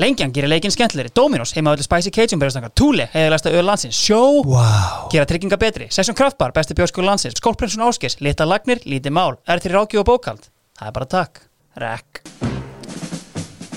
Lengjan gerir leikinn skemmtilegri, Dominos heima öllu Spicy Cajun berjastanga, Thule heiðalegsta öll landsins, Sjó Wow. gera trygginga betri, Session Kraftbar besti bjórskur landsins, Skólprinsun Áskis, Lita Lagnir, Lítið Mál, er til rákju og bókald það er bara takk, rekk.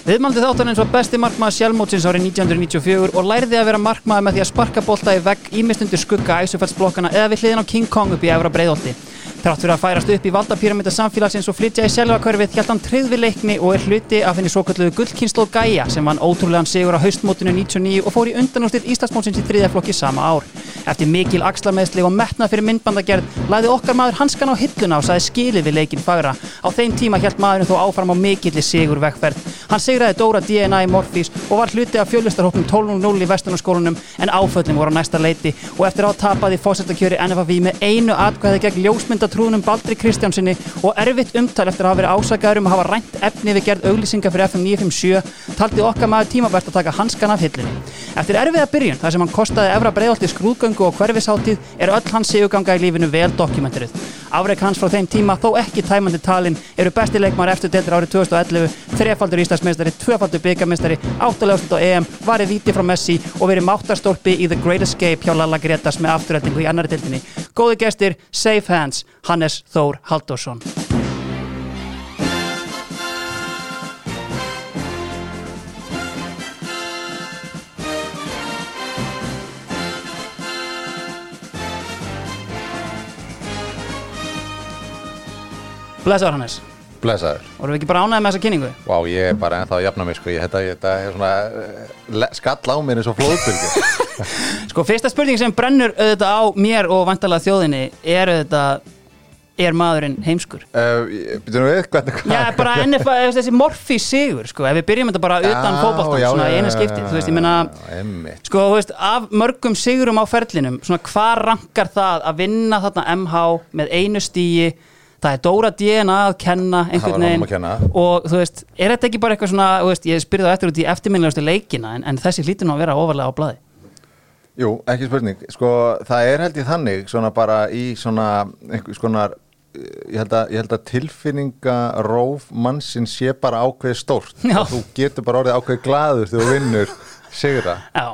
Viðmaldi þáttan eins og besti markmaður sjálfmótsins árið 1994 og læriði að vera markmaður með því að sparka bolta í vegg ímistundur skugga æsufellsblokkana eða við hliðin á King Kong upp í Efra breiðolti. Þrátt fyrir að færast upp í valdapyramida samfélagsins og flytja í sjálfakörfið hjælt hann tryggð við leikni og er hluti af henni svo kalluðu gullkynnslóð Gaia sem vann ótrúlegan sigur á haustmótinu 99 og fór í undanústitt Íslandsmótsins í þriðjaflokki sama ár. Eftir mikil axlameðsli og metnað fyrir myndbandagerð lagði okkar maður hanskan á hilluna og saði skilið við leikin fagra. Á þeim tíma hjælt maðurinn þó áfram á mikilli sigur vegferð. Hann sigraði Dóra DNA í Morfís og var hluti af fjölvistarhóknum 12.0 í vestunarskólanum en áföllin voru á næsta leiti og eftir á tapaði fósettakjöri NFV með einu atkvæði gegn ljósmyndatrúnum Baldri Kristjánsinni og erfitt umtal eftir að hafa verið ásakaður um að hafa rænt efni við gerð auglýsinga fyrir FM 957 taldi okkar maður tímabært að taka hanskan af hillinni. Eftir erfiða byrjun þar sem hann kostaði efra breiðolti skrúðgöngu og hverfisháttíð er öll hans siguganga í lífinu vel dokumenturuð. Afreg hans frá þeim tíma þó ekki tæmandi talin eru besti leikmar eftir deildur árið 2011, þrefaldur Íslandsmeistari, tvöfaldur byggamestari, áttalegast á EM, varið víti frá Messi og verið máttarstólpi í The Great Escape hjá Lalla Gretas með afturrættingu í annari deildinni. Góði gestir, safe hands, Hannes Þór Halldórsson. Blessaður Hannes, Blessaður. vorum við ekki bara ánægði með þessa kynningu? Vá, ég er bara ennþá að jafna mig, sko. Ég, þetta, er svona le- skall á mér eins og flóðbylgi. Sko, fyrsta spurning sem brennur auðvitað á mér og vantalega þjóðinni er auðvitað, er maðurinn heimskur? uh, Býtum við, hvernig hvað? Já, bara NFL, þessi morfi sigur, sko, ef við byrjum þetta bara utan fótboltan, svona í eina skipti, þú veist, ég meina, Emmitt. sko, þú veist, af mörgum sigurum á ferlinum, svona, hvað rankar það að vinna þarna MH með einu stíi, það er Dóra DNA að kenna einhvern veginn kenna. og þú veist, er þetta ekki bara eitthvað svona, þú veist, ég spyrði það eftir út í eftirminnilegustu leikina, en, en þessi hlýtur nú að vera ofarlega á blaði. Jú, ekki spurning. Sko, það er held ég þannig, svona bara í svona, einhvers konar, ég held að, ég held að tilfinningaróf mannsinn sé bara ákveðið stórt. Já. Og Þú getur bara orðið ákveðið glaður þegar þú vinnur sigra. Já,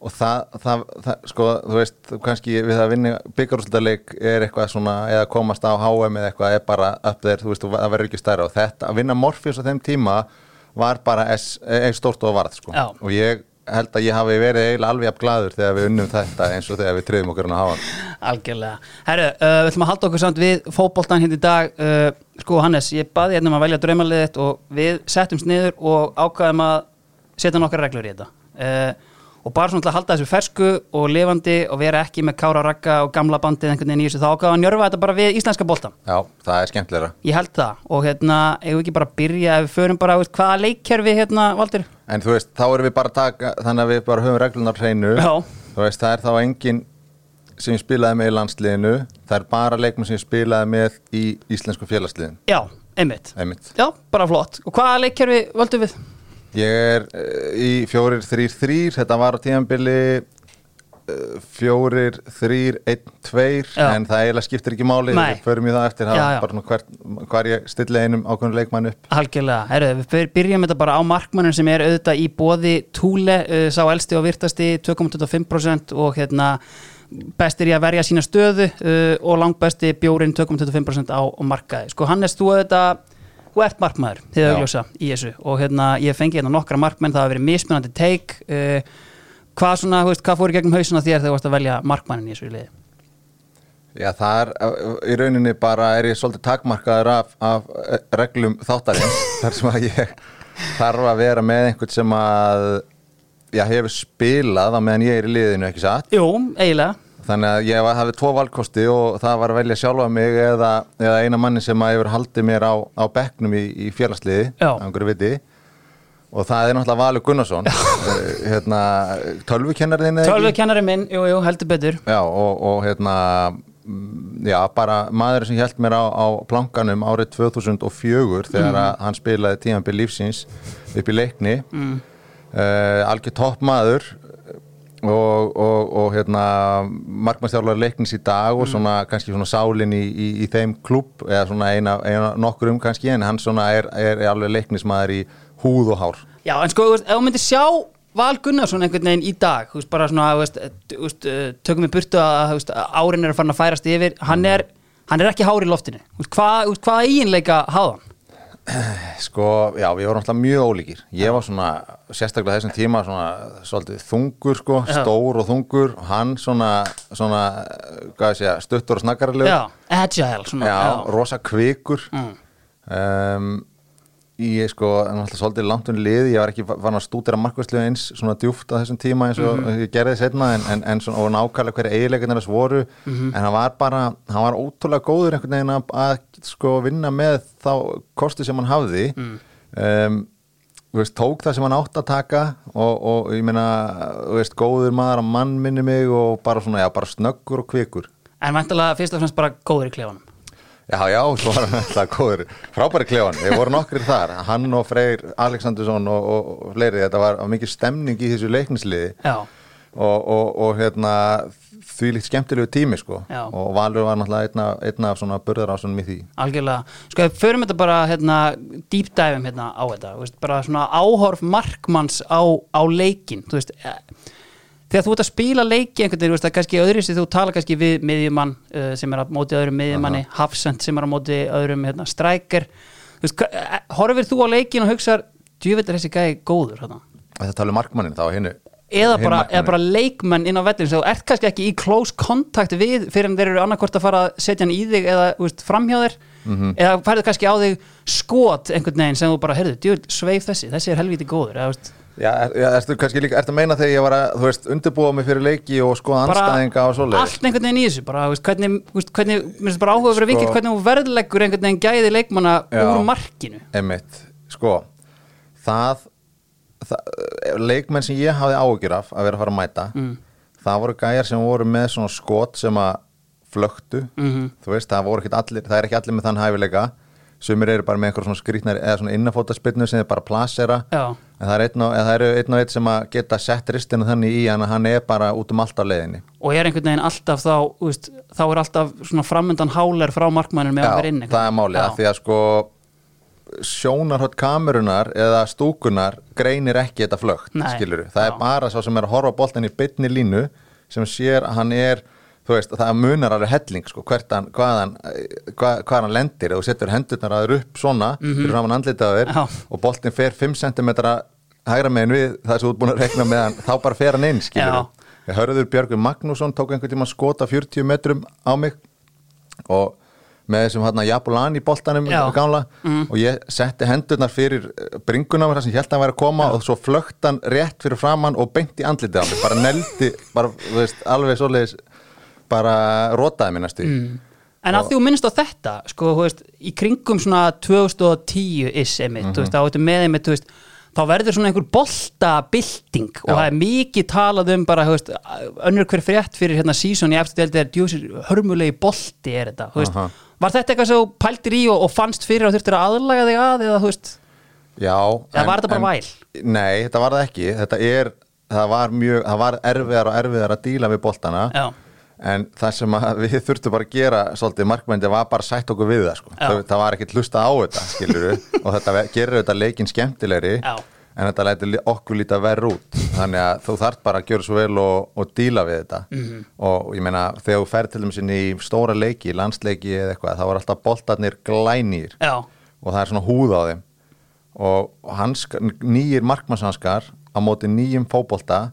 og það, það, það, sko, þú veist kannski við að vinna byggarúslutaleik er eitthvað svona, eða komast á HM eða eitthvað, er bara upp þeir, þú veist, það verður ekki stærra og þetta, að vinna Morpheus á þeim tíma var bara einn stórt og varð, sko, Já. og ég held að ég hafi verið eiginlega alveg jafn glaður þegar við unnum þetta eins og þegar við triðum okkur hann að hafa hann. algjörlega. Herru, uh, við ætlum að halda okkur samt við fótboltan hérna í dag. Uh, sko, Hannes, ég baði hérna um að velja draumaliðið þitt og við settumst niður og ákvaðum að setja nokkar reglur í þetta. Uh, og bara svona til að halda þessu fersku og lifandi og vera ekki með kára rakka og gamla bandið einhvern veginn í þessu, þá ákvaðum að njörfa þetta bara við íslenska boltan. Já, það er skemmtilegra. Ég held það og hérna, eigum við ekki bara byrja ef við förum bara, veist, hvaða leikkerfi hérna, Valdur? En þú veist, þá erum við bara taka, þannig að við bara höfum reglunar hreinu. Já. Þú veist, það er þá enginn sem spilaði með í landsliðinu, það er bara leikmenn sem spilaði með í íslensku félagsliðin. Já, einmitt. Einmitt. Já, Ég er uh, í fjórir, þrýr, þrýr, þetta var á tveir, Já. en það eiginlega skiptir ekki máli, við förum í það eftir, Já, já. hvert, hvar ég stilli einum ákveðinu leikmann upp. Algjörlega, herru, við byr- byrjum þetta bara á markmannum sem er auðvitað í bóði Túle, uh, sá elsti og virtasti 2,25% og hérna bestir í að verja sína stöðu uh, og langbesti bjórin 2,25% á, á markaði. Sko Hannes, þú auðvitað þú ert markmaður, þið augljósa í þessu og hérna ég fengi hérna nokkra markmenn það hafa verið mismunandi teik uh, hvað svona, þú veist, hvað fór í gegnum hausuna þér þegar þú varst að velja markmannin í þessu liði? Já, það er, uh, í rauninni bara er ég svolítið takmarkaður af, af uh, reglum þáttarins, þar sem að ég þarf að vera með einhvern sem að, já, hefur spilað á meðan ég er í liðinu, ekki satt? Jú, eiginlega Þannig að ég hafði tvo valkosti og það var að velja sjálfa mig eða, eða eina manni sem að hefur haldið mér á, á bekknum í, í félagsliði Já. á einhverju viti og það er náttúrulega Valur Gunnarsson eh, hérna, tölvukennarinn eða ekki? Tölvukennari minn, jú, jú, heldur betur Já, og, og hérna mm, já, bara maður sem held mér á, á plankanum árið 2004 þegar Mm. hann spilaði tímanbyrð lífsins upp í leikni mm. algjör topp maður og, og, og hérna markmannstjálfar leiknis í dag og svona kannski svona sálin í, í, í þeim klubb eða svona eina, eina nokkur um kannski en hann svona er, er, er alveg leiknismæður í húð og hár. Já, en sko, ef þú myndir sjá Val Gunnarsson einhvern veginn í dag þú veist, bara svona, þú veist, eh, tökum við burtu að veist, árin er að fara að færast yfir hann er, hann er ekki hár í loftinu. Þú veist, hvað, hvaða eiginleika hafði hann? Sko, já, við vorum alltaf mjög ólíkir. Ég var svona, sérstaklega þessum tíma svona, svolítið þungur, sko Já. stór og þungur, hann svona svona, hvað ég segja, stuttur og snakkarlegur Já, agile svona, Já, rosa kvikur. Mm. um, Ég sko, en alltaf svolítið langt um lið, ég var ekki fann að stúdera markværslu eins svona djúft á þessum tíma eins og Mhm. ég gerði setna en, en, en svona, og nákvæmlega hverju eiginleikarnir þess voru Mhm. en hann var bara, hann var ótrúlega góður einhvern veginn að, að sko vinna með þá kosti sem hann hafði Mm. um, veist, tók það sem hann átt að taka og, og ég meina, veist, góður maður að mann minni mig og bara svona, já, bara snöggur og kvikur En væntalega fyrst og fremst bara góður í klefanum Já, já, svo var hann alltaf góður. Frábæri klefan, við vorum nokkrir þar. Hann og Freyr Alexandersson og, og, og fleiri, þetta var, mikið stemning í þessu leiknisliði. Og, og, og hérna því líkt skemmtilegu tími sko. Já. og Valur var náttúrulega einna, einna af svona burðarásunum í því. Algjörlega. Sko, ef förum þetta bara, hérna, deep diveum hérna á þetta, veist, bara svona áhorf markmanns á, á leikin þú veist, þegar þú ert að spila leiki einhvern veginn, það er kannski öðru sem þú tala kannski við miðjumann uh, sem er á móti öðrum miðjumanni, Hafsend sem er á móti öðrum, hérna, hva- eh, horfir þú á leikin og hugsar djúvill er þessi gæði góður, hérna Þetta tala um markmannin þá hinnu eða hinn bara, eða bara leikmenn inn á vellin þú ert kannski ekki í close contact við fyrir en þeir eru annarkvort að fara að setja hann í þig eða veist, framhjá þér. Mhm. eða færðu kannski á þig skot einhvern veginn sem þú bara, heyrðu, djúl, sveif þessi. Þessi er helviti góður. Eða, veist, Já, er, já, ertu kannski líka, ertu að meina þegar ég var að, þú veist, undirbúa mig fyrir leiki og skoða anstæðinga og svoleið allt einhvern veginn í þessu bara, veist, hvernig, veist, hvernig mér finnst bara áhuga vera Sko- vikið hvernig þú verðleggur einhvern veginn gæði leikmanna Já. úr markinu Einmitt, sko það, það leikmenn sem ég hafði áhyggjur af að vera að fara að mæta Mm. það voru gæjar sem voru með svona skot sem að flöktu Mhm. þú veist, það voru ekki allir, það er ekki allir með þann hæfileika sumir eru bara með einhver svona skrýtnar eða svona innafótaspinnu sem er bara plasera. Já. en það, er einn og, eru einn og einn sem að geta sett ristinu þannig í hann að hann er bara út um allt á leiðinni. Og er einhvern veginn alltaf þá veist, þá er alltaf svona framöndan háler frá markmanninu með að vera inn það er málið, af því að sko sjónarhótt kamerunar eða stúkunar greinir ekki þetta flögt, Nei, skilur það já. er bara sá sem er að horfa á boltan í bytni línu sem sér að hann er þú veist, það munar alveg helling sko, hvert hann, hvað hann, hvað, hvað hann lendir og setur hendurnar aður upp svona fyrir framan andlitaður Mhm. Já. og boltin fer 5 cm hægra megin við það sem þú ert búin að rekna með hann þá bara fer hann inn, skilur Já. Hörður Björgur Magnússon tók einhvern tíma skota 40 metrum á mig og með þessum hérna Jabulani boltanum Já. gamla og ég setti hendurnar fyrir eh, bringuna mér sem ég held að hann væri að koma og svo flögt hann rétt fyrir framann og beint í andlitið á mig, bara neldi bara, þú veist, alveg svoleiðis bara rótaði mér næstu mm. En að því þú minnst á þetta, sko, veist, í kringum svona 2010-is einmitt, Mhm. þú veist, þá veitum með einmitt, þú veist, þá verður svona einhver boltabilding og það er mikið talað um bara, veist, önnur hver frétt fyrir hérna sísón í eftir hörmulegi bolti er þetta, veist, Aha. var þetta eitthvað sem pæltir í og, og fannst fyrir og þurftir að aðlaga þig að eða, Já Eða var þetta bara væl? Nei, þetta var það ekki þetta er, það var mjög, það var erfiðar og erfiðar að díla við boltana já, en það sem að við þurftum bara að gera svolítið markmændi var bara að sætt okkur við það sko. Það, það var ekkert hlusta á þetta skilur og þetta gerir þetta leikin skemmtilegri Já. en þetta lætur li- okkur líta verð út. Þannig að þú þarf bara að gera svo vel og, og díla við þetta. Mhm. og ég meina þegar þú ferð til dæmis inn í stóra leiki, landsleiki eða eitthvað þá var alltaf boltarnir glænýr. Já, og það er svona húð á þeim. Og hanskar, nýjir markmannshanskar á móti nýjum fótbolta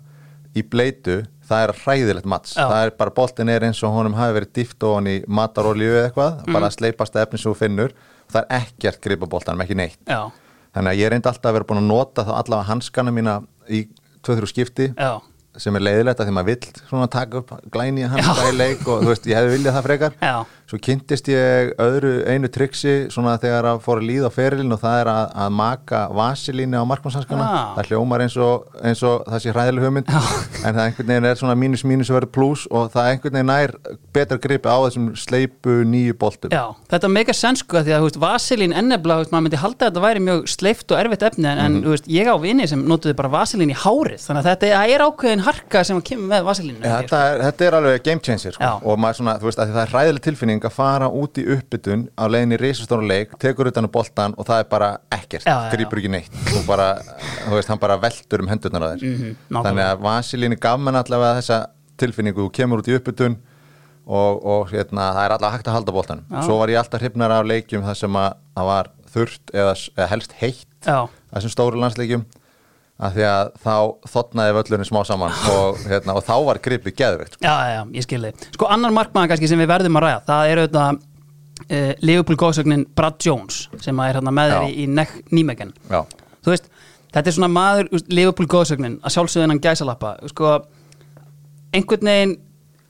í bleitu, það er hræðilegt mats, Já. það er bara boltin er eins og honum hafi verið dýft og hann í matarolíu eða eitthvað, Mhm. bara sleipasta efni sem þú finnur, það er ekkert gripa boltanum, ekki neitt, já, þannig að ég reyndi alltaf að vera búin að nota þá allavega hanskana mína í 2-3 skipti já, sem er leiðilegt að því maður vill svona taka upp glæni hanska í leik og þú veist, ég hefði viljað það frekar. Já, Svo kynntist ég öðru einu triksi svona þegar að fór að líða á ferilin og það er að, að maka vasilínu á markmannshanskana. Ah. Það hljómar eins og, eins og það sé hræðileg hugmynd en það einhvern veginn er svona mínus mínus að verða pluss og það einhvern veginn nær betra gripi á þessum sleipu nýju boltum. já, þetta mega sens sko því að, þú veist, vaselín ennebla, veist, maður myndi halda að þetta væri mjög sleift og erfitt efni en, Mhm. en þú veist, ég á vini sem notuðu bara vaselín í hárið, þannig að þetta er ákveðin harka sem kemur með vaselínu Ja, þetta, er, þetta er alveg game changer sko. Og maður svona, þú veist, að það er hræðileg tilfinning tilfinning að fara út í uppbytun á leiðin í risastónu leik, tekur utan á boltan og það er bara ekkert, grýpur ekki neitt. Og bara, þú veist, hann bara veldur um hendurnar á þér. Mhm, nákvæmlega. þannig að Vasilíni gaf mann allavega þessa tilfinningu, þú kemur út í uppbytun og, og hérna, það er allavega hægt að halda boltan svo var ég alltaf hrifnar af leikjum það sem að það var þurrt eða, eða helst heitt þessum stóru landsleikjum af því að þá þotnaði völlurinn smá saman og, hérna, og þá var gripið geðveikt sko. já, já, ég skil þig. Sko annar markmaður kannski sem við verðum að ræða það er auðvitað uh, Liverpool góðsögnin Brad Jones sem að er hérna með þér í, í Já, Þú veist, þetta er svona maður Liverpool góðsögnin að sjálfsögðunan gæsalappa. Sko, einhvern veginn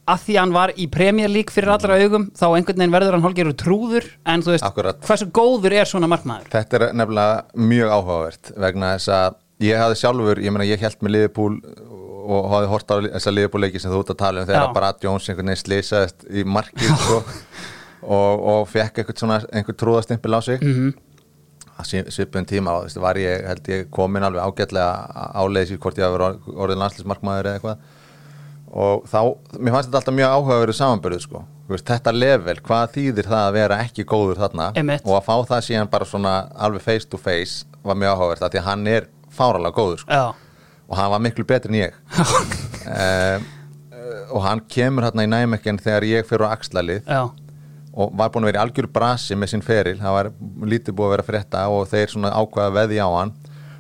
að því að hann var í Premier League fyrir allra augum þá einhvern veginn verður hann hálfgerður trúður en þú veist, Akkurat. hversu góður er svona markmaður? Þetta er nefnilega mjög áhugavert vegna þess að ég hafði sjálfur, ég meina ég held með Liverpool og hafði hort á þessa Liverpool leiki sem þú út að tala um þegar Já. bara Jones einhvern veginn slisaðist í markið sko, og, og fekk einhvern svona einhvern trúðastimpil á sig mm. -hmm. svipun tíma og var ég held ég komin alveg ágætlega áleiðis í hvort ég hafi verið orðin landslýsmarkmaður eða eitthvað og þá, mér fannst þetta alltaf mjög áhugaverið samanbyrðu sko, veist, þetta level hvað þýðir það að vera ekki góður þarna Einmitt. og að fá það síðan bara svona alveg face to face var mjög áhugavert af því að hann er fáralega góður sko. Og hann var miklu betri en ég. Um, og hann kemur hérna í næmekken þegar ég fyrir á axlalið já, og var búin að vera í algjör brasi með sinn feril, það var lítið búið að vera frétta og þeir svona ákvaða veði á hann.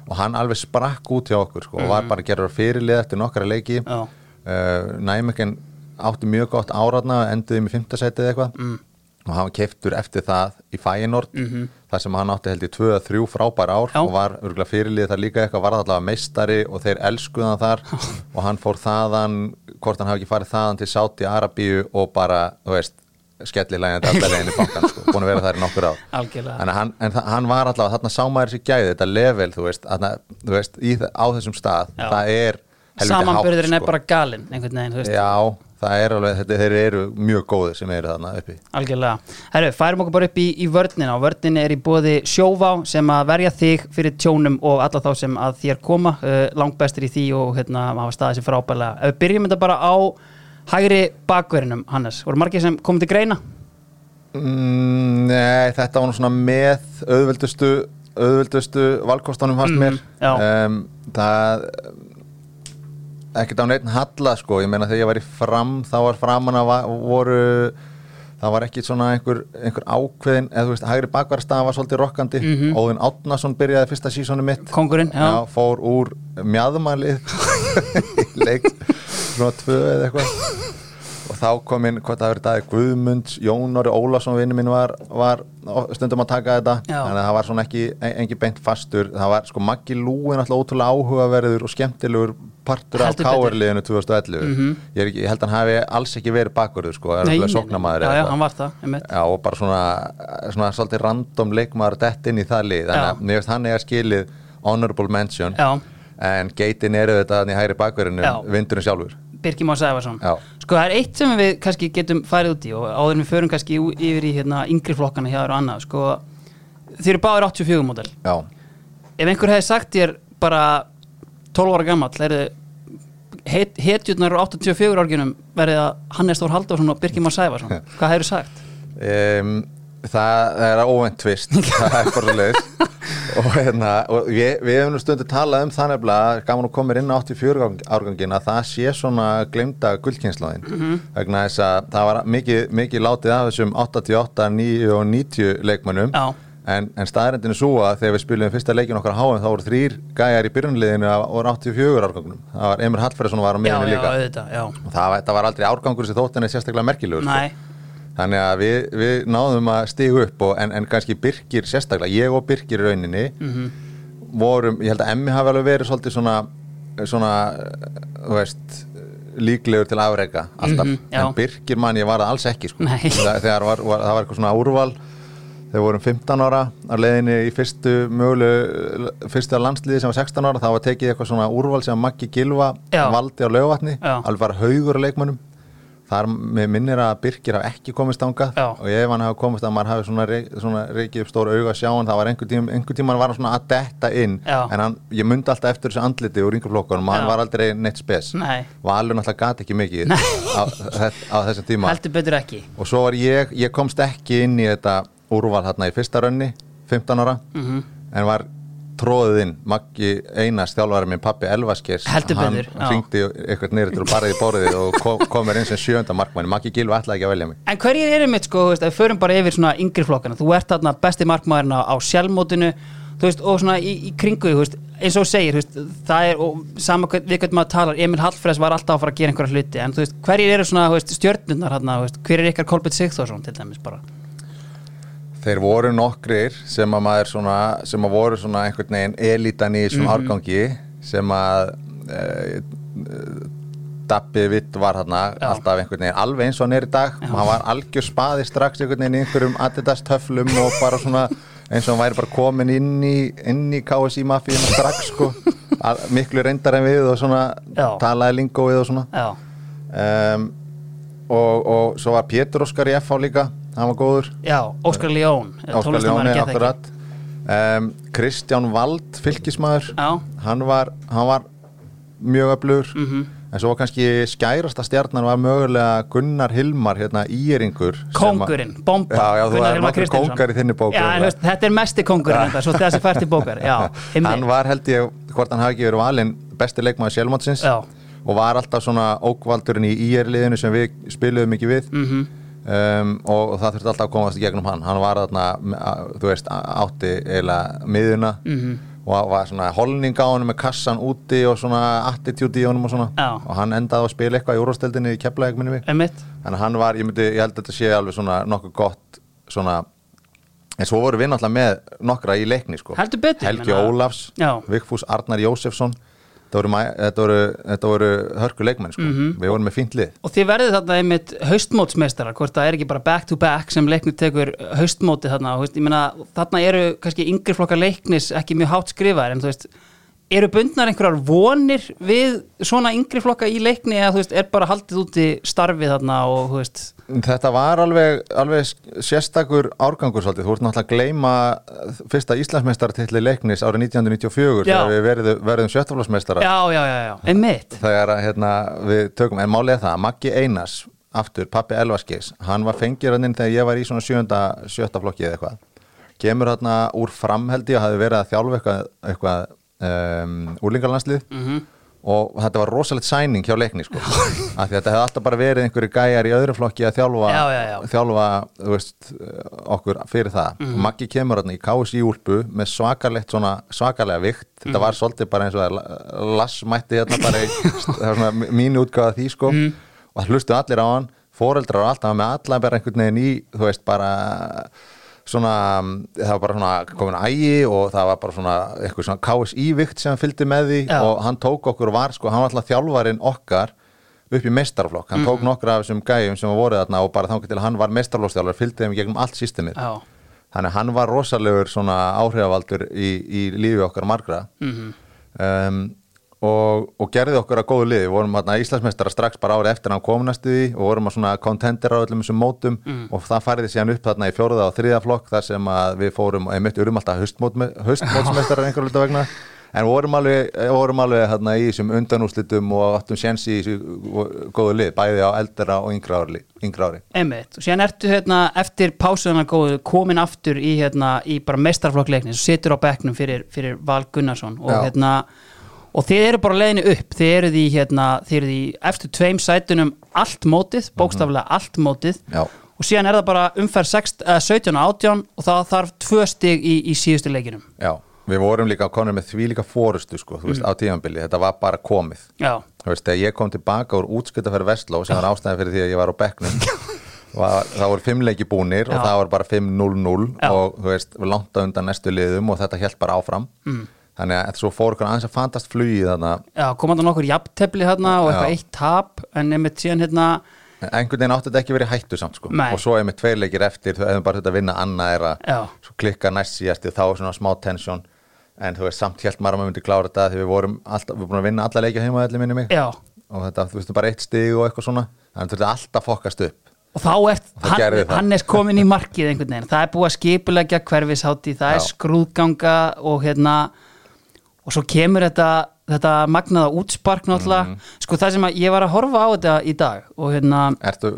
Og hann alveg sprakk út hjá okkur sko, og var bara að gera fyrirlið eftir nokkara leiki. Uh, Næmekken átti mjög gott áratna enduði með fimmtasætið eitthvað. Mm. Og hann var keiftur eftir það í Feyenoord -hmm. þar sem hann átti held í 2-3 frábær ár Já. og var örgulega fyrirlið þar líka eitthvað var það allavega meistari og þeir elskuðu hann þar og hann fór þaðan hvort hann hafi ekki farið þaðan til Sáti Arabíu og bara, þú veist skellilegandi alltaf leginn í bankan sko, búin að vera þar í nokkur á algjörlega en hann, en hann var allavega, þarna sá maður þessi gæði þetta level, þú veist, þarna, þú veist í, á þessum stað, Já. það er helviti hátt, er það er alveg, þetta, þeir eru mjög góðir sem eru þarna uppi Algjörlega. Herru, færum okkur bara upp í, í vörnina og vörnina er í bóði sjóvá sem að verja þig fyrir tjónum og alla þá sem að þér koma uh, langbestir í því og hérna hafa staðið sér frábælega. Ef við byrjum þetta bara á hægri bakverðinum, Hannes. Voru margir sem komið til greina? mm, Nei, þetta var nú svona með auðveldustu auðveldustu valkostunum fannst Mhm, mér já. um, Það ekkert á neitt halla sko, ég meina þegar ég var í fram þá var framan að voru það var ekki svona einhver, einhver ákveðin eða þú veist, hægri bakvarstaða var svolítið rokkandi. Mhm. Óðinn Átnason byrjaði fyrsta sísónu mitt. Kongurinn, já. fór úr mjadmalið í leik svona tvö eða eitthvað og þá kom inn, hvað það verið dagi Guðmunds, Jón Orri Ólafsson vinnu minn var, var stundum að taka þetta Já. þannig að það var svona ekki, engin beint fastur það var sko Maggi Lúin alltaf ótrúlega áhugaverður og skemmtilegur partur af Heldur betur. káerliðinu 2011 ég, er ekki, ég held að hann hafi alls ekki verið bakverður sko, er alveg sóknamaður Já, eða já, eitthvað. hann var það, einmitt. Já, og bara svona, svona svolítið random leikmaður dett inn í það lið þannig að veist hann eiga skilið honorable mention Já. en geitin eru þetta í hægri bakverðinu vindurinn sjálfur Birkir Már Sæfarsson. Sko, það er eitt sem við kannski getum farið út í og áður við förum kannski yfir í hérna, yngri flokkana hjá þér og annað. Sko, þið eru báður 84 módel. Ef einhver hefði sagt þér bara 12 ára gammal er het, hetjurnar á 84 árginum verið að Hannes Þór Halldórsson og Birgir Már Sæfarsson hvað hefur sagt? um, það, er óvænt tvist það er bara leiðis og, hérna, og við, við hefum stundu talað um það nefnilega, gaman að koma inn á 84 árgangin að það sé svona glemda gullkynnslóðin Mhm. vegna þess að það var mikið, mikið látið af þessum 88, 9 og 90 leikmönnum. Já. en, en staðrendin er svo að þegar við spilum fyrsta leikin okkar á HM þá voru þrýr gæjar í byrjunliðinu á voru 84 árgangunum það var Emir Hallferðsson var á Já, miðunni já, líka. auðvitað, já. Og það, það var aldrei árgangur sem þótt henni sérstaklega merkilegur sko. Þannig að við, við náðum að stiga upp og, en, en kannski Birkir sérstaklega, ég og Birkir í rauninni Mhm. vorum, ég held að Emmi hafi alveg verið svolítið svona, svona veist, líklegur til afreika alltaf, Mhm, já. en Birkir mann ég var það alls ekki sko. Það, þegar var, var, það var eitthvað svona úrval þegar vorum 15 ára á leiðinni í fyrstu mögulu fyrstu landsliði sem var 16 ára þá var tekið eitthvað svona úrval sem Maggi Gilva Já. valdi á laugatni, Já. alveg bara haugur á leikmönnum þar með minnir að Birkir hafa ekki komist ángað Já. og ef hann hafa komist að maður hafi svona, reik, svona reikið upp stóra auga að sjá hann það var einhver tíma, einhver tíma var hann svona að detta inn Já. en hann, ég myndi alltaf eftir þessu andliti úr yngreflokkunum og hann var aldrei neitt spes Nei. Valur náttúrulega gat ekki mikið á, á þessum tíma heldur betur ekki og svo var ég, ég komst ekki inn í þetta úrval þarna í fyrsta rönni 15 ára Mhm. en var tróðið inn Maggi Einars þjálfari minn pappi Elvaskers. Hann hringdi eitthvað neyri til að bara í borðið og kom, kom mér inn sem sjönda markmanni Maggi Gilvi ætlaði ekki að velja mig. En hverjir eru mitt sko, þú veist, við förum bara yfir svona yngri flokkana, þú ert þarna besti markmaðurinn á, sjálfmótinu, þú veist, og svona í, í kringu, þú veist, eins og segir, veist, það er, og sama hvern, við hvernig maður talar, Emil Hallfræs var alltaf að fara að gera einhverja hluti, en þú veist, hverjir eru svona, þú veist, stjörnurnar þarna, þú veist, hver er ykkar Kolbett Sigþórsson til dæmis bara? Þeir voru nokkrir sem að maður svona, sem að voru svona einhvern veginn elítan í Mhm. svona árgangi sem að e, Dabbi Vitt var Já. alltaf einhvern veginn alveg eins og hann er í dag hann var algjör spaði strax einhvern veginn í einhverjum Adidas töflum og bara svona eins og hann væri bara komin inn í, inn í KSI mafíuna strax sko Al, miklu reyndar en við og svona Já. talaði lingóið og svona um, og, og svo var Pétur Óskar í FH líka hann var góður. Já, Óskar León, Óskar Ljóni, akkurat. Um, Kristján Vald, fylkismæður Já, hann var, hann var mjög öflugur. Mhm. en svo kannski skærasta stjarnan var mögulega Gunnar Hilmar hérna íringur kongurinn, bomba. Já, já, Gunnar er Hilmar Kristinsson. kóngar í þinni bók Já, en, þú veist, þetta er mesti kongurinn þetta, svo þessi fært í bókar. Já, hann var held ég, hvort hann hafi ekki verið valinn besti leikmaður sjálfmótsins Já. og var alltaf svona ókvaldurinn í ír-liðinu sem við spiluðum ekki við. Mhm. Um, og, það þurfti alltaf að komast í gegnum hann hann var þarna, þú veist, átti eiginlega miðuna Mhm. og var svona holning á hann með kassan úti og svona attitude í honum og svona Já. og hann endaði að spila eitthvað í úrvasteldinni í keflaðið mig Einmitt. þannig hann var, ég myndi, ég held að þetta sé alveg svona nokkuð gott svona en svo voru við náttúrulega með nokkra í leikni sko. Helgi Ólafs. Vigfús Arnar Jósefsson voru, þetta voru, þetta voru hörku leikmenn sko. Mhm. við vorum með fínt lið Og þið verðið þarna einmitt haustmótsmeistara, hvort það er ekki bara back to back sem leiknir tekur haustmóti þarna, veist, meina, þarna eru kannski yngri flokkar leiknis ekki mjög hátt skrifaðir, en þú veist, eru bundnar einhverjar vonir við svona yngri flokka í leikni eða þú veist, er bara haldið úti starfið þarna og þú veist, Þetta var alveg, alveg sérstakur árgangur svolítið, þú ert náttúrulega að gleyma fyrsta Íslandsmeistartilli leiknis árið 1994 Já. þegar við verðum, verðum sjöttaflásmeistara já, já, já, já, einmitt, þegar hérna, við tökum, en málið er það að Maggi Einars, aftur, pappi Elvaskis hann var fengir hann inn þegar ég var í svona sjönda, sjötta flokki eða eitthvað. Kemur hann úr framheldi og hafi verið að þjálfa eitthvað, eitthvað um, úrlingarlandslið Mhm. og þetta var rosalegt sæning hjá leikni sko. af því að þetta hefði alltaf bara verið einhverju gæjar í öðru flokki að þjálfa, Já, já, já. þjálfa veist, okkur fyrir það Mhm. og Maggi kemur í KSI úlpu með svakalegt svona svakalega vikt þetta var svolítið bara eins og það lassmætti hérna bara í, svona mín útgáða því sko Mhm. og það hlustu allir á hann foreldrar og allt, það var með alla bara einhvern veginn í þú veist bara svona, það var bara svona komin ægi og það var bara svona eitthvað svona KSI-vikt sem fylgdi með því Já. og hann tók okkur og var sko, hann var alltaf þjálfarinn okkar upp í mestarflokk, hann Mhm. tók nokkra af þessum gæjum sem voru þarna og bara til að hann var mestarflokkstjálfar, fylgdi þeim gegnum allt systemið. Já, þannig hann var rosalegur svona áhrifavaldur í, í lífi okkar margra. Mhm, um, og, og gerði okkur að góðu liði, við vorum hérna Íslandsmeistara strax bara árið eftir að hann kom næstu því og vorum að svona contender á öllum þessum mótum og það færiði síðan upp þarna í fjóruða og þriða flokk þar sem að við fórum einmitt urum alltaf haustmótsmeistarar einhver hluta vegna en vorum alveg, vorum alveg hérna í þessum undanúslitum og áttum séns í þessu góðu lið, bæði á eldra og yngra ári, ári. einmitt og síðan ertu hérna eftir pásuðana góðu komin aftur í hérna í bara meistarflokkleikni og situr á bekknum fyrir, fyrir Val Gunnarsson og Já. hérna og þið eru bara leiðinu upp, þið eru því hérna, þið eru því eftir tveim sætunum allt mótið, bókstaflega allt mótið. Já. og síðan er það bara umferð 6, uh, 17 og 18 og það þarf tvö stig í, í síðustu leikinum Já, við vorum líka konur með því líka fórustu sko, þú veist, á tímanbili, þetta var bara komið. Já, þú veist, þegar ég kom tilbaka úr útskiptaferð Vestló sem var ástæði fyrir því að ég var á bekknum var, það voru fimm leiki búnir og það voru bara 5-0-0 Já. og þú veist, langt á undan næstu liðum og þetta held bara áfram. Mm. Þannig að svo fór okkur aðeins að fantast flugið þarna. Já komandi nokkur jafntefli hérna og eitthvað eitt tap en einmitt síðan hérna En einhvern veginn átti þetta ekki verið hættu samt sko. Nei. og svo er með tveir leikir eftir hefum bara þetta að vinna annað er að klikka næst síðasti þá er svona smá tensjón. En þú veist samt helt maður að maður myndi klára þetta því við vorum alltaf, við búin að vinna alla leikja heima allir minni mig. Já, og þetta, þú veist, bara eitt stig og eitthvað svona. Þannig þurfti alltaf fokast upp. Og þá er hann. Hannes komin í markið einhvern veginn. Það er búið að skipulegja hverfishátti það er Já. skrúðganga og hérna og svo kemur þetta, þetta magnaða útspark náttúrulega, Mhm. sko það sem að ég var að horfa á þetta í dag og hérna Ertu,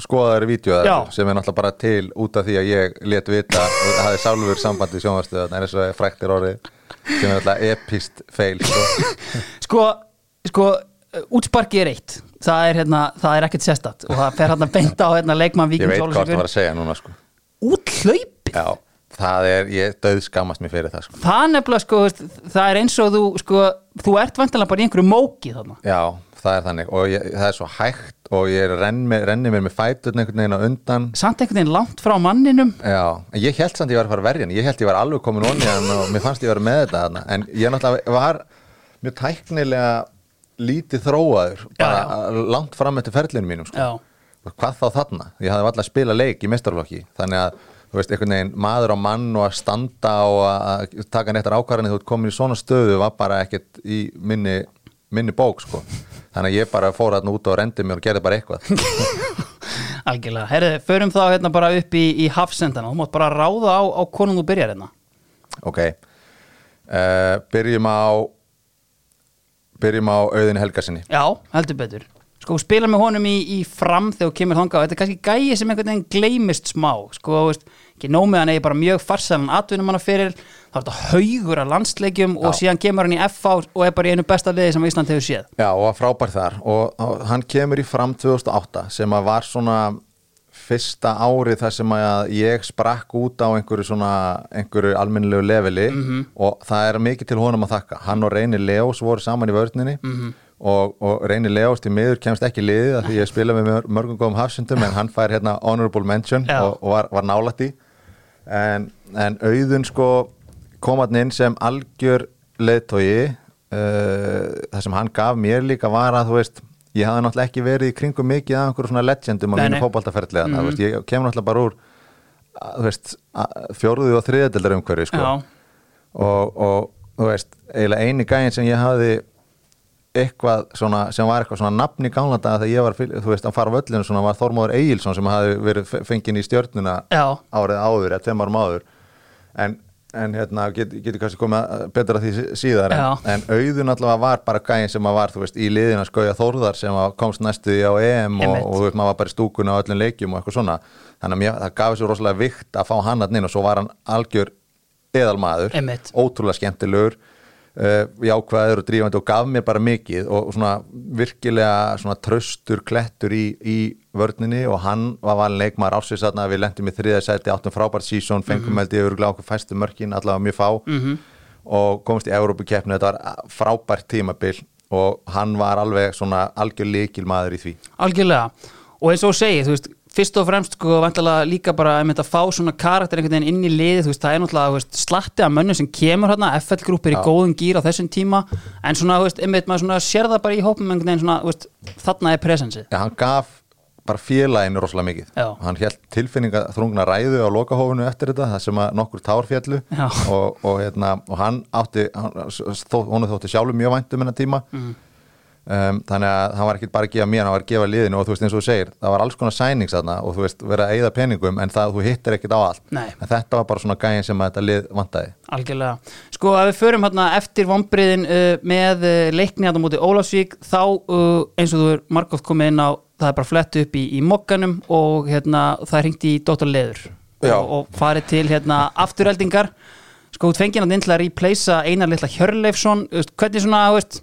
skoðaður í Já. sem er náttúrulega bara til út af því að ég let vita og það hafði sálfur sambandi sjónvarstöð það er eins og fræktir orðið sem er náttúrulega epist feil sko. sko, sko útsparki er eitt það er, hérna, það er ekkert sérstatt og það fer hérna beint á hérna, leikmann ég Víkings veit hvað það var að segja núna sko. úthlaupið Já, það er, ég döð skammast mér fyrir það sko. það nefnilega sko, það er eins og þú sko, þú ert vantilega bara í einhverju móki þarna Já, það er þannig og ég, það er svo hægt og ég renn, með, renni mér með fæturn einhvern veginn á undan samt einhvern veginn langt frá manninum Já, ég held samt ég var að fara að verja hann ég held ég var alveg komin onni og mér fannst ég vera með þetta þarna. en ég náttúrulega var mjög tæknilega lítið þróaður bara langt fram eftir ferlinu mínum sko. Já. Hvað þá þarna? Ég hafði alltaf spila leik í mestarflokki þannig að veist, einhvern veginn maður á mann og að standa og að taka nettar ákvarðanir þú ert komin í svona stöðu var bara ekkert í minni, minni bók sko. þannig að ég bara fór þarna út og rendi mér og gerði bara eitthvað. Algjörlega, herðu, förum þá hérna bara upp í, í hafsendana, þú mátt bara ráða á, á konum þú byrjar hérna. Ok. Uh, Byrjum á Byrjum á auðinu helgarsinni já, heldur betur. Sko, þú spilar með honum í, í fram þegar þú kemur þangað. Og þetta er kannski gæi sem einhvern veginn gleymist smá. Sko, veist, ekki nómið hann eigi bara mjög farsælan atvinnum hann fyrir þá er þetta haugur af landsleikjum og Já. síðan kemur hann í FA og er bara í einu besta liði sem Ísland hefur séð. Já, og frábær þar. Og, og hann kemur í fram 2008 sem að var svona fyrsta árið þar sem að ég sprakk út á einhverju svona einhverju almennilegu leveli. Og það er mikið til honum að þakka. Hann og Reyni Leós voru saman í vörninni. Og, og Reyni Leós til miður kemst ekki liðið af því ég spila með mör- mörgum góðum hafsundum en hann fær hérna honorable mention Já. og, og var, var nálætt í en, en auðun sko kom hann inn sem algjör leiðtogi uh, það sem hann gaf mér líka var að þú veist ég hafði náttúrulega ekki verið í kringum mikið af einhverjum svona legendum á Nei, mínu nei. fótboltaferðlega mm veist, ég kemur náttúrulega bara úr veist, fjóruðu og þriðdeldar umhverfi sko. og, og þú veist, eiginlega eini gæðin sem ég hafði eitthvað svona, sem var eitthvað svona nafn í gamla daga þegar ég var, þú veist, að fara völlinu svona var Þormóður Egilson sem hafði verið fe- fenginn í stjörnuna já, árið áður, eða tveim árum áður. En, en hérna get, getur kannski komið að- betur að því sí- síðar en, en auðun allavega var bara gæðin sem að var þú veist, í liðina skauja Þórðar sem að komst næstu því á EM og, og þú veist, maður var bara í stúkuna á öllum leikjum og eitthvað svona, þannig að mér, það gaf sér rosalega vikt að fá hann að inn og svo var hann algjör eðalmaður, ótrúlega skemmtilegur jákvæður og drífandi og gaf mér bara mikið og, svona virkilega svona tröstur klettur í, í vörninni og hann var valin leikmaður ásins þarna. Við lendum í þriða sæti, áttum frábært sísón fengum held ég örgulega okkur fæstu mörkin allavega mjög fá. -hmm. og komst í Európa-keppni, þetta var frábært tímabil og hann var alveg svona algjör líkil maður í því. Algjörlega. Og eins og þú segir, þú veist, fyrst og fremst sko, líka bara að fá svona karakter einhvern veginn inn í liðið, þú veist, það er náttúrulega veist, slatti af mönnum sem kemur hérna, FL-grúp er í góðum gýr á þessum tíma en svona, veist, einmitt, maður svona sér það bara í hópum einhvern veginn svona, þarna er presensið Já, hann gaf bara félaginu rosalega mikið Já. hann held tilfinninga þrungna ræðu á lokahófinu eftir þetta, það sem að nokkur tár fjallu Já. og, og, hérna, og hann átti hann, þó, þótti sjálfur mjög vænt um hennar tíma Mhm. Um, þannig að hann var ekki bara að gefa mér, hann var að gefa liðinu og þú veist eins og þú segir, það var alls konar sænings þarna og þú veist, verið að eyða peningum en það þú hittir ekkit á allt Nei. en þetta var bara svona gæðin sem að þetta lið vantaði Algjörlega. Sko að við förum hérna eftir vombriðin uh, með uh, leikni hérna mútið Ólafsvík þá uh, eins og þú er margótt komið inn á það er bara flett upp í, í mokkanum og hérna það hringt í Dr. Leður og, og farið til hérna afturheldingar sko út fengið hann inn til að replacea Einar litla Hjörleifsson hvernig svona, veist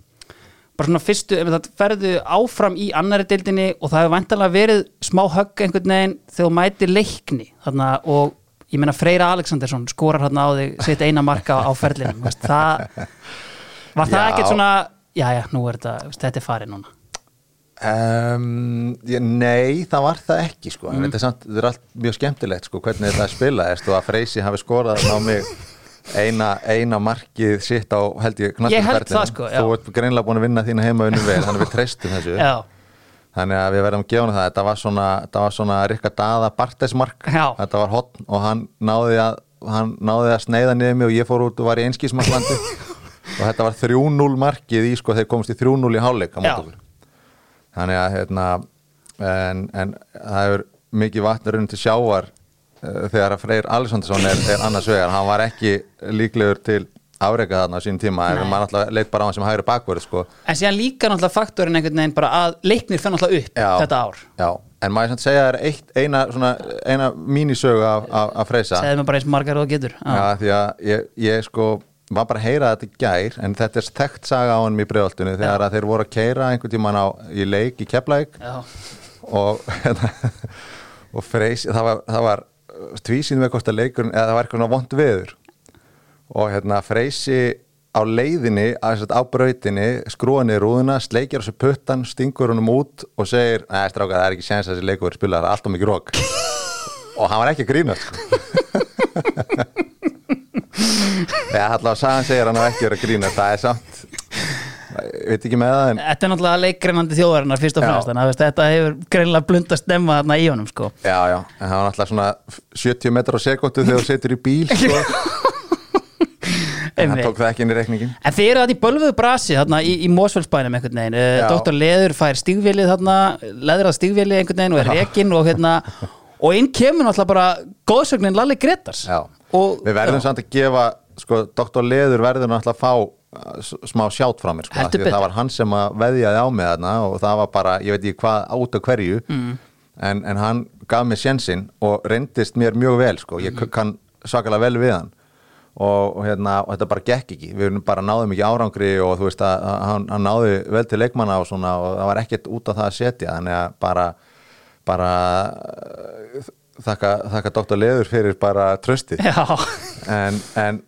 bara svona fyrstu, ef það ferðu áfram í annari deildinni og það hefur vantanlega verið smá högg einhvern veginn þegar þú mætir leikni þarna, og ég meina Freyra Alexandersson skorar hérna á þig sitt eina marka á ferlinum var það ekkert svona já já, nú er þetta, þetta er farið núna Um, ég, nei, það var það ekki sko. Mm. þetta er samt, þetta er allt mjög skemmtilegt sko, hvernig þetta spilaðist og að Freysi hafi skorað á mig eina, eina markið sitt á held ég það, sko, þú ert greinlega búin að vinna þína heima unni vel þannig við treystum þessu. Já, þannig að við verðum að gefa það. Þetta var svona, svona Rikka Daða Bartesmark Já. þetta var hotn og hann náði að hann náði að sneiða niður mig og ég fór út og var í einskísmarklandi og þetta var 3-0 markið í sko þeir komist í 3-0 í okkur. Þannig að hérna en, en það hefur mikið vatn runn til sjávar þegar að Freyr Alessandarsson er, er annars vegar, hann var ekki líklegur til áreika þarna á sínum tíma en Nei. maður alltaf leit bara á hann sem hægri bakverð sko. En síðan líka náttúrulega faktorinn einhvern veginn bara að leiknir fann náttúrulega upp Já. þetta ár Já, en maður samt segja er eitt, eina, svona, eina mínisögu af, af, af Freysa Segðu mig bara eins margar og getur Já, því að ég, ég sko var bara að heyra þetta í gær en þetta er þekkt saga á hann í bregðoltunni þegar að þeir voru að keira einhvern tímann á í leik í Já. og, og freys, það var, það var tvísýn með hvort að leikurinn, eða það var eitthvað vond veður og hérna freysi á leiðinni að, á brautinni skrúa niður rúðuna, sleikjar þessu puttan stingur honum út og segir neða stráka það er ekki séns að þessi leikur spilað það er alltaf mikið rók og hann var ekki að grína sko. eða allavega sagan segir hann var ekki verið að grína það er samt veit ekki með það en Þetta er náttúrulega leikgreinandi þjóðarinnar fyrst og fremst þannig að þetta hefur greinlega blundast stemma þarna í honum sko. Já, já, en það var náttúrulega svona 70 metrar á sekundu þegar þú setur í bíl sko. en Einmitt. tók það ekki inn í reikningin En þið eru þetta í bölvuðu brasi þarna í, í Mósfellsbænum einhvern veginn uh, Já. Dr. Leður fær stígvélið þarna leðrað stígvélið einhvern veginn og er rekin og hérna og inn kemur náttúrulega bara góðsögnin Lalli Gretars Já, og, við verðum samt að gefa sko, Dr. Leður verður náttúrulega að fá smá sjátt frá mér sko, það var hann sem að veðjaði á mig þarna og það var bara, ég veit ekki hvað át af hverju mm. en, en hann gaf mér sjensinn og reyndist mér mjög vel sko, ég Mm. kann svakalega vel við hann og, og, hérna, og þetta bara gekk ekki við bara náðum ekki árangri og þú veist að, hann, hann náði vel til leikmanna og svona og það var ekkert út af það að setja þannig að bara bara uh, þakka, þakka Dr. Leður fyrir bara tröstið Já, en, en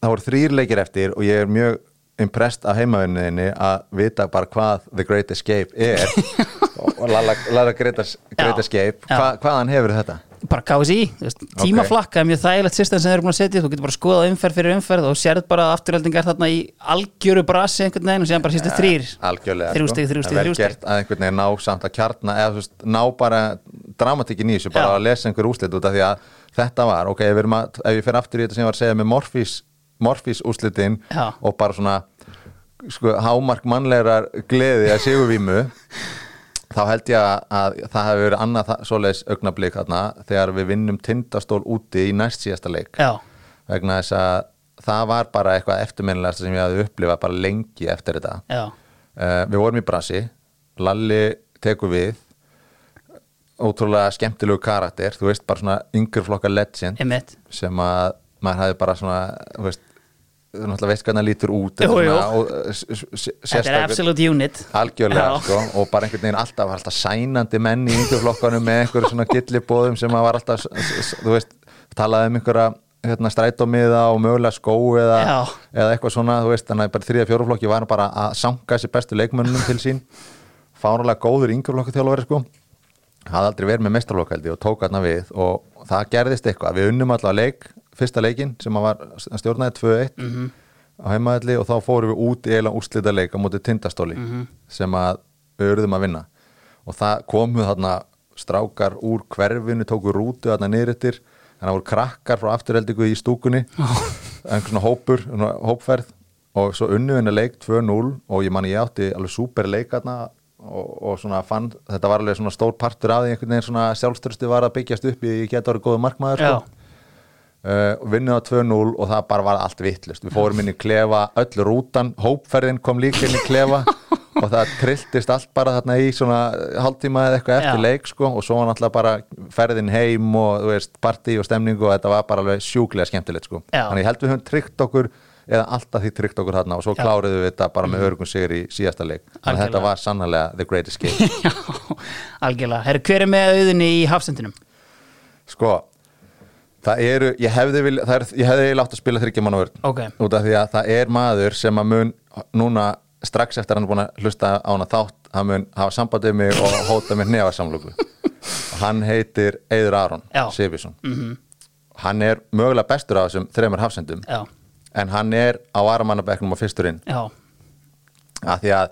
það voru þrýr leikir eftir og ég er mjög impressed af heimavinniðinni að vita bara hvað The Great Escape er og Lala, Lala Great, Great Escape. Hva, hvaðan hefur þetta? bara KSI þú veist, tímaflakka er mjög þægilegt system sem þeir eru búin að setja þú getur bara að skoða umferð fyrir umferð og sérð bara að afturhaldingar þarna í algjöru brasi einhvern veginn og síðan bara sýstu þrýr Algjörlega Þrjú sko. stig, þrjú stig, En vel þrjú stig. gert að einhvern veginn ná samt að kjarna eða þú veist, ná bara dramatikinn í þessu bara Já. að lesa einhver úslit út af því að þetta var, ok, ef, að, ef ég fer aftur í þetta sem ég var að segja með Morfís Morfís úslitin Já. og bara svona sko, hámark mannlegar gleði að sigurvímu þá held ég að, að það hefur verið annað svoleiðis augnablík þarna þegar við vinnum tindastól úti í næst síðasta leik. Já, vegna þess að það var bara eitthvað eftirminnilegasta sem ég hafði upplifað bara lengi eftir þetta. Uh, við vorum í brasi Lalli tekur við ótrúlega skemmtilegu karakter þú veist, bara svona yngur flokka legend einmitt. sem að maður hafði bara svona veist, þú náttúrulega veist hvernig hann lítur út Jú, jú. og, uh, Þetta er absolute unit. Algjörlega sko, og bara einhvern veginn alltaf, alltaf sænandi menn í yngur flokkanum með einhverju svona gillibóðum sem að var alltaf, þú veist talaði um einhverja hérna, strætómiða og mögulega skó eða, eða eitthvað svona, þú veist, þannig að bara þriða fjóruflokki var bara að sanga þessi bestu leikmönnum til sín. Fánulega góður yngjurflokku þjálfari sko. Hafði aldrei verið með mestralokkaldi og tók hann við og það gerðist eitthvað, við unnum allavega leik fyrsta leikin sem að var að stjórnaði 2-1 Mhm. á heimaðalli og þá fórum við út í eiginlega úrslita leik á móti tindastóli Mhm. sem að við verðum að vinna og það komu þarna strákar úr hverfinu, tóku rútu þarna niðurittir, þannig að það voru krakkar frá afturheldingu í stúkunni einhvern svona hópur, svona hópferð og svo unnu henni leik 2-0 og ég man ég átti alveg súper leik þarna og, og svona fann, þetta var alveg svona stór partur af því einhvern veginn svona sjálfstörsti var að byggjast upp í geta orðið góðu markmaður sko. Uh, vinnum á 2-0 og það bara var allt vittlust við fórum inn í klefa, öll rútan hópferðin kom líka inn í klefa og það trilltist allt bara þarna í svona hálftíma eða eitthvað eftir Já. leik sko, og svo var náttúrulega bara ferðin heim og veist, partí og stemningu og þetta var bara alveg sjúklega skemmtilegt sko. Þannig held við höfum tryggt okkur eða alltaf því tryggt okkur þarna og svo kláruðu við þetta bara með örgum sigur í síðasta leik. Þannig þetta var sannlega the great escape já, algjörlega. Herru, hver er með auðinni í hafsendinum? sko það eru, ég hefði vil, er, ég hefði eiginlega átt að spila þryggjumann á vörn. Ok, út af því að það er maður sem að mun núna strax eftir hann er búin að hlusta á hana þátt, hann mun hafa sambandið mig og hóta mér nefarsamlöku og hann heitir Eiður Aron Já. Sifisson -hmm. hann er mögulega bestur á þessum þreymur hafsendum já, en hann er á varamannabeknum á fyrsturinn af því að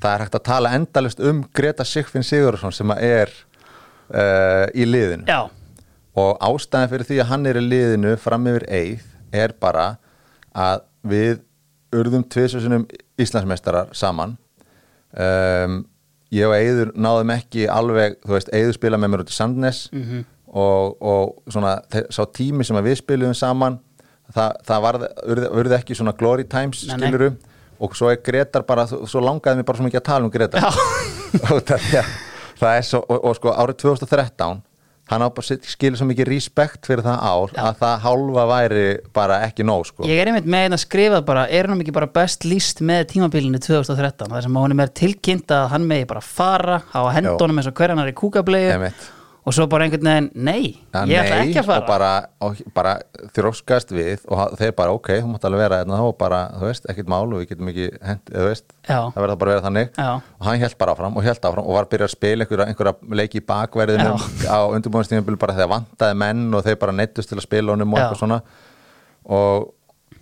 það er hægt að tala endalist um Greta Sigfinn Sigurðarsson sem að er uh, í liðinu. Já og ástæðan fyrir því að hann er í liðinu fram yfir eið er bara að við urðum tviðsessunum Íslandsmeistarar saman um, ég og Eiður náðum ekki alveg, þú veist, Eiður spila með mér út í Sandnes Mhm. og, og svona sá tími sem við spilum saman það, það varð, urði, urði ekki svona glory times Nei, nei. skiluru og svo er Gretar bara, svo langaði mér bara svo mikið að tala um Gretar það er svo, og, og sko árið 2013 hann á skilur svo mikið respekt fyrir það ár að það hálfa væri bara ekki nóg sko. Ég er einmitt með einn að skrifa bara, er hann ekki bara best líst með tímabilinu 2013 þar sem honum er tilkynnt að hann megi bara fara, hafa hendunum eins og hverjanar í kúkableiðu Einmitt. Og svo bara einhvern veginn, nei, Ja, ég ætla nei, ekki að fara. og bara, og bara þróskast við og þeir bara ok, þú mátt alveg vera hérna og bara, þú veist, ekkert mál og við getum ekki hent, þú veist, Já. það verður bara að vera þannig. Já. og hann held bara áfram og held áfram og var að byrja að spila einhverja, einhverja leiki í bakverðinum á undirbúinstíðanbíl bara þegar vantaði menn og þeir bara neittust til að spila honum og eitthvað svona. Og,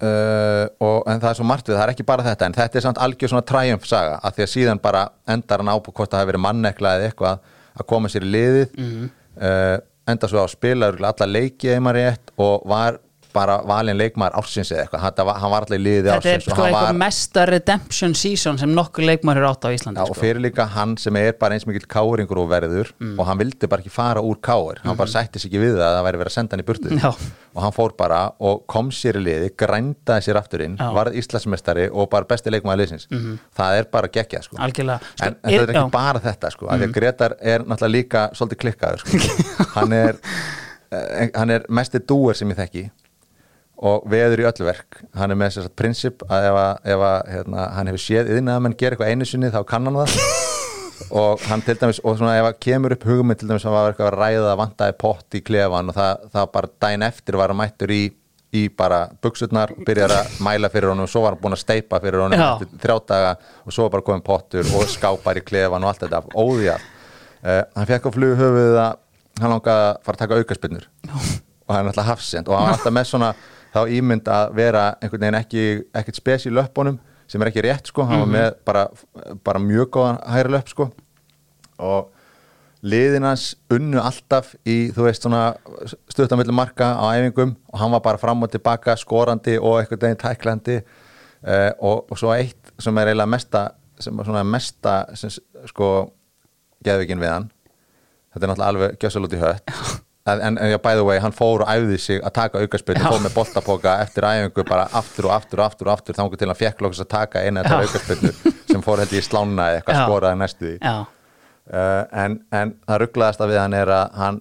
uh, og en það er svo margt við, það er ekki bara þetta en þetta er samt algjör svona triumph saga að því að síðan bara endar hann á hvort það hefur verið mannekla eða eitthvað að koma sér í liðið Mhm. uh, enda svo að spila örugglega alla leiki eða maður rétt og var bara valin leikmaður ársins eða eitthvað var, hann var allir í liðið Þetta er ársins og sko hann eitthvað var mesta redemption season sem nokkur leikmar er átt á Íslandi Já, og sko. fyrir líka hann sem er bara eins mikill káringur og verður Mm. og hann vildi bara ekki fara úr káir hann bara sætti sig ekki við það að það væri verið að senda hann í burtu Mhm. Já. og hann fór bara og kom sér í liði, grændaði sér aftur inn Já. Mhm. varð Íslandsmeistari og bara besti leikmaður liðsins það er bara geggjað sko. Sko, en, en þetta er ekki já. Mhm. bara þetta sko, að Gretar er náttúrulega líka svolítið klikkaður sko. hann er eh, hann er mesti dúer sem ég þekki og veður í öll verk. Hann er með þess að prinsip að ef, að, ef að, hérna, hann hefur séð yðin að menn gera eitthvað einu sinni þá kann hann það. Og hann til dæmis, og svona ef að kemur upp hugmynd til dæmis að var eitthvað að ræða að vantaði pott í klefan og það, það bara daginn eftir var að mættur í, í bara buksutnar, byrjar að mæla fyrir honum og svo var hann búin að steipa fyrir honum Já. eftir þrjá daga og svo var bara komin pottur og skápar í klefan og allt þetta óðjál uh, hann fekk á flug höfuð að hann langaði að fara að taka aukaspinnur og hann alltaf hafsend og hann alltaf með svona þá ímynd að vera einhvern veginn ekki ekkert spes í löppunum sem er ekki rétt sko, hann var með bara, bara mjög góðan hæri löpp sko. Og liðinans unnu alltaf í þú veist svona stuttamillu marka á æfingum og hann var bara fram og tilbaka skorandi og einhvern veginn tæklandi. Uh, og, og svo eitt sem er eiginlega mesta sem er svona mesta sem, sko geðvikin við hann. Þetta er náttúrulega alveg gjössal út í hött en, já, by the way, hann fór og æfði sig að taka aukarspil, Já. fór með boltapoka eftir æfingu bara aftur og aftur og aftur og aftur þangur til hann fekk lókast að taka eina þetta aukarspilnu sem fór held í slána eða eitthvað skoraði næstu því. Uh, en, en það rugglaðast að við hann er að hann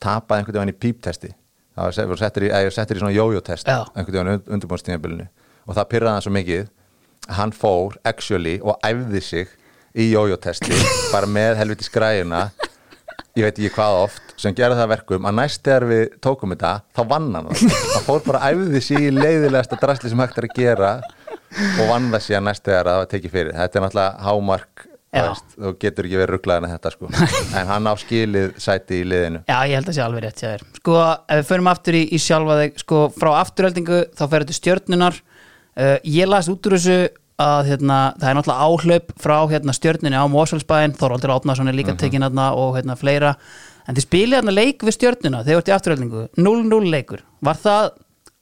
tapaði einhvern veginn í píptesti. Það var settir í, í svona jójótest einhvern veginn undirbúinstíðanbylunu og það pyrraði hann svo mikið að hann fór actually og æfði sig í jójótesti bara með helviti skræjuna ég veit ekki hvað oft sem gerði það að verkum að næst þegar við tókum þetta þá vann hann það. Fór bara að æfði sig í leiðilegasta drasli sem hægt er að gera og vann það síðan næst þegar það var tekið fyrir. Þetta er náttúrulega hámark veist, þú getur ekki verið rugglaðin að þetta sko. En hann á skilið sæti í liðinu. Já, ég held að sé alveg rétt þér. Sko, ef við förum aftur í, í sjálfa þig Sko, frá afturöldingu þá fer þetta stjörnunar uh, Ég las út úr þessu að hérna, það er náttúrulega áhlaup frá hérna, stjörnunni á Mósfellsbæinn Þorvaldur Átnason er líka Mhm. tekinn hérna og hérna fleira. En þið spilið hérna leik við stjörnuna þegar þú ert í afturöldingu 0-0 leikur. Var það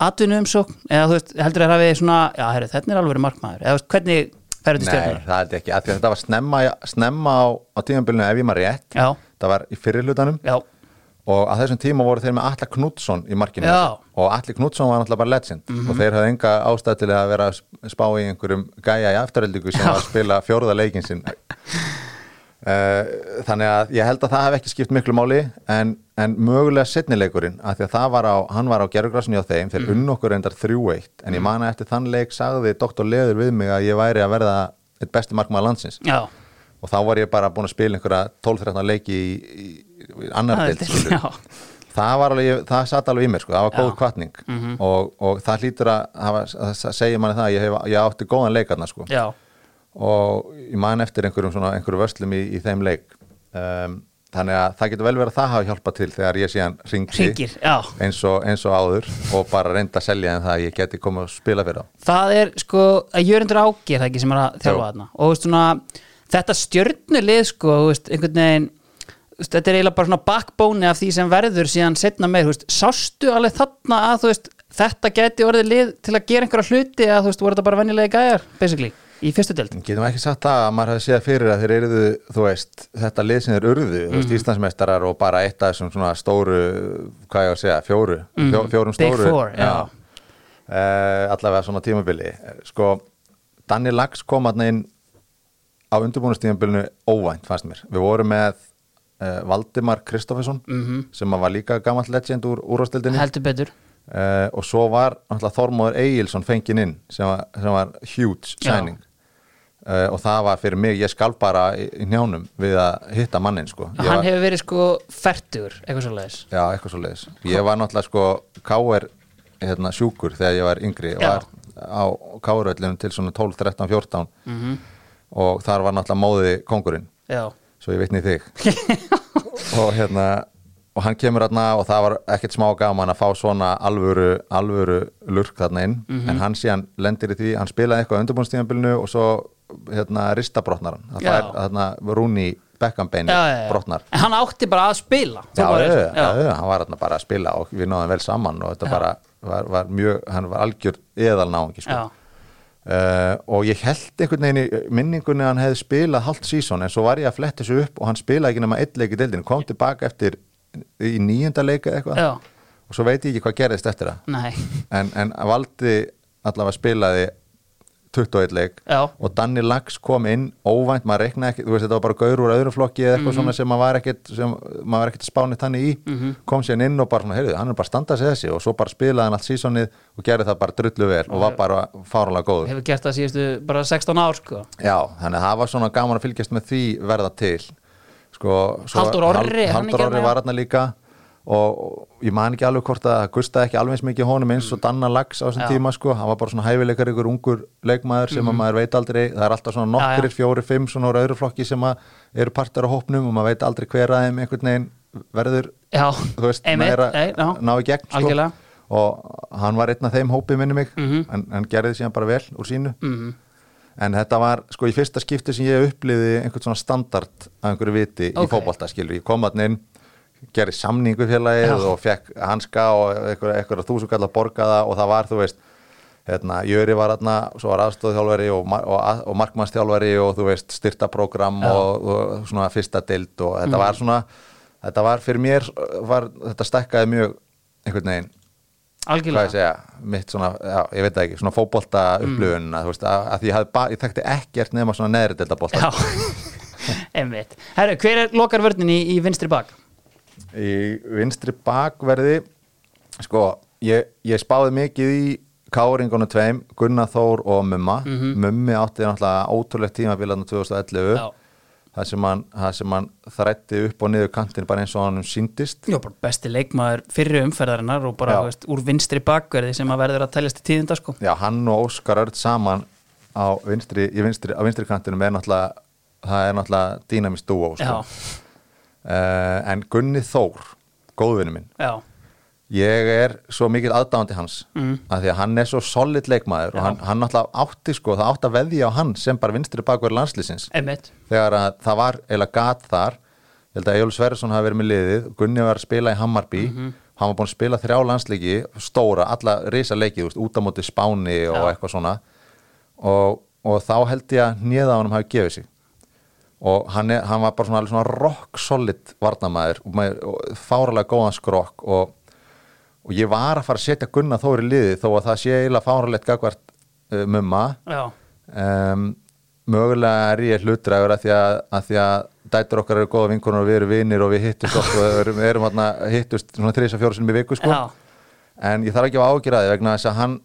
atvinnu umsókn eða þú veist, heldur þér hafið svona Já, herru, þetta er alveg markmaður. Eða hvernig fer þetta Nei, stjörnunar? það er ekki, að þetta var snemma, snemma á, á tímabilinu ef ég maður rétt. Já, það var í fyrir hlutanum. Já, og að þessum tíma voru þeir með Alla Knútsson í markinu Já. Mhm. og Alli Knútsson var náttúrulega bara legend og þeir hafði enga ástæð til að vera að spá í einhverjum gæja í afturöldingu sem var að spila fjórða leikin sinn uh, þannig að ég held að það hef ekki skipt miklu máli en, en mögulega setnileikurinn að því að það var á, hann var á gerðugrassinni á þeim Mhm. þeir unn okkur endar 3-1 en ég man að eftir þann leik sagði Dr. Leður við mig að ég væri að verða eitt besti markmaður landsins já og þá var ég bara búin að spila einhverja 12-13 leiki í, í annar Það já. það var alveg, það satt alveg í mér sko, það var góð kvartning og, og það hlýtur að, hafa, að segja manni það, ég, hef, ég átti góðan leikarna sko. Já, og ég man eftir einhverjum svona, einhverjum vöslum í, í þeim leik. Um, þannig að það getur vel verið að það hafa hjálpað til þegar ég síðan já. eins og, eins og áður og bara reynda að selja en það að ég geti komið að spila fyrir á það er sko að Jörundur Ági er það ekki sem er að þjálfa þarna. Og veist svona, þetta stjörnulið sko, veist, einhvern veginn veist, þetta er eiginlega bara svona backbone af því sem verður síðan setna meir, veist, sástu alveg þarna að þú veist, þetta geti orðið lið til að gera einhverja hluti að þú veist, voru þetta bara venjulegi gæjar, basically í fyrstu deild Getum ekki sagt það að maður hefði séð fyrir að þeir eruðu, þú veist, þetta lið sem þeir þú Mhm. veist, Íslandsmeistarar og bara eitt af þessum svona stóru, hvað ég að segja, fjóru, fjó, fjórum Mhm. Big stóru. four, já. Uh, allavega svona tímabili. Sko, Danni Lax kom aðna inn á undirbúinustímabilinu óvænt, fannst mér. Við vorum með uh, Valdimar Kristoffersson, Mhm. sem að var líka gamall legend úr úrvastildinni. heldur betur Uh, og svo var Þormóður Egilson fenginn inn sem var, sem var huge Já. signing uh, og það var fyrir mig, ég skal bara í, í njánum við að hitta mannin sko. Ég hann var, hefur verið sko færtur eitthvað svo leiðis Já, eitthvað svo leiðis Ég var náttúrulega sko K.R. Hérna, sjúkur þegar ég var yngri og Já. var á K.R. til svona 12, 13, 14 Mhm. og þar var náttúrulega móði kongurinn já, svo ég vitni þig. Og hérna og hann kemur hérna og það var ekkert smá gaman að fá svona alvöru, alvöru lurk þarna inn. Mhm. en hann síðan lendir í því, hann spilaði eitthvað á undirbúinstíðanbylnu og svo hérna ristabrotnar hann, það fær hérna Rúni já. brotnar. En hann átti bara að spila. Já, já, hann var hérna bara að spila og við náðum vel saman og þetta bara var, var mjög, hann var algjör eðal náungi sko. já, Uh, og ég held einhvern veginn í minningunni að hann hefði spilað halvt sísón en svo var ég að fletta þessu upp og hann spilaði ekki nema eitt leik í deildinu, kom tilbaka eftir í nýjunda leika eitthvað. Og svo veit ég ekki hvað gerðist eftir það. En, en valdi allavega spilaði 21 leik já, og Danni Lax kom inn óvænt, maður reiknaði ekki, þú veist þetta var bara gaur úr öðrum flokki eða eitthvað svona sem maður var ekkit sem maður var ekkit spánið þannig í. Kom sér inn og bara svona, heyrðu, hann er bara að standa sig þessi og svo bara spilaði hann allt sísonið og gerði það bara drullu vel og var bara fáranlega góður. Hefur gert það síðustu bara 16 ár sko. Já, þannig að það var svona gaman að fylgjast með því verða til. Sko, Halldór Orri, hann ekki Orri hérna? var hann líka og, ég man ekki alveg hvort að það gustaði ekki alveg eins mikið honum eins og Danna Lax á þessum tíma sko, hann var bara svona hæfileikar ykkur ungur leikmaður sem að maður veit aldrei. Það er alltaf svona já. fjóri, fimm svona úr öðru flokki sem að eru partar á hópnum og maður veit aldrei hver að þeim einhvern veginn verður. Já, þú veist, einmitt, næra, nei, já, ná í gegn sko. Og hann var einn af þeim hópi minni mig, Mhm. en, en gerði síðan bara vel úr sínu. Mhm. en þetta var sko í fyrsta skipti sem ég uppliði einhvern svona standard af einhverju viti í Ok. Að gerði samningu félagið Já. og fekk hanska og einhverja einhver þúsund kallar borgaða og það var þú veist hérna, Jöri var hérna, svo var aðstóðþjálfari og, og, og markmannstjálfari og þú veist styrtaprógram Já. og, og svona fyrsta dild og þetta var svona þetta var fyrir mér var, þetta stekkaði mjög einhvern veginn. Hvað ég algjörlega segja, mitt svona, já, ég veit það ekki, svona upplifun að, þú veist, að, að ég, ba- ég þekkti ekkert nema svona neðri delta bolta já, einmitt. Herru, hver er lokar vörnin í, í vinstri bak? Í vinstri bakverði sko, ég, ég spáði mikið í Káringunum tveim, Gunnar Þór og Mumma. Mummi átti náttúrulega ótrúlegt tímabilarna 2011 Já. það sem hann, það sem hann þrætti upp og niður kantinn bara eins og hann síndist Já, bara besti leikmaður fyrri umferðarinnar og bara veist, úr vinstri bakverði sem að verður að teljast í tíðinda sko. Já, hann og Óskar Örd saman á vinstri, vinstri, á vinstri kantinum er náttúrulega það er náttúrulega dýnamist dúó sko. Já, uh, en Gunni Þór góðvinni minn, já, ég er svo mikið aðdáðandi hans Mm. af því að hann er svo solid leikmaður Já. og hann, hann náttúrulega átti sko, það átti að veðja á hann sem bara vinstri bakverð landslýsins þegar að það var eiginlega gat þar ég held að Egil Sverrisson hafi verið með liðið Gunni var að spila í Hammarby Mhm. hann var búin að spila þrjá landsleiki stóra, alla risa leiki þú veist, út á móti Spáni og Já. eitthvað svona og, og þá held ég að nýða á hann hafi gefið sig og hann, er, hann var bara svona, svona rock solid varnamæður og, og fáralega góðan skrokk og, og ég var að fara að setja Gunna Þór í liðið þó að það sé eiginlega fáralegt gagvart uh, mumma. Já, um, mögulega er ég hlutræður að því að, að því að dætur okkar eru góða vinkonur og við erum vinir og við hittust okkur og erum, erum þarna hittust svona þrisa fjóra sinni í viku sko. Já, en ég þarf ekki að ágjöra því vegna þess að hann,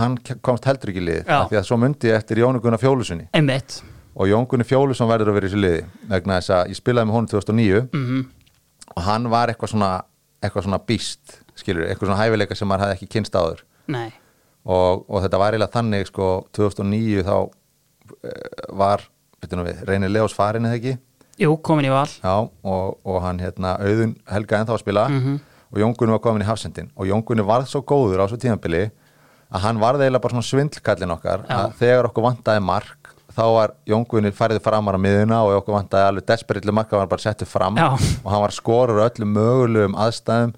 hann komst heldur ekki í af því að svo myndi ég eftir Jónu Gunnar Fjólusunni einmitt og Jón Gunnar Fjólusson verður að vera í þessu liði vegna þess að ég spilaði með honum 2009 mm og hann var eitthvað svona eitthvað svona býst, skilur, eitthvað svona hæfileika sem maður hafði ekki kynst áður. Og, og þetta var eiginlega þannig sko 2009 þá eh, var, veitum við, Reynir Leós farin eða ekki? Jú, komin í val. Já, og, og hann hérna auðun Helga ennþá að spila. Mhm. og Jón Gunni var komin í hafsendin. Og Jón Gunni varð svo góður á svo tíðanbili að hann varð eiginlega bara svona svindlkallin okkar Að þá var Jón Gunni færið framar á miðuna og okkur vantaði alveg desperillu mark hann var bara settur fram Já. og hann var skorur á öllum mögulegum aðstæðum.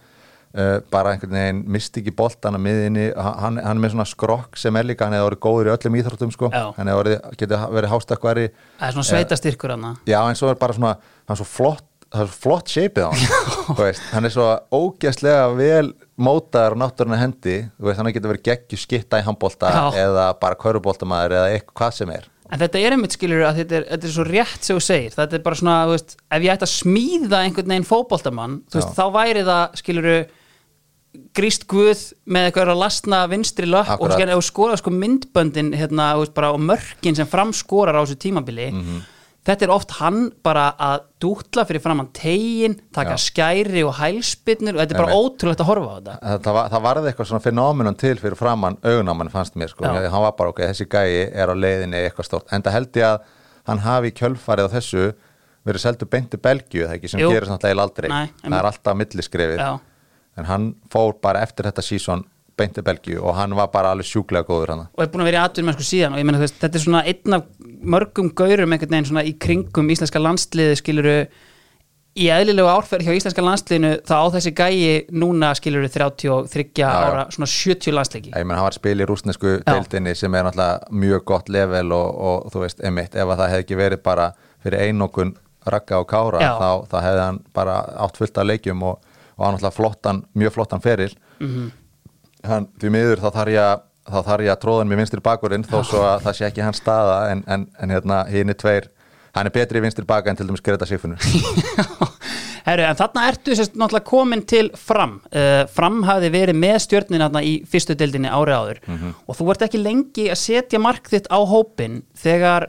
Uh, bara einhvern veginn misti ekki boltan að miðinni, hann, hann er með svona skrokk sem er líka, hann hefur orðið góður í öllum íþróttum sko, hann hefur orðið, getið verið hástakværi Það er svona sveitastyrkur hann Já, en svo er bara svona, hann er svo flott það er svo flott shapeið á hann þú veist, hann er svo ógeðslega vel mótaður á náttúruna hendi. Veist, hann getur verið geggju skitta í handbolta Já. eða bara kauruboltamaður eða eitthvað hvað sem er En þetta er einmitt skilur að þetta er, þetta er svo rétt sem þú segir, þetta er bara svona, þú veist, ef ég ætti að smíða einhvern veginn fótboltamann, þú veist, Já. þá væri það skilur gríst guð með eitthvað að lasna vinstri löpp og skorar sko myndböndin hérna, þú veist, bara og mörkin sem framskorar á þessu tímabili Mhm. Þetta er oft hann bara að dútla fyrir framann tegin, taka Já. skæri og hælspinnur og þetta er bara Einmitt. ótrúlegt að horfa á þetta það, það, var- það varði eitthvað svona fenómenon til fyrir framann augunáman fannst mér sko, Já. hann var bara ok, þessi gæi er á leiðinni eitthvað stórt, en það held ég að hann hafi kjölfarið á þessu verið seldu beinti Belgíu, það ekki sem Jú. gerist náttúrulega aldrei, Nei, það er alltaf milliskrefið, Já. en hann fór bara eftir þetta sísón beinti Belgíu og hann var bara alveg sjúklega góður hann og er búin að vera í atvinnum sko síðan og ég veist, þetta er svona einn af mörgum gaurum einhvern veginn svona í kringum íslenska landsliði skiluru í eðlilegu árferð hjá íslenska landsliðinu þá á þessi gæi núna skiluru 33 já. ára svona 70 landsleiki ég menn hann var að spila í rúsnesku deildinni sem er náttúrulega mjög gott level og, og þú veist, emitt, ef að það hefði ekki verið bara fyrir einokun ragga og kára Já. þá, þá hefði hann bara átt fullt af leikjum og, og hann náttúrulega flottan, mjög flottan feril Mhm. Hann, því miður þá þarf ég að þá þarf ég að tróða hann með vinstri bakurinn þó svo að það sé ekki hans staða en, en, en hérna hinn er tveir hann er betri í vinstri baka en til dæmis Greta Sigfunur Herru, en þarna ertu sérst náttúrulega komin til fram. Uh, fram hafði verið með stjörnin þarna í fyrstu deildinni ári áður. Mhm. og þú ert ekki lengi að setja mark þitt á hópin þegar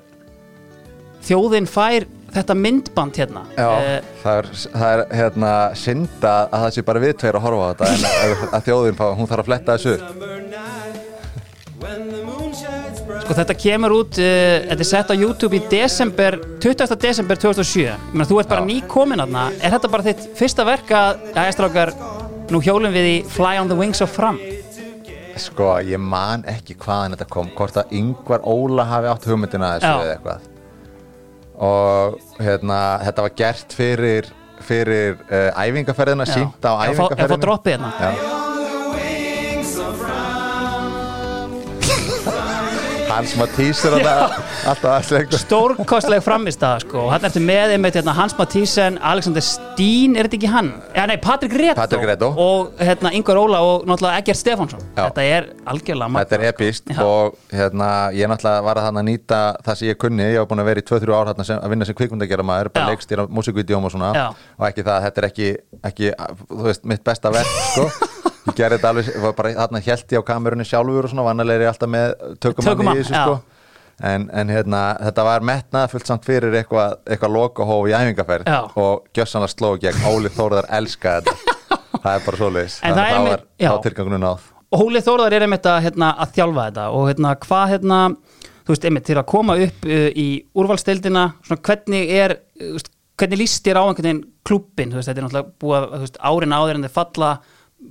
þjóðin fær þetta myndband hérna Já, það er, það er hérna synda að það sé bara við tveir að horfa á þetta en að, að þjóðin, hún þarf að fletta þessu. Sko þetta kemur út, uh, þetta er sett á YouTube í desember, 20. desember 2007 Ég meina, Þú ert bara ný komin aðna Er þetta bara þitt fyrsta verk að Já, strákar, nú hjólum við í Fly on the Wings of Fram Sko, ég man ekki hvaðan þetta kom hvort að yngvar Óla hafi átt hugmyndina þessu Já. eða eitthvað og hérna, þetta var gert fyrir fyrir uh, æfingaferðina, sínt á Ef að fá- ef að fá æfingaferðina droppið hérna Matísur alltaf að slengu Stórkostleg framist það sko hann ertu með einmitt hérna, Hans Mathísen, Alexander Steen er þetta ekki hann? Já, nei, Patrik Reto, og hérna, Ingar Óla og náttúrulega Egert Stefánsson. Þetta er algjörlega Þetta er sko. epist og hérna, ég náttúrulega var að þannig að nýta það sem ég kunni, ég var búin að vera í 2-3 ár sem, að vinna sem kvikmyndagjara maður, bara leikstýra músikvídeóm og svona. Já. og ekki það, þetta er ekki, ekki þú veist, mitt besta verk, sko ég gerði þetta alveg, var bara þarna held ég á kamerunni sjálfur og svona, vannalega er ég alltaf með tökumann Tökumann, í þessu, sko. en, en hérna, þetta var metnað fullt samt fyrir eitthvað, eitthvað lokahóf í æfingaferð Já. og gjössanlega sló gegn. Óli Þórðar elska þetta. Það er bara svoleiðis, En það er þá einmitt- var, þá tilgangunum náð. Og Hóli Þórðar er einmitt að, hérna, að þjálfa þetta og hérna, hvað hérna, þú veist, einmitt til að koma upp uh, í úrvalsteildina svona hvernig er uh, hvernig líst þér á einhvern veginn klubbin þú veist, þetta er náttúrulega búið að, árin áður en þeir falla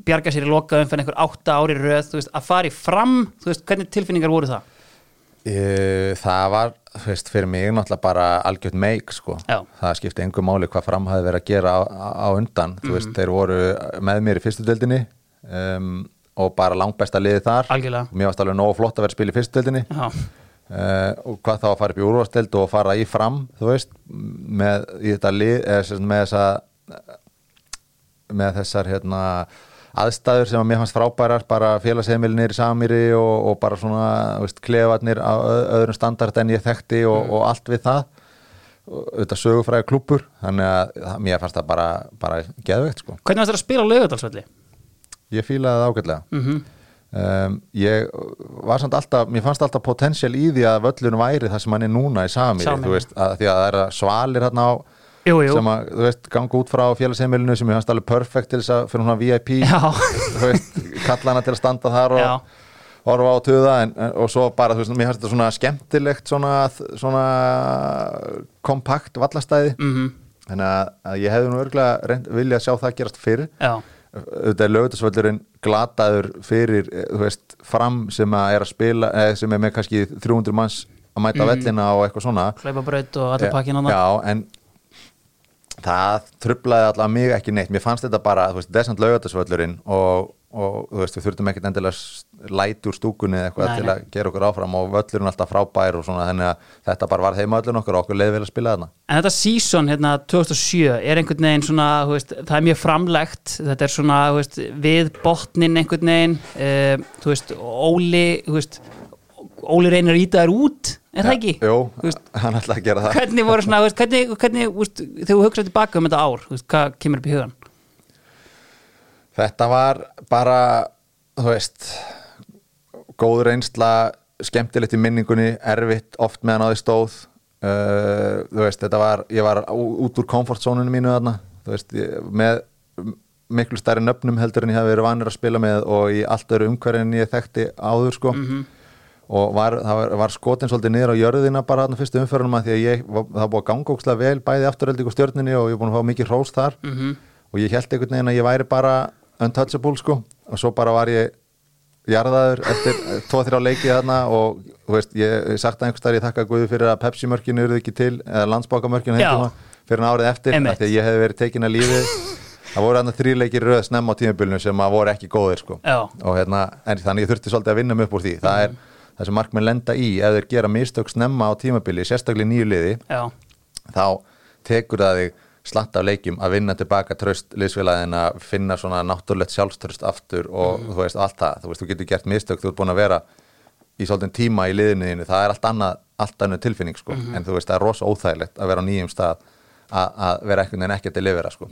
bjarga sér í loka umfenn einhver átta ári röð, veist, að fara í fram veist, hvernig tilfinningar voru það? Það var, veist, fyrir mig náttúrulega bara algjört meik, sko Já. það skipti engu máli hvað fram hafði verið að gera á, á undan, Mhm. veist, þeir voru með mér í fyrstu deildinni um, og bara langbesta liði þar Algjörlega. mér varst alveg nógu flott að vera að spila í fyrstu deildinni Já, uh, og hvað þá að fara upp í úrvasteld og fara í fram, þú veist með lið sagt, með þessa með þessar hérna aðstæður sem að mér fannst frábærar bara félagsheimilinir í Samýri og, og bara svona veist, klefarnir á öðrum standard en ég þekkti og, og allt við það auðvitað sögufræði klúpur þannig að mér fannst það bara, bara geðveikt sko. hvernig varst það að spila á laugadalsvelli? ég fílaði það ágætlega Mm um, ég var samt alltaf mér fannst alltaf potensial í því að völlun væri það sem hann er núna í Samýri Samherji. þú veist, að, því að það er svalir hérna á Jú, jú, sem að, þú veist, ganga út frá félagsheimilinu sem ég fannst alveg perfekt til þess að fyrir hún VIP já, þú veist, kalla hana til að standa þar og já, horfa á tuða en, en, og svo bara, þú veist, mér fannst þetta svona skemmtilegt svona, svona kompakt vallastæði mhm, þannig að, að ég hefði nú örgulega reynd, vilja sjá það gerast fyrir já. Auðvitað er lögutasvöldurinn glataður fyrir, eh, þú veist, fram sem að er að spila, eða sem er með kannski 300 manns að mæta Mhm. vellina og eitthvað svona. Hlaupabraut og allir pakkin á það Já, en það trublaði allavega mig ekki neitt. Mér fannst þetta bara, þú veist, desant laugatasvöllurinn og, og þú veist, við þurftum ekkert endilega læti úr stúkunni eða eitthvað til að gera okkur áfram og völlurinn alltaf frábær og svona, þannig að þetta bara var heima öllun okkur og okkur leiði vel að spila þarna. En þetta season hérna 2007 er einhvern veginn svona, þú veist, það er mjög framlegt. Þetta er svona, þú veist, við botnin einhvern veginn uh, þú veist, Óli, þú veist Óli reynir að íta þær út er það ekki? Jú, hann ætlaði að gera það hvernig voru svona, hvernig, hvernig þegar þú hugsaði tilbaka um þetta ár hvað kemur upp í hugan? Þetta var bara, þú veist, góð reynsla, skemmtilegt í minningunni, erfitt oft meðan á því stóð. Uh, þú veist, þetta var, ég var út úr komfortzónunum mínu þarna, þú veist, ég, með miklu stærri nöfnum heldur en ég hafi verið vanur að spila með og í allt öru umhverju en ég þekkti áður, sko. Og var, var, var skotin svolítið niður á jörðina bara þarna fyrstu umferðunum að því að ég, var- það búið að ganga ókslega vel bæði afturölding og stjörninni og ég búin að fá mikið hrós þar. Mhm. og ég held einhvern veginn að ég væri bara untouchable sko. Og svo bara var ég jarðaður eftir 2-3 leikið þarna og veist, ég, sagt að einhvers þar ég þakka Guði fyrir að Pepsi-mörkinu eruð ekki til eða landsbókamörkinu fyrir árið eftir Einmitt. af því að ég hefði verið tekin að lífi. Það voru þarna þrý leikir röð snemma á tímabilinu sem að voru ekki góðir sko. Og hérna, en þannig ég þurfti svolítið að vinna mig upp úr því. Það er það sem markmenn lenda í ef þeir gera mistök snemma á tímabili, sérstaklega nýju liði Já, þá tekur það þig slatt af leikjum að vinna tilbaka tröst liðsfélagin að finna svona náttúrulegt sjálfströst aftur og þú veist allt það, þú veist þú getur gert mistök þú ert búin að vera í svolítið tíma í liðinu það er allt annað, allt annað tilfinning sko. en þú veist það er rosa óþægilegt að vera á nýjum stað að, vera ekkert en ekki að delivera sko.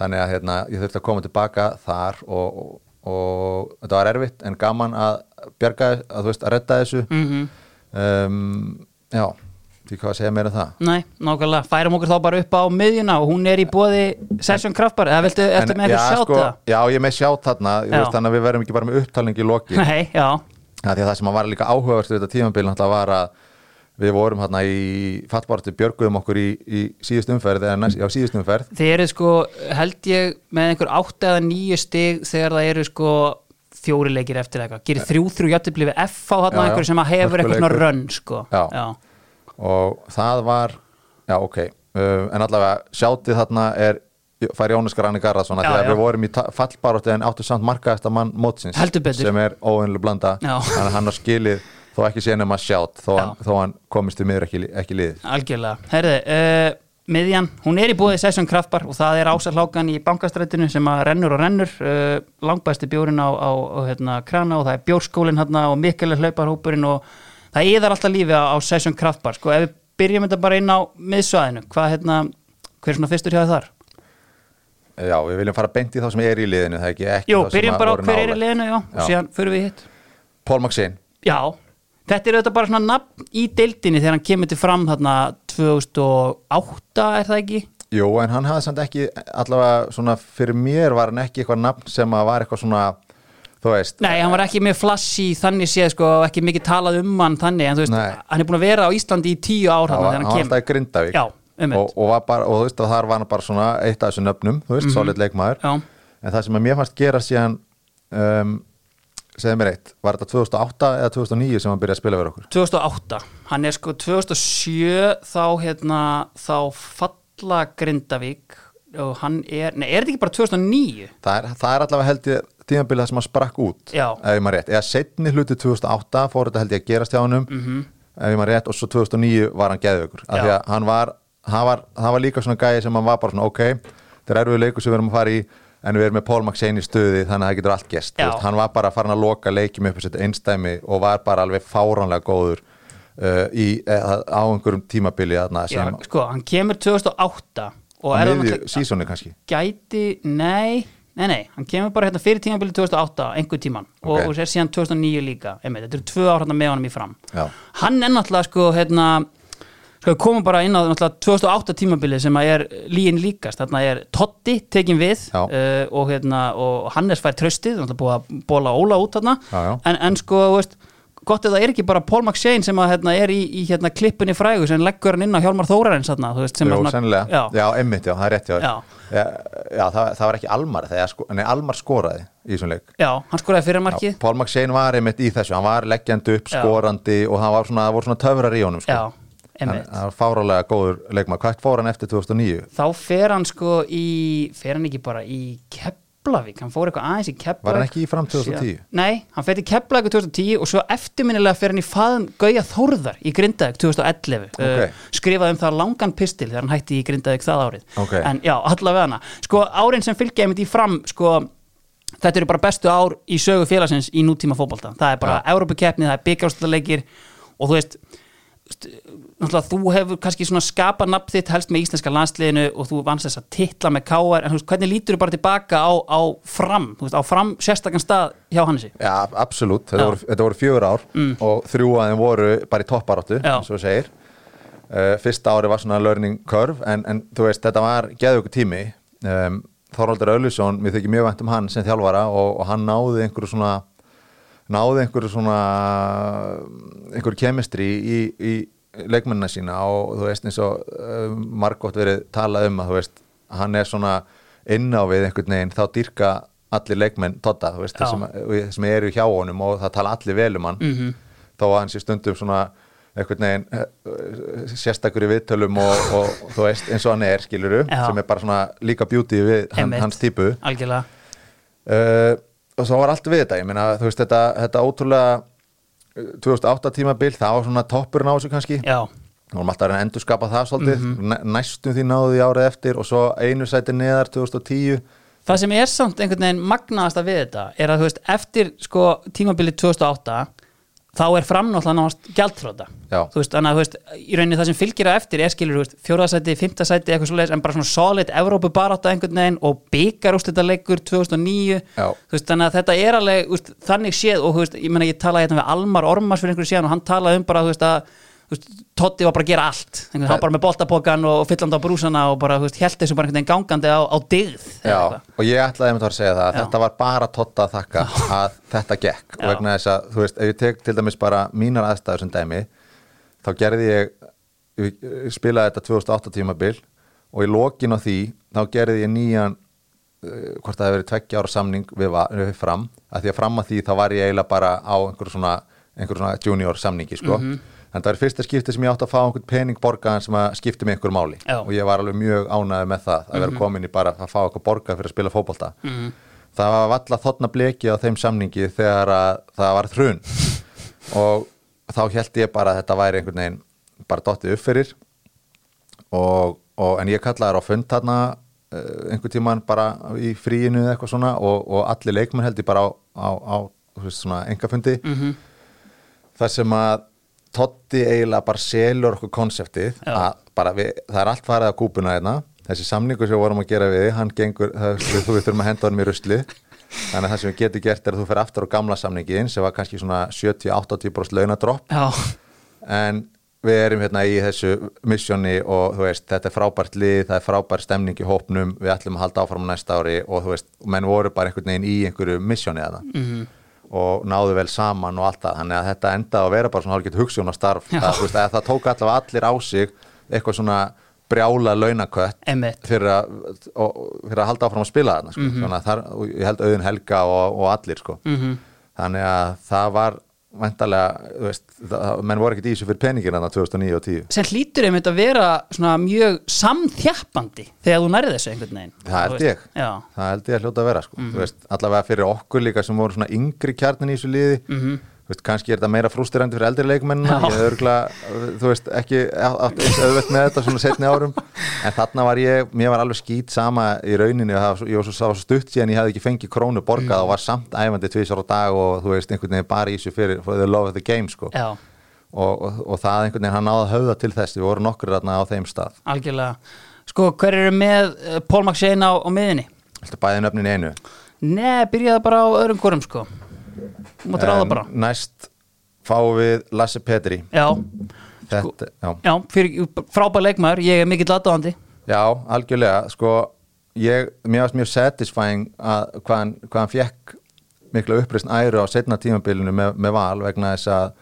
þannig að hérna, ég þurfti að koma tilbaka þar og, og, og þetta var erfitt en gaman að bjarga, að þú veist, að redda þessu. Mhm. Um, já, því hvað að segja meira um það? Nei, nákvæmlega, færum okkur þá bara upp á miðjuna og hún er í bóði Session Kraftbar, eða viltu, ertu með eitthvað já, sjátt sko? Já, ég er með sjátt þarna veist, þannig að við verðum ekki bara með upptalning í loki Nei, já, Það að það sem var líka áhugavert við þetta náttúrulega var að við vorum hérna í fattbáratu björguðum okkur í, í síðust umferð eða næst, já, síðust umferð. Þið eru sko, held ég með einhver átta eða nýju stig þegar það eru sko fjóri leikir eftir eitthvað, gerir þrjú þrjú játtifli við F á þarna Já, já, einhver sem að hefur eitthvað svona rönn sko. Já. og það var já, ok, uh, en allavega sjáttið þarna er fær Jónas Grani Garðarsson að já. við vorum í fallbáratu en áttu samt markaðasta mann mótsins sem er óvinnlega blanda. Þannig að hann har skilið þó ekki sé nema sjátt þó, þó hann komist við miður ekki, ekki liðið. Algjörlega, herði, uh, miðjan. Hún er í búið Session Kraftbar og það er ásarlákan í bankastrættinu sem að rennur og rennur uh, langbæsti bjórin á, á, á hérna, krana og það er bjórskólin hérna og mikilvæg hlauparhópurinn og það eðar alltaf lífi á, á Session Kraftbar sko, ef við byrjum þetta bara inn á miðsvæðinu, hvað hérna hver er svona fyrstur hjá þar? Já, við viljum fara beint í þá sem er í liðinu það er ekki ekki Jú, byrjum bara á hver er í liðinu, já, og Já. síðan förum við hitt. Paul Maxine. Já, þetta er auðvitað bara svona nafn í deildinni þegar hann kemur til fram þarna 2008 er það ekki? Jú, en hann hafði samt ekki allavega svona fyrir mér var hann ekki eitthvað nafn sem að var eitthvað svona þú veist Nei, hann var ekki með flashy þannig séð sko, og ekki mikið talað um hann þannig, en þú veist, Nei. hann er búin að vera á Íslandi í tíu ár hann hann var alltaf í Grindavík Já, einmitt. og, og, var bara, og þú veist þar var hann bara svona eitt af þessum nöfnum, þú veist, solid leikmaður. Já, en það sem að mér fannst gera síðan um, segðu mér eitt, var þetta 2008 eða 2009 sem hann byrjaði að spila fyrir okkur 2008 hann er sko 2007 þá hérna þá falla Grindavík og hann er, nei, er þetta ekki bara 2009? það er, það er allavega held ég tímabilið það sem hann sprakk út Já. ef ég maður rétt, eða setni hluti 2008 fór þetta held ég að gerast hjá honum Mhm. ef ég maður rétt og svo 2009 var hann geðvökur af Já. því að hann var, hann var hann var líka svona gæði sem hann var bara svona ok þetta er erfið leikur sem við erum að fara í en við erum með Paul Maxine í stuði þannig að það getur allt veist, hann var bara farin að loka leikjum upp að setja einstæmi og var bara alveg fáránlega góður uh, í, uh, á einhverjum tímabili þarna Já, sko, hann kemur 2008 og á er það kannski? Gæti, nei nei, nei, hann kemur bara hérna fyrir tímabili 2008 einhver tíman og, Ok. og er síðan 2009 líka einmitt, þetta eru tvö ár hérna með honum í fram. Já. hann er náttúrulega sko hérna sko við komum bara inn á náttúrulega 2008 tímabili sem að er líin líkast. Þarna er Totti tekin við uh, og hérna og Hannes fær tröstið, náttúrulega búið að bóla Óla út þarna. Já, já. En, en sko, veist gott ef það er ekki bara Paul McShane sem að hérna, er í, í hérna, klippunni frægu sem leggur hann inn á Hjálmar Þórarins þarna, Jú, svona- sennilega, já, já, einmitt, já, það er rétt já, það, það var ekki Almar þegar, sko, nei, Almar skoraði í þessum leik. Já, hann skoraði fyrir já, markið Paul McShane var einmitt í þessu, hann var leggjandi upp, skorandi og svona, það voru svona töfrar í honum sko. Það var fárálega góður leikmaður, hvað fór hann eftir 2009? þá fer hann sko í fer hann ekki bara í Keflavík hann fór eitthvað aðeins í Keflavík Var hann ekki í Fram 2010? Nei, hann fer til Keflavík 2010 og svo eftirminnilega fer hann í faðum Gauja Þórðar í Grindavík 2011 Ok. uh, skrifaði um það langan pistil þegar hann hætti í Grindavík það árið Ok. en já, allavega hana sko árin sem fylgja einmitt í fram sko þetta eru bara bestu ár í sögu félagsins í nútíma fótbolta það er bara Já. Európa-keppni, það er byggjárstaleikir og þú veist þú hefur kannski svona skapað nafn þitt helst með íslenska landsliðinu og þú vannst þess að titla með káar en veist, hvernig lítur þú bara tilbaka á, á fram, veist, á fram sérstakann stað hjá Hannesi? Já, absolutt, þetta Já. voru, þetta voru fjögur ár og þrjú að þeim voru bara í topparáttu, Já. eins og þú segir uh, Fyrsta ári var svona learning curve en, en þú veist, þetta var geðvöku tími um, Þorvaldur Ölusson, mér þykir mjög vænt um hann sem þjálfara og, og hann náði einhverju svona náði einhverju svona einhverju kemistri í, í leikmennina sína og þú veist eins og uh, margótt verið talað um að þú veist, hann er svona inn á við einhvern veginn, þá dýrka allir leikmenn Totta, þú veist, Já. þeir sem, eru hjá honum og það tala allir vel um hann Mhm. þó að hann sé stundum svona einhvern veginn eh, sérstakur í viðtölum og, og, þú veist eins og hann er skiluru, Já. sem er bara svona líka beauty við hann, hans típu Algjörlega uh, og svo var allt við þetta ég meina þú veist þetta, þetta ótrúlega uh, 2008 tímabil það var svona toppurinn á þessu kannski. Já, við vorum alltaf að reyna að endurskapa það svolítið. Mm næstum því náðu því árið eftir og svo einu sæti neðar 2010 það sem er samt einhvern veginn magnaðasta við þetta er að þú veist, eftir sko tímabilið 2008 þá er framnáttúrulega náðast gjaldþróta Já. þú veist, þannig að þú veist, í rauninni það sem fylgir að eftir er skilur, fjóraðsæti, fymtasæti eitthvað svo en bara svona solid Evrópu barátta einhvern veginn og byggar leikur 2009 Já. þú veist, þannig að þetta er alveg veist, þannig séð og þú veist, ég meina ég talaði hérna við Almar Ormars fyrir einhverju síðan og hann talaði um bara þú veist að Totti var bara að gera allt. Hann var bara með boltapokan og fyllandi á brúsana og bara, held þessu bara einhvern veginn gangandi á, á eða Já, og ég ætlaði að segja það að þetta var bara totta að þakka að þetta gekk. Og vegna þess að, þú veist, ef ég tek til dæmis bara mínar aðstæður sem dæmi þá gerði ég, ég spilaði þetta 2008 tímabil og í lokin á því, þá gerði ég nýjan uh, hvort það hefur verið tveggja ára samning við, við fram, að því að fram að því þá var ég eiginlega bara á einhver svona, einhver svona junior samningi, sko en það er fyrsta skipti sem ég átti að fá einhvern pening borgaðan sem að skipti mig einhver máli Já. og ég var alveg mjög ánægði með það að vera komin í bara að fá eitthvað borgað fyrir að spila fótbolta Mhm. það var valla þotna bleki á þeim samningi þegar að það var þrun og þá held ég bara að þetta væri einhvern veginn bara dottið upp fyrir og, og en ég kallaði þær á fund þarna uh, einhvern tíman bara í fríinu eða eitthvað svona og, og allir leikmenn held ég bara á, á, á engafundi Mhm. þar sem að Totti eiginlega bara selur okkur konseptið Já. að bara við, það er allt farið að kúpuna hérna. Þessi samningu sem við vorum að gera við hann gengur, það, þú við þurfum að henda honum í rusli. Þannig að það sem við getum gert er að þú fer aftur á gamla samningin sem var kannski svona 70-80% launadropp. En við erum hérna í þessu missjóni og þú veist, þetta er frábært lið, það er frábært stemning í hópnum, við ætlum að halda áfram næsta ári og þú veist, menn voru bara einhvern veginn í einhverju missjóni þarna. Mhm. Og náðu vel saman og allt það, þannig að þetta endaði að vera bara svona hálfgett hugssjónastarf, Já. að, þú veist, að það tók allavega allir á sig eitthvað svona brjála launakött fyrir fyrir að halda áfram að spila þarna, sko. Þannig að þar, ég held auðin Helga og, og allir, sko Mhm. þannig að það var væntalega, þú veist, það, menn voru ekkert í þessu fyrir peningin þarna 2009 og 10 sem hlýtur einmitt að vera svona mjög samþjappandi þegar þú nærið þessu einhvern veginn Það held ég. Já, það held ég að hljóta að vera sko. Mhm. þú veist, allavega fyrir okkur líka sem voru svona yngri kjarnin í þessu liði Mhm. þú veist, kannski er þetta meira frústirandi fyrir eldri leikmennina Já. ég hef örgulega, þú veist, ekki auðvelt með þetta svona setni árum en þarna var ég, mér var alveg skýt sama í rauninni og það var svo, stutt síðan ég hefði ekki fengið krónu borgað Mhm. og var samt æfandi tvisar á dag og þú veist, einhvern veginn bara í þessu fyrir for the love of the game sko. og, og, og það einhvern veginn hann náði að höfða til þess við vorum nokkur þarna á þeim stað algjörlega Sko, hver eru með uh, Paul McShane á, á miðinni? Þetta bæði nöfnin einu Nei, byrjaði bara á öðrum korum sko Þú mátt ráða bara. Næst fáum við Lasse Petri. Já, Þetta, já. já fyrir, frábær leikmaður, ég er mikill aðdáðandi já, algjörlega sko, ég, mér varst mjög satisfying að hvað hann, hvað hann fekk mikla uppreisn æru á setna tímabilinu með, með val vegna þess að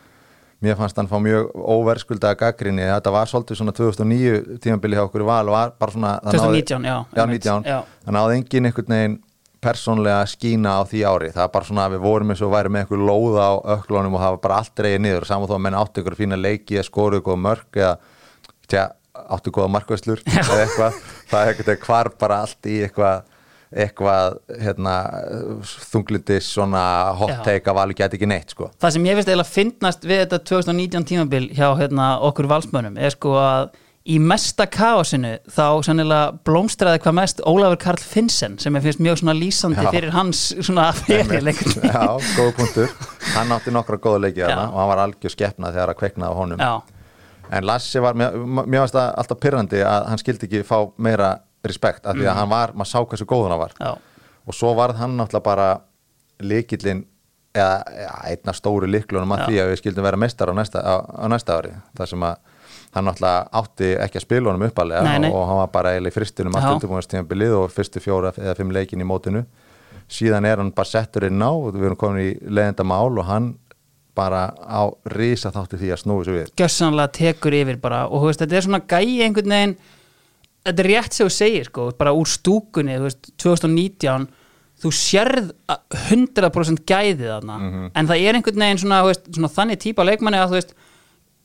mér fannst hann fá mjög óverskuldaða gaggrinni þetta var svolítið svona 2009 tímabili hjá okkur í val var bara svona það 2019, já, já, einmitt, 19, já. það náði engin einhvern veginn persónlega skína á því ári. Það er bara svona að við vorum eins og væri með einhver lóða á öklunum og það var bara allt reyði niður. Saman þó að menn áttu ykkur fína leiki eða skoru ykkur mörg eða tja, áttu góða markvæslur eða eitthvað, það er eitthvað hvar bara allt í eitthvað eitthvað hérna, þunglindis svona hot take af alveg gæti ekki neitt sko. það sem ég veist eiginlega fyndnast við þetta 2019 tímabil hjá hérna, okkur valsmönnum er sko að í mesta kaosinu þá sannilega blómstraði hvað mest Ólafur Karl Finnsen sem er finnst mjög svona lýsandi Já. fyrir hans svona fyrir leikur Já, góða punktur. Hann átti nokkra góða leiki Já. þarna og hann var algjör skeppnað þegar að kveiknaði honum. Já, en Lassi var, mér, varst það alltaf pyrrandi að hann skildi ekki fá meira respekt af því að hann var, maður sá hversu góðun hann var. Já, og svo varð hann náttúrulega bara líkillin eða ja, einna stóru líklunum að því að við skildum vera mestar á næsta, á, á næsta ári þar sem að hann náttúrulega átti ekki að spila honum uppalega Nei, nei. og hann var bara eiginlega í fristunum allt undirbúinastíðanbilið og fyrstu fjóra eða fimm leikin í mótinu. Síðan er hann bara settur inn á við erum komin í leiðenda mál og hann bara á risa þátti því að snúi svo við. Gjössanlega tekur yfir bara og veist, þetta er svona gæi einhvern veginn þetta er rétt sem þú segir sko, bara úr stúkunni, þú veist, 2019 þú sérð að 100% gæðið þarna. En það er einhvern veginn svona, veist, svona þannig típa leikmanni að þú veist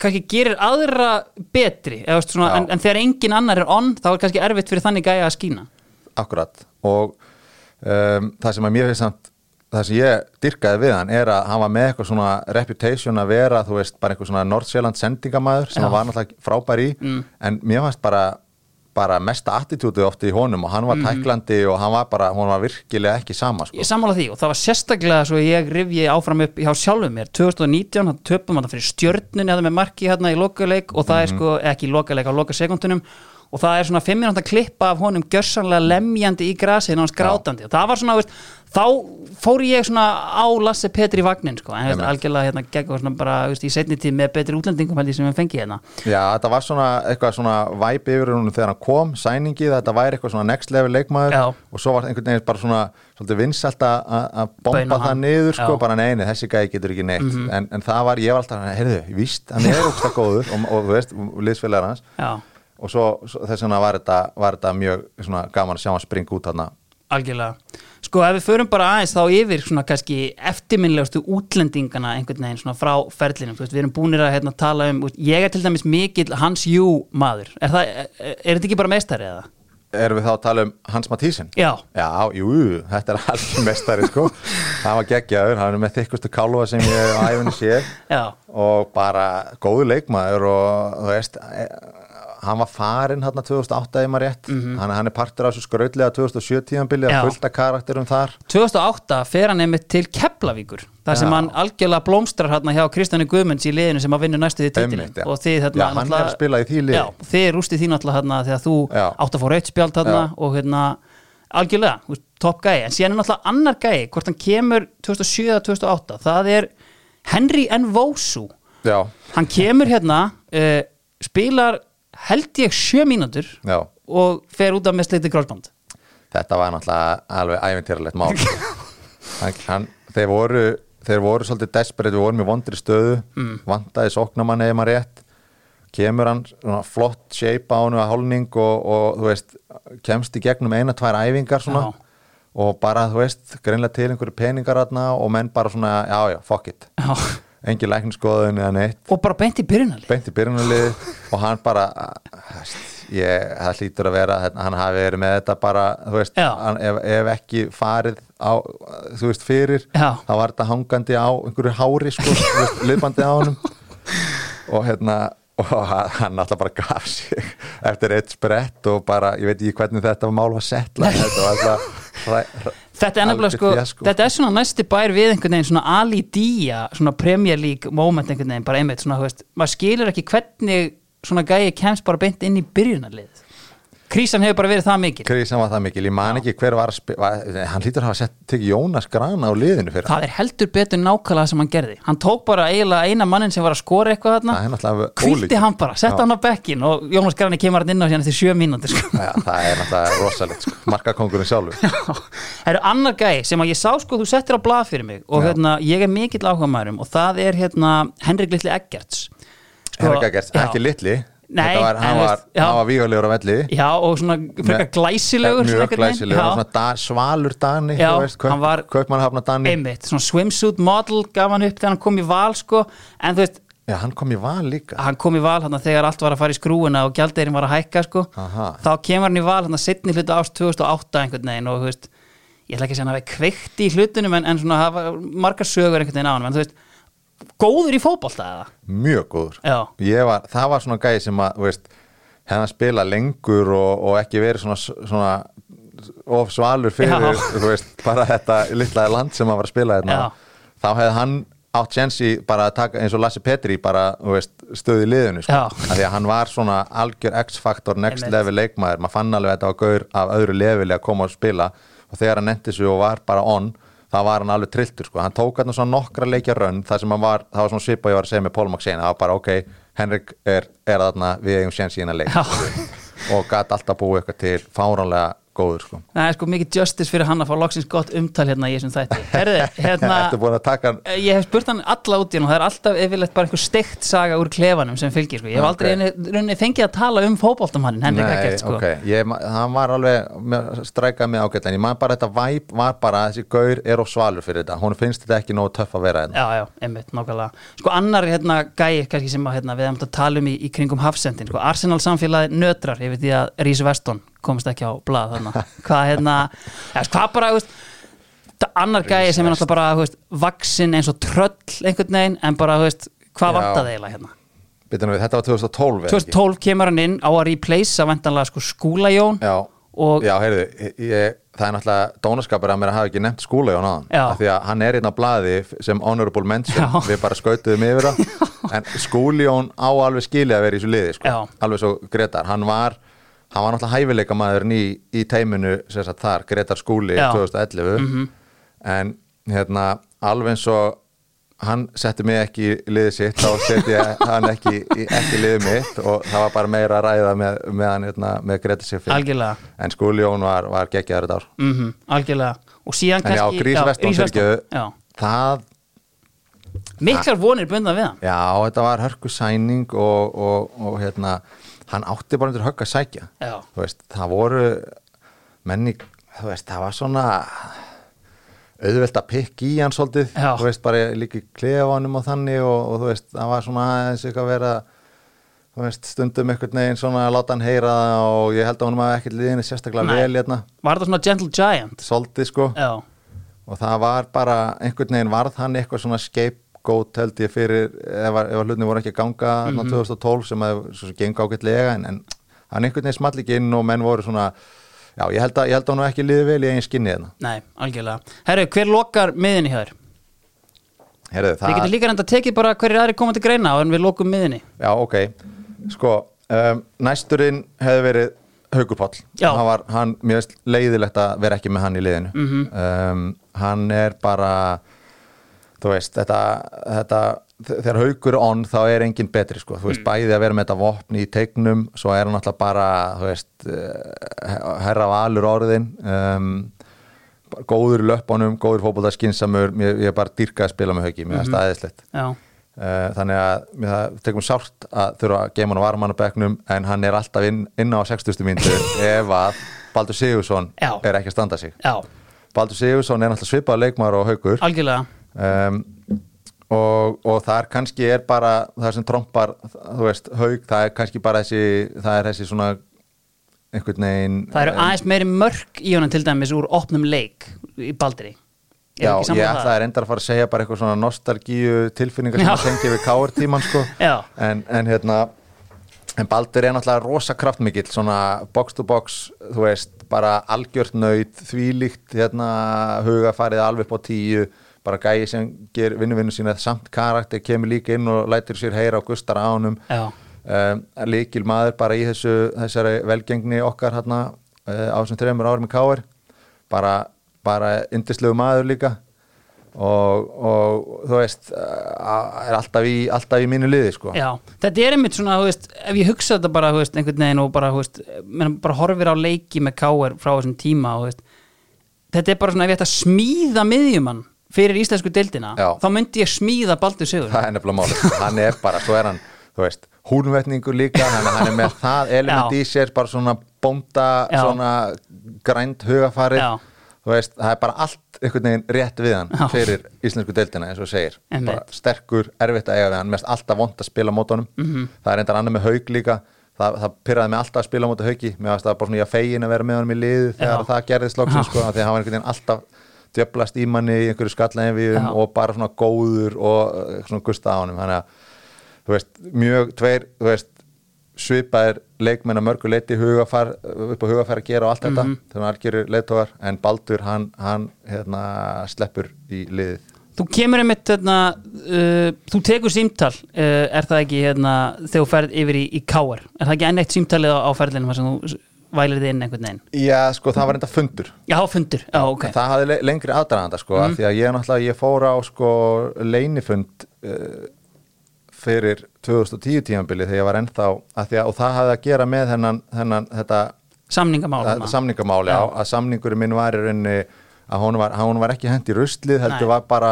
kannski gerir aðra betri veist, svona, en, en þegar engin annar er on þá er kannski erfitt fyrir þannig gæja að skína Akkurat og um, það sem að mér finnst samt það sem ég dyrkaði við hann er að hann var með eitthvað svona reputation að vera þú veist bara eitthvað svona Nordsjælland sendingamæður sem Já. hann var náttúrulega frábær í Mm. en mér fannst bara bara mesta attitúti ofti í honum og hann Mhm. var tæklandi og hann var bara, hún var virkilega ekki sama sko. Ég sammála því og það var sérstaklega svo ég rifji áfram upp hjá sjálfum mér 2019, það töpum þetta fyrir stjörnunni þetta með marki hérna í lokaleik og það er Mhm. sko, ekki í lokaleik á lokasekundunum og það er svona 5 minúta klippa af honum gjörsanlega lemjandi í grasið hans grátandi og það var svona, veist, þá fór ég svona á Lasse Petri vagnin sko, en veist, algjörlega hérna gegn svona bara veist, í setni tíð með betri útlendingum held ég sem við fengi hérna. Já, þetta var svona eitthvað svona væp yfir húnum þegar hann kom, sæningi, þetta væri eitthvað svona next level leikmaður. Já. og svo var einhvern veginn bara svona vinsælt að bomba það hann. niður sko, Já. Bara neini, þessi gæði getur ekki neitt. En, en það var, ég var alltaf, heyrðu, víst hann er og, svo, svo þess vegna var þetta, var þetta mjög gaman að sjá hann springa út þarna. Algjörlega. Sko ef við förum bara aðeins þá yfir svona kannski eftirminlegustu útlendingana einhvern veginn svona frá ferlinum þú veist, við erum búinir að hérna, tala um ég er til dæmis mikill Hans Jú maður. Er, það, er, er þetta ekki bara meistari eða? Erum við þá að tala um Hans Mathísen? Já, Já, jú, þetta er alveg mestari sko. Hann var geggjaður, hann er með þykkustu kálfa sem ég á æfinni sé og bara góðu leikmaður og þú veist hann var farinn hérna 2008 ef maður rétt, hann, hann er partur af þessu skrautlega 2007 tíðanbili Mhm. Já. að fullta karakterum þar 2008 fer hann einmitt til Keflavíkur þar sem Já. hann algjörlega blómstrar hérna hjá Kristjáni Guðmunds í liðinu sem að vinna næstu því já. og þið hérna Já, hann er að spila í því liði. Já, þið rústið því náttúrulega hérna þegar þú Já. átt að fá rautt spjald hérna og hérna algjörlega, topp gæi en síðan er náttúrulega annar gæi, hvort hann kemur 2007-2008, það er Henry Nvosu já, hann kemur hérna uh, spilar held ég sjö mínútur já, og fer út af með slitið grósband þetta var náttúrulega alveg ævintýralegt mál. Hann, hann, þeir voru þeir voru svolítið desperate, við vorum í vondri stöðu mm. vantaði sóknamann eða maður rétt. Kemur hann svona flott shape á hann að hálning og, og þú veist, kemst í gegnum eina, tvær æfingar svona og bara, þú veist, greinlega til einhverju peningar og menn bara svona, já, já, fuck it. Já. Engin lækniskoðun eða neitt. Og bara beint í byrjunali beint í byrjunarlið og hann bara ég, það hlýtur að vera hérna, hann hafi verið með þetta bara veist, hann, ef, ef ekki farið á, þú veist, fyrir Já. þá var þetta hangandi á einhverju hári sko, liðbandi á honum. Og hérna og hann alltaf bara gaf sig eftir eitt sprett og bara, ég veit ekki hvernig þetta mál var settla þetta var alltaf Þetta er nefnilega sko, algjört fiasko. þetta er svona næsti bær við einhvern veginn svona Ali Dia, svona Premier League moment einhvern veginn, bara einmitt svona, þú veist, maður skilur ekki hvernig svona gæi kemst bara beint inn í byrjunarlið. Krísan hefur bara verið það mikil. Krísan var það mikil, ég man ekki hver var, var hann hlýtur að hafa sett tekið Jónas Grana á liðinu fyrir Það er heldur betur nákvæmlega sem hann gerði. Hann tók bara eiginlega eina mannin sem var að skora eitthvað þarna, ólíkt. hann bara, setta Já. hann á bekkin og Jónas Grani kemur hann inn á hérna eftir sjö mínútur sko. Já, það er náttúrulega rosalegt sko. markakongurinn sjálfur Það eru annar gæi sem að ég sá sko þú settir á blað fyrir mig og hérna, ég er mikill áhuga maðurum og það er hérna Henrik Litli Eggerts sko, Henrik Eggers, já. ekki litli Nei, var, hann, var, hann var vígalegur á velli. Já, og svona frekar glæsilegur mjög glæsilegur, Já, svona da, svalur Dani kaupmannhafna Dani. Einmitt, svona swimsuit model gaf hann upp þegar hann kom í val sko, en þú veist, Já, hann kom í val líka. Hann kom í val hann þegar allt var að fara í skrúuna og gjaldeirin var að hækka sko. Þá kemur hann í val hann að setni hlutu ást 2008 einhvern veginn og þú veist ég ætla ekki að segja hann hafi kveikt í hlutunum en, en svona margar sögur einhvern veginn á hann en þú veist, góður í fótbolta eða? Mjög góður Já. Ég var, Það var svona gæði sem að, veist hefði að spila lengur og, og ekki verið svona, svona of svalur fyrir, veist, bara þetta litla land sem að var að spila hérna. Þá hefði hann átt Jensi bara að taka eins og Lassi Petri bara, þú veist, stöði liðinu sko. Því að hann var svona algjör X-faktor, next Einmitt. level leikmaður. Maður fann alveg að þetta var gaur af öðru leveli að koma og spila. Og þegar hann nefndi sig og var bara on þá var hann alveg trilltur sko. hann tók hann svona nokkra leikja rönn það sem hann var, það var svona svipa ég var að segja með Paul McShane það var bara ok, Henrik er, er þarna við eigum séns í hennar leik. Og gæti alltaf búið eitthvað til fáránlega góður sko. það er sko mikið justice fyrir hann að fá loksins gott umtal hérna í þessum þætti Herði, hérna hann ég hef spurt hann alla út í hann og það er alltaf yfirleitt bara einhver steikt saga úr klefanum sem fylgir sko. ég hef Ok. aldrei okay. rauninni fengið að tala um fótboltamannin Henrik Ekkert sko. ok, ég, hann var alveg strækað mig ágætlega, en ég man bara þetta væp var bara að þessi gaur er of svalur fyrir þetta hún finnst þetta ekki nógu töff að vera hérna Já, já, einmitt, nákvæmlega Sko annar hérna gæi, kannski sem að, hérna, við hefum að tala um í, í kringum hafsendin sko, Arsenal samfélagi nötrar, veit því að Rís Veston komst ekki á blað þarna Hvað hérna, hvað bara, veist annar gæi sem er náttúrulega bara, veist vaksin eins og tröll einhvern veginn en bara, veist, hvað Já. vantaði eiginlega hérna við, þetta var 2012 eða ekki? 2012 kemur hann inn á að replacea vantanlega sko skúlajón Já, og já heyrðu, ég, það er náttúrulega dónaskapur að mér að hafa ekki nefnt skúla Jón aðan Já. af því að hann er einn á blaði sem honorable mention Já. við bara skautuðum yfir það en skúli Jón á alveg skilið að vera í þessu liði sko. Alveg svo Gretar, hann var hann var náttúrulega hæfileika maðurinn í, í teiminu sagt þar, Gretar skúli Já. 2011 en hérna alveg eins og hann setti mig ekki í liðið sitt þá setti hann ekki, í- liðið mitt og það var bara meira að ræða með, með hann hérna, með Greta Siffi algjörlega. En Skúli Jón var, var geggjaður þetta ár. Mm algjörlega. Og síðan en kannski Grís Veston Grís fyrirgefðu, já. það, miklar vonir bundna við hann. Já, þetta var hörku sæning og, og, og hérna hann átti bara undir högg að sækja. Veist, það voru menni, þú veist, það var svona auðvelt að pikk í hann svolítið, Já. þú veist, bara líka í klefanum og þannig og, og þú veist, það var svona aðeins eitthvað að vera þú veist, stundum einhvern veginn svona að láta hann heyra og ég held að hann maður ekkert liðinni sérstaklega Nei. vel hérna, var það svona gentle giant? Svolítið sko. Já, og það var bara, einhvern veginn varð hann eitthvað svona scapegoat held ég fyrir ef, ef hlutin voru ekki að ganga mm Mhm. 2012 sem að svo sem gengur ágætlega en, en hann einhvern veginn small ekki inn og menn voru svona já, ég held að, ég held að hann ekki liðið vel í eigin skinni hérna. nei, algjörlega herru, hver lokar miðinni hjá þér? Herðu, við getum það, líka reynda að tekið bara hverjir aðri koma til greina en við lokum miðinni já, ok sko, um, næsturinn hefði verið Já. hann var, hann, mér veist leiðilegt að vera ekki með hann í liðinu Mhm. um, hann er bara þú veist, þetta, þetta þegar Haukur er on þá er enginn betri sko, Mm. þú veist, bæði að vera með þetta vopn í tegnum, svo er hann alltaf bara þú veist, eh, herra valur orðin um, góður löpunum, góður fótbolta skinsamur, ég, er bara dyrka að spila með Hauki, mér finnst Mhm. það aðeinslegt Uh, þannig að það tekum sárt að þurfa að geima hann á varmannabeknum en hann er alltaf inn, inn á 60. mínútu ef að Baldur Sigursson Já. er ekki að standa sig já, Baldur Sigursson er alltaf svipað leikmaður og haugur algjörlega um, og, og þar kannski er bara það sem trompar, þú veist, haug það er kannski bara þessi það er þessi svona einhvern veginn það eru aðeins meiri mörk í honum til dæmis úr opnum leik í Baldri. Já, ég um ætlaði reyndar að fara að segja bara eitthvað svona nostalgíu tilfinningar sem Já. að tengja við káir tíman sko. En, en hérna en Baldur er náttúrulega rosa kraftmikill svona box to box þú veist, bara algjört nöyt þvílíkt hérna hugafarið alveg upp á tíu bara gæi sem ger vinnuvinnu sína samt karakter kemur líka inn og lætur sér heyra á gustar ánum um, líkil maður bara í þessu þessari velgengni okkar hérna uh, á þessum þreymur árum í Káir bara, bara indislegu maður líka. Og, og þú veist er alltaf í, alltaf í mínu liði sko. Já, þetta er einmitt svona, veist, ef ég hugsa þetta bara, veist, einhvern veginn og bara, veist, bara horfir á leiki með káir frá þessum tíma, veist, þetta er bara svona, ef ég ætti að smíða miðjumann fyrir íslensku deildina, Já. þá myndi ég smíða Baldur Sigur. það er nefnilega máli hann er bara, svo er hann, þú veist húnvetningur líka, hann, hann er með það element Já. í sér, bara svona bónda Já. svona grænt hugafarið þú veist, það er bara allt einhvern veginn rétt við hann fyrir íslensku deildina eins og segir Einmitt. bara sterkur, erfitt að eiga við hann mest alltaf vond að spila á mótunum Mhm. -hmm. það er endar annað með haug líka það, það pyrraði mig alltaf að spila á mótu haugi mér varst það bara svona ég fegin að vera með honum í liði þegar það gerðist loksins sko, að hann djöblast í manni í einhverju skallæðin Já. og bara svona góður og uh, svona gusta á honum þannig að þú veist, mjög tveir, þú veist svipaðir leikmenn að mörgu leiti hugafar, upp á hugafar að gera og allt þetta Mhm. þegar hann algjörir leitógar en Baldur hann, hann hérna, sleppur í liðið Þú kemur einmitt hérna, uh, þú tekur símtal uh, er það ekki hérna, þegar þú ferð yfir í, í káar er það ekki enn eitt símtalið á, á ferðinu þar sem þú vælir þið inn einhvern veginn? Já, sko, það var enda fundur. Já, fundur, já, ok. Það hafði le lengri aðdraganda sko, af því að ég náttúrulega, ég fór á sko leinifund uh, fyrir 2010 tímabili þegar ég var ennþá, að því að, og það hafði að gera með hennan, hennan þetta, Samningamál þetta þarna. samningamáli á, að samningurinn minn var í rauninni að hún var, hún var ekki hent í ruslið, heldur var bara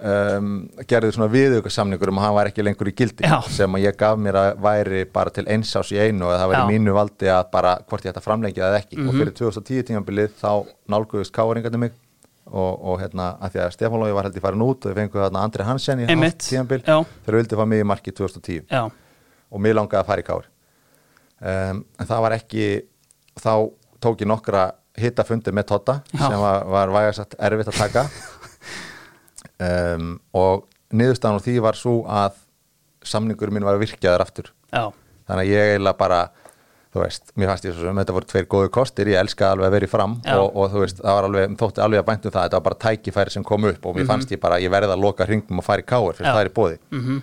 um, gerði svona viðauka samningur um að hann var ekki lengur í gildi Já. sem að ég gaf mér að væri bara til eins ás í einu og að það væri Já. mínu valdi að bara hvort ég ætti að framlengja það ekki Mhm. og fyrir 2010 tímabilið þá nálguðist káringarnir mig og, og hérna að því að Stefán Lógi var held ég farin út og ég fengu þarna Andri Hansen í Já. þegar vildi fá mig í marki 2010 Já, og mér langaði að fara í kár um, en það var ekki þá tók ég nokkra hittafundi með Totta sem var, var vægasagt erfitt að taka um, og niðurstaðan og því var svo að samningur minn var virkjaður aftur. Já, þannig að ég eiginlega bara þú veist, mér fannst ég svo sem þetta voru tveir góðu kostir, ég elska alveg að vera í fram og, og þú veist, það var alveg, þótti alveg að bæntum það, þetta var bara tækifæri sem kom upp og mér fannst ég bara, ég verði að loka hringnum og fara í káir fyrir það er í bóði mhm,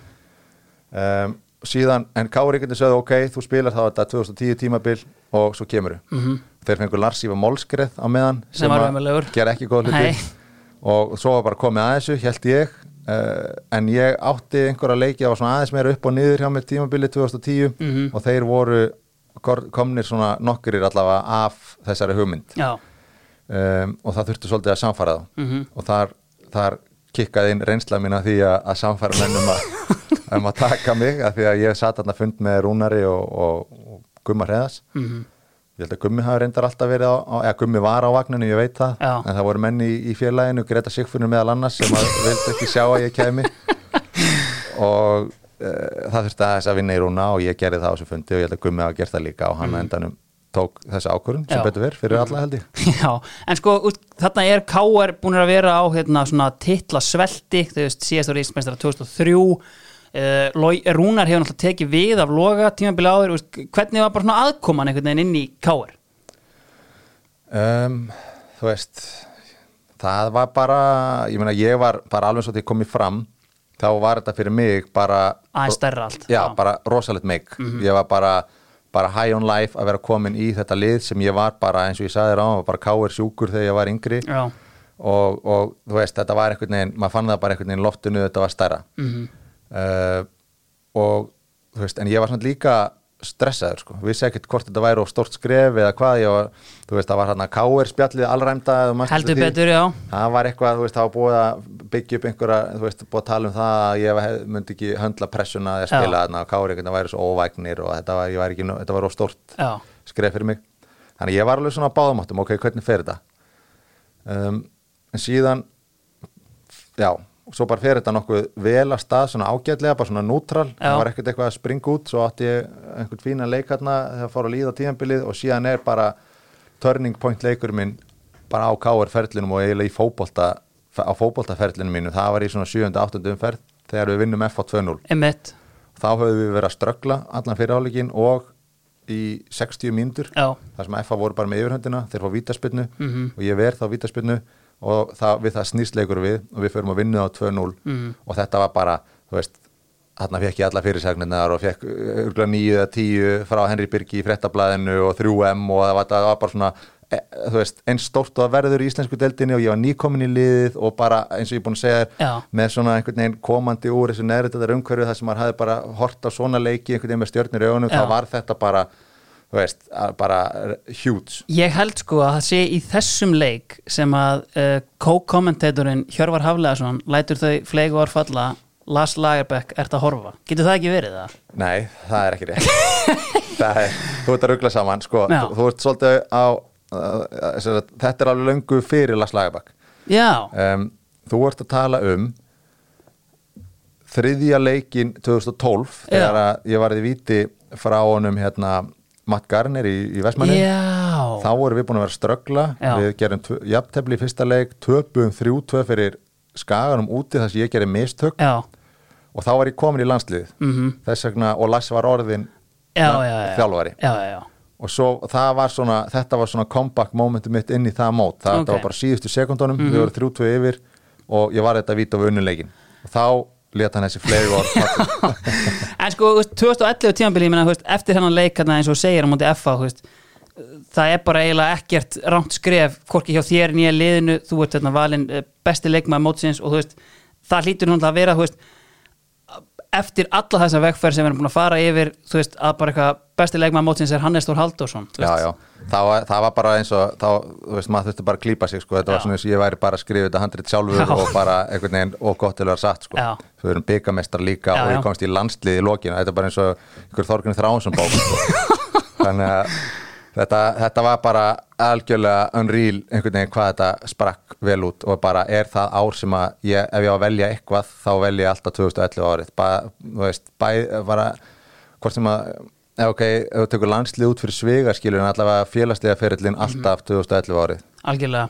um, síðan, en getur sögðu ok, þú spilar þá þetta 2010 tímabil og svo kemur mhm. Þeir fengur Lars Ívar Mólskreð á meðan Sem ömurlegur. gera ekki góð hluti. og svo var bara komið að þessu, held ég. Uh, en ég átti einhverja leiki að var svona aðeins meira upp og niður hjá mér tímabili 2010 Mhm. og þeir voru komnir svona nokkurir allavega af þessari hugmynd. Um, og það þurfti svolítið að samfara þá. Mhm. og þar, þar kikkaði inn reynsla mín að því að, að samfara menn um að, um að taka mig að því að ég satt þarna fund með Rúnari og, og, og Gumma Hreðas mhm, ég held að Gummi hafi reyndar alltaf verið á, á eða Gummi var á vagninu, ég veit það Já. en það voru menn í, í félaginu, Greta Sigfunur meðal annars sem að vildi ekki sjá að ég kemi og uh, það þurfti aðeins að vinna í Rúna og ég gerði það á þessu fundi og ég held að Gummi hafi gert það líka og hann mm. endanum tók þessi ákvörðun sem betur verið fyrir alla held ég já En sko, þarna er K.R. búin að vera á hérna svona titla svelti þú veist, síðast ára ísmestara 2003 uh, Rúnar hefur náttúrulega tekið við af loga tímabili áður, hvernig var bara svona aðkoman einhvern veginn inn í K.R. um, Þú veist það var bara ég meina ég var bara alveg svo til ég komið fram þá var þetta fyrir mig bara aðeins stærra allt já, bara rosalegt meik ég var bara, bara high on life að vera komin í þetta lið sem ég var bara eins og ég sagði þér á, bara káir sjúkur þegar ég var yngri. Og, og þú veist, þetta var einhvern veginn maður fann það bara einhvern veginn í loftinu, þetta var stærra. Mhm, uh, og þú veist, en ég var svona líka stressaður sko, vissi ekkert hvort þetta væri of stort skref eða hvað, ég var, þú veist, það var hérna káir spjallið allræmda heldur betur, já. Það var eitthvað, þú veist, það var búið að byggja upp einhverja, þú veist, búið að tala um það að ég hef, myndi ekki höndla pressuna að Já. spila þarna og kári einhvern væri svo óvægnir og þetta var, var ekki, þetta var of stort já, skref fyrir mig. Þannig að ég var alveg svona á báðumáttum, ok, hvernig fer þetta? Um, en síðan já, svo bara fer þetta nokkuð vel að stað, svona ágætlega bara svona nútral, það var ekkert eitthvað að springa út svo átti ég einhvern fína leik hérna þegar fór að líða tíðanbilið og síðan er bara turning point leikur minn bara á KR ferlinum og eiginlega í fótbolta á fótboltaferlinu mínu, það var í svona 7. 8. umferð þegar við vinnum F á 2-0 emitt þá höfum við verið að ströggla allan fyrirháleikin og í 60 mínútur þar sem FA voru bara með yfirhöndina þeir fá vítaspinnu Mhm. og ég verð þá vítaspinnu og það, við það snýstleikur við og við förum að vinna á 2-0 Mhm. og þetta var bara, þú veist þarna fekk ég alla fyrirsagnirnar og fekk örgulega 9 eða 10 frá Henry Birgi í frettablaðinu og 3M og það var, það var bara svona e, þú veist, eins stórt og verður í íslensku deildinni og ég var nýkomin í liðið og bara eins og ég er búin að segja þér Já. með svona einhvern veginn komandi úr þessu neðri þetta umhverju þar sem maður hafði bara hort á svona leiki einhvern veginn með stjörnir í augunum þá var þetta bara, þú veist, bara huge Ég held sko að það sé í þessum leik sem að uh, co-kommentatorinn Hjörvar Hafleðarsson lætur þau flegu orð falla Lars Lagerbäck ert að horfa. Getur það ekki verið það? Nei, það er ekki rétt er, Þú ert að ruggla saman sko, Já. þú, þú ert svolítið á uh, þetta er alveg löngu fyrir Lars Lagerbakk Já, um, þú ert að tala um þriðja leikin 2012 þegar að ég varði víti frá honum hérna Matt Garner í, í Vestmanni já. Þá vorum við búin að vera ströggla. Við gerum jafntefli í fyrsta leik töpum þrjú tvö fyrir skaganum úti þar sem ég gerir mistök. Já, og þá var ég komin í landslið mhm. Þess vegna og Lass var orðin Já, na- já, já. þjálfari. Já, já, já. Og svo var svona, þetta var svona comeback momentum mitt inn í það mót, það, Ok. það var bara síðustu sekundunum, við vorum þrjú tvö yfir og ég var þetta að víta á unnuleikin og þá leta hann þessi fleiri orð En sko, þú veist, 2011 tímabili, ég meina, þú veist, eftir hennan leik eins og segir á móti FA, það er bara eiginlega ekkert rámt skref hvorki hjá þér nýja liðinu þú ert hérna valinn eh, besti leikmaður mótsins og veist, það hlýtur náttúrulega að vera veist, eftir alla þessa vegferð sem við erum búin að fara yfir veist, að bara eitthvað besti leikmaður mótsins er Hannes Þór Halldórsson þú já, já, það var, það var bara eins og þá, þú veist, maður þurfti bara að klípa sig sko, þetta Já. var svona eins og ég væri bara að skrifa þetta handrið sjálfur Já. og bara einhvern veginn og gott til að vera satt sko, við erum byggamestar líka og ég komst í landslið í lokinu, þetta er bara eins og ykkur Þorgunni Þránsson bók sko. þannig að þetta, þetta var bara algjörlega unreal einhvern veginn hvað þetta sprakk vel út og bara er það ár sem að ég, ef ég á að velja eitthvað þá velja ég alltaf 2011 árið. Bara, þú veist, bæ, bara hvort sem að ok, ef þú tekur landslið út fyrir en allavega félagslega ferillin alltaf 2011 árið. Algjörlega.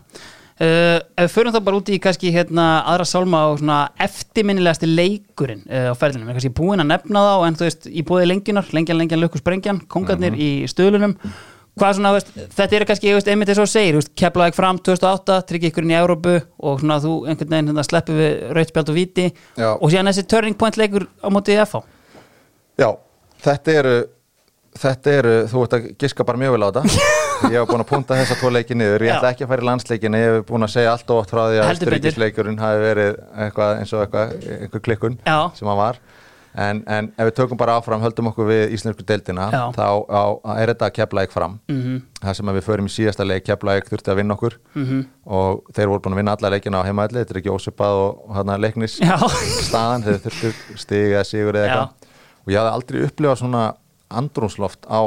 Uh, ef við förum þá bara út í kannski hérna aðra sálma og svona eftirminnilegasti leikurinn uh, á ferðinum, er kannski búinn að nefna þá en þú veist, í búið lengjunar, lengjan, lengjan, lökku sprengjan kongarnir í stöðlunum hvað svona, veist, þetta er kannski, veist, einmitt þess að veist, keflaði fram 2008 tryggja ykkur inn í Európu og svona þú einhvern veginn hérna, sleppur við rautspjald og viti Já. og síðan þessi turning point leikur á mótið FH Já, þetta eru þetta eru, þú ert að giska bara mjög vel á þetta. Ég hef búin að punta þessa tvo leiki niður. Ég ætla ekki að í landsleikinu, ég hef búin að segja allt og oft frá því að styrkisleikurinn hafi verið eitthvað eins og eitthvað, einhver klikkun Já. sem hann var. En, en ef við tökum bara áfram, höldum okkur við íslensku deildina, Já. þá á, er þetta kepla fram, Mhm. það sem við förum í síðasta leik, kepla þurfti að vinna okkur. Mhm. og þeir voru búin að vinna alla leikina á heimaðli, þetta er ekki ósipað og, og andrúnsloft á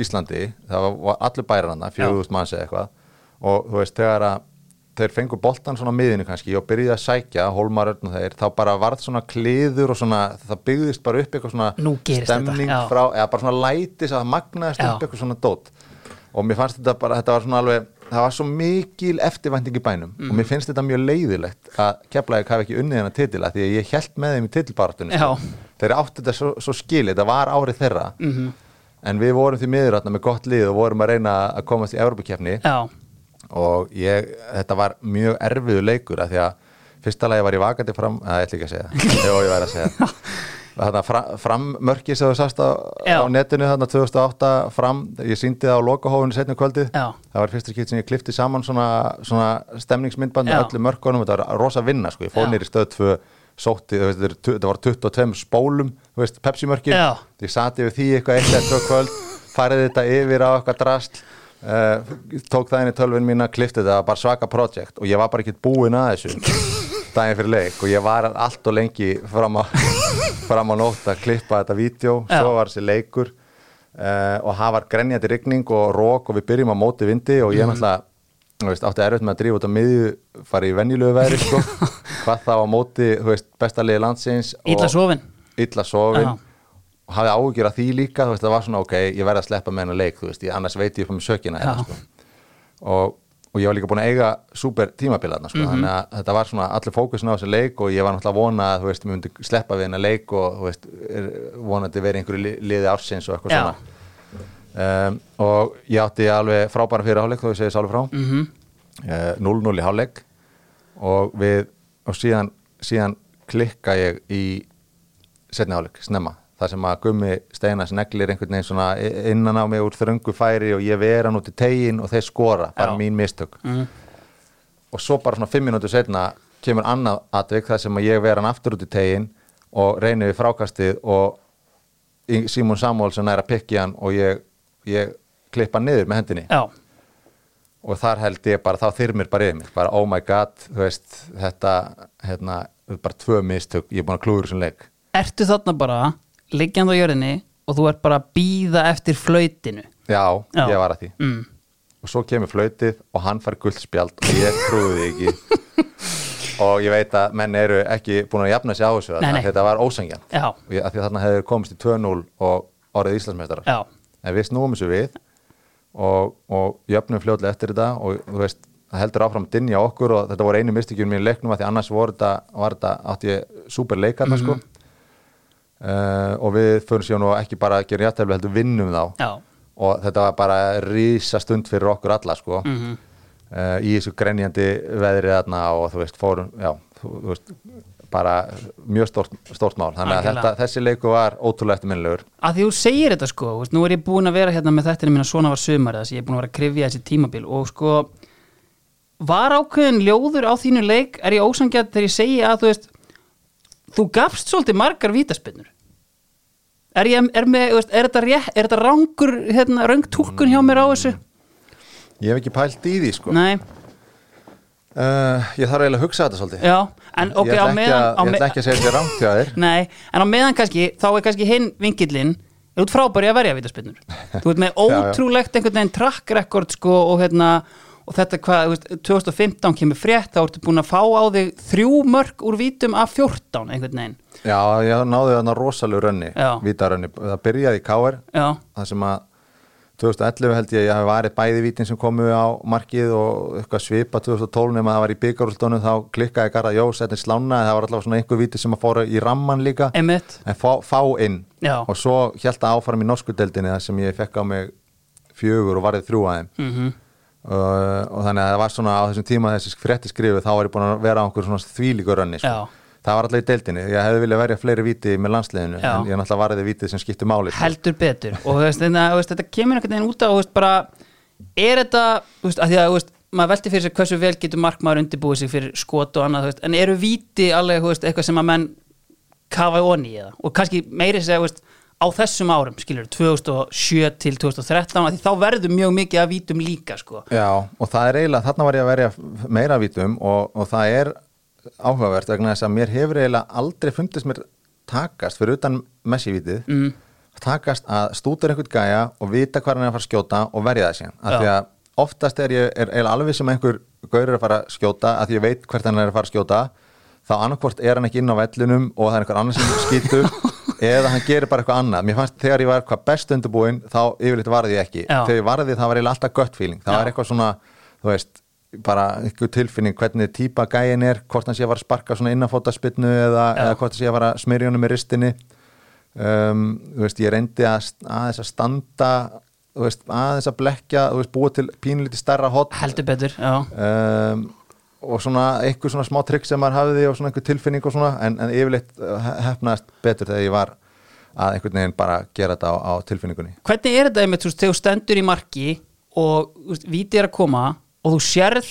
Íslandi það var allir bæranna, fjögust manns eða eitthvað og þú veist, þegar að þeir fengu boltan svona miðinu kannski og byrjuði að sækja, hólmar örn og þeir þá bara varð svona kliður og svona það byggðist bara upp eitthvað svona þetta, stemning já. frá, eða bara svona lætis að magnaðist Já. upp eitthvað svona dót og mér fannst þetta bara, þetta var svona alveg það var svo mikil eftirvænting í bænum Mm. og mér finnst þetta mjög leiðilegt að Keflavík hafi ekki unnið hennar titila því að ég held með þeim í titilbaratunni Já. Þeir áttu þetta svo, svo skilið, þetta var árið þeirra. Mhm. en við vorum því miður þarna með gott lið og vorum að reyna að komast í Evropakefni Já, og ég, þetta var mjög erfiðu leikur af því að fyrsta lagi var ég vakandi fram að ég ætla ekki að segja. Það. Jó, ég væri að segja. Það. þarna fra, frammörki sem þú sást á, á netinu þarna 2008 fram, ég síndi það á lokahófinu setnum kvöldið, Já. það var fyrsta skipt sem ég klifti saman svona, svona stemningsmyndband með öllu mörkunum, þetta var rosa vinna sko, ég fór nýri stöð tvö sótti, veist, þetta var 22 spólum, þú veist, Pepsi mörkin Já. ég sati við því eitthvað eitt eftir kvöld farið þetta yfir á eitthvað drast uh, tók það inn í tölvun mína kliftið þetta, bara svaka projekt og ég var bara ekkert búinn að þessu daginn fyrir leik og ég var allt og lengi fram á, fram á nótt að klippa þetta vídeo, svo var þessi leikur uh, og það var grenjandi rigning og rók og við byrjum á móti vindi og Mhm. ég náttúrulega þú veist, átti erfitt með að drífa út á miðju fara í venjulegu veðri sko. hvað þá á móti, þú veist, bestaliði landsins og- sofin illa sofin Já. og hafði áhugjur af því líka þú veist, það var svona ok, ég verði að sleppa með hennar leik þú veist, ég, annars veit ég upp um sökina hérna, sko. og, og ég var líka búin að eiga super tímabilaðna, sko, Mhm. þannig að þetta var svona allir fókusin á þessi leik og ég var náttúrulega að vona að þú veist, mér myndi sleppa við hennar leik og þú veist, vonandi verið einhverju li- liði ársins og eitthvað Já. svona um, og ég átti alveg frábæra fyrir hálfleik þó ég segi sálu frá Mhm. Eh, 0-0 í hálfleik og við og síðan, síðan klikka ég í setni hálfleik, snemma þar sem að gummi steinas neglir einhvern veginn svona innan á mig úr þröngu færi og ég vera nú til tegin og þeir skora bara Já. mín mistök Mhm. og svo bara svona fimm minútur setna kemur annað atvik þar sem að ég vera hann aftur út í tegin og reyni við frákastið og Símon Samuelsson er að pikki hann og ég, ég klippa hann niður með hendinni Já, og þar held ég bara, þá þyrmir bara yfir mig. Bara oh my god, þú veist þetta, hérna, bara tvö mistök. Ég er búin að klúður sem leik. Ertu þarna bara liggjandi á jörðinni og þú ert bara að býða eftir flautinu? Já, Já. ég var að því. Mm. og svo kemur flautið og hann fær guldspjald og ég því ekki. Og ég veit að menn eru ekki búin að jafna sig á þessu Nei, nei. þetta var ósangjan Já, því að þarna hefur komist í 2-0 og orðið Íslandsmeistarar. En við snúum þessu við og, og jöfnum fljótlega eftir þetta og þú veist, það heldur áfram að dynja okkur og þetta voru einu mistikjum mín leiknum að því annars voru þetta, var þetta átti ég super leikarna sko. Uh, og við fyrir síðan og ekki bara að gera jættefli heldur vinnum þá. Já. Og þetta var bara rísa stund fyrir okkur alla sko. Mhm. uh, í þessu grenjandi veðri þarna og þú veist, fórum, já, þú, þú veist bara mjög stort, stort mál. Þannig að þetta, þessi leiku var ótrúlega eftirminnilegur. Að því þú segir þetta sko, veist, nú er ég búin að vera hérna með þetta mína svona var sumar þess að ég er búin að vera að krifja þessi tímabil og sko var ákveðin ljóður á þínu leik? Er ég ósangjart þegar ég segi að þú veist þú gafst svolítið margar vítaspinnur er, ég, er, er þetta rétt, er þetta rangur hérna, röng túlkun hjá mér á þessu? Ég hef ekki pælt í því sko. Nei, uh, ég þarf eiginlega að hugsa þetta svolítið. Já en ok, á meðan ég ætla ekki að segja þetta rámt hjá þér Nei, en á meðan kannski, þá er kannski hinn vingillinn, er út frábæri að verja vítaspinnur. Þú ert með ótrúlegt einhvern veginn track record sko og hérna, og þetta hvað, þú veist, 2015 kemur frétt, þá ertu búin að fá á þig þrjú mörg úr vítum af 14 einhvern veginn. já, ég náði þarna rosalegu rönni vítarönni, það byrjaði í K.R. Það sem að 2011 held ég að ég hafi varið bæði vítin sem komu á markið og eitthvað svipa 2012 nema það var í byggarúldunum þá klikkaði Garðar Jós, þetta er slána það var alltaf svona einhver víti sem að fóra í ramman líka einmitt. en fá, fá inn Já. og svo held það áfram í norsku deildinni þar sem ég fekk á mig fjögur og varðið þrjú aðeim Mm uh, og þannig að það var svona á þessum tíma þessi frétti skrifu þá var ég búin að vera á einhver svona þvílíkur rönni sko. Það var alltaf í deildinni, ég hefði viljað verja fleiri víti með landsliðinu, Já. en ég náttúrulega varðið vítið sem skipti máli sko. Heldur betur. Og veist, þetta, þú veist, þetta kemur einhvern veginn út á, bara, er þetta, að því að, maður velti fyrir sig hversu vel getur markmaður undirbúið sig fyrir skot og annað, en eru víti alveg, eitthvað sem að menn kafa onni í það og kannski meiri segja, á þessum árum, skilur, 2007 til 2013, af því þá verður mjög mikið að vítum líka, sko. Já, og það er eiginlega, þarna var ég að verja meira vítum og, og það er áhugavert vegna þess að mér hefur eiginlega aldrei fundist mér takast fyrir utan Messi-vítið Mm. takast að stútur einhvern gæja og vita hvað hann er að fara að skjóta og verja það síðan af því að oftast er ég er eiginlega alveg sem einhver gaur er að fara að skjóta að því ég veit hvert hann er að fara að skjóta þá annarkvort er hann ekki inn á vellinum og það er einhver annar sem skýtur eða hann gerir bara eitthvað annað mér fannst þegar ég var hvað best undirbúin þá yfirleitt varði ég ekki Já. þegar ég varði það var eiginlega alltaf gött feeling það Já. var eitthvað svona, þú veist bara einhver tilfinning hvernig típa gæin er hvort hann sé að fara að sparka svona innanfótaspinnu eða, eða hvort hann sé að fara að smyrja honum með ristinni. Um, þú veist, ég reyndi að aðeins að standa þú veist, aðeins að blekja þú veist, búa til pínlítið stærra hot. Heldur betur, já. um, og svona einhver svona smá trikk sem maður hafiði og svona einhver tilfinning og svona en, en yfirleitt uh, he- hefnaðist betur þegar ég var að einhvern veginn bara gera þetta á, á tilfinningunni. Hvernig er þetta þú veist, þegar stendur í marki og víti er að koma og þú sérð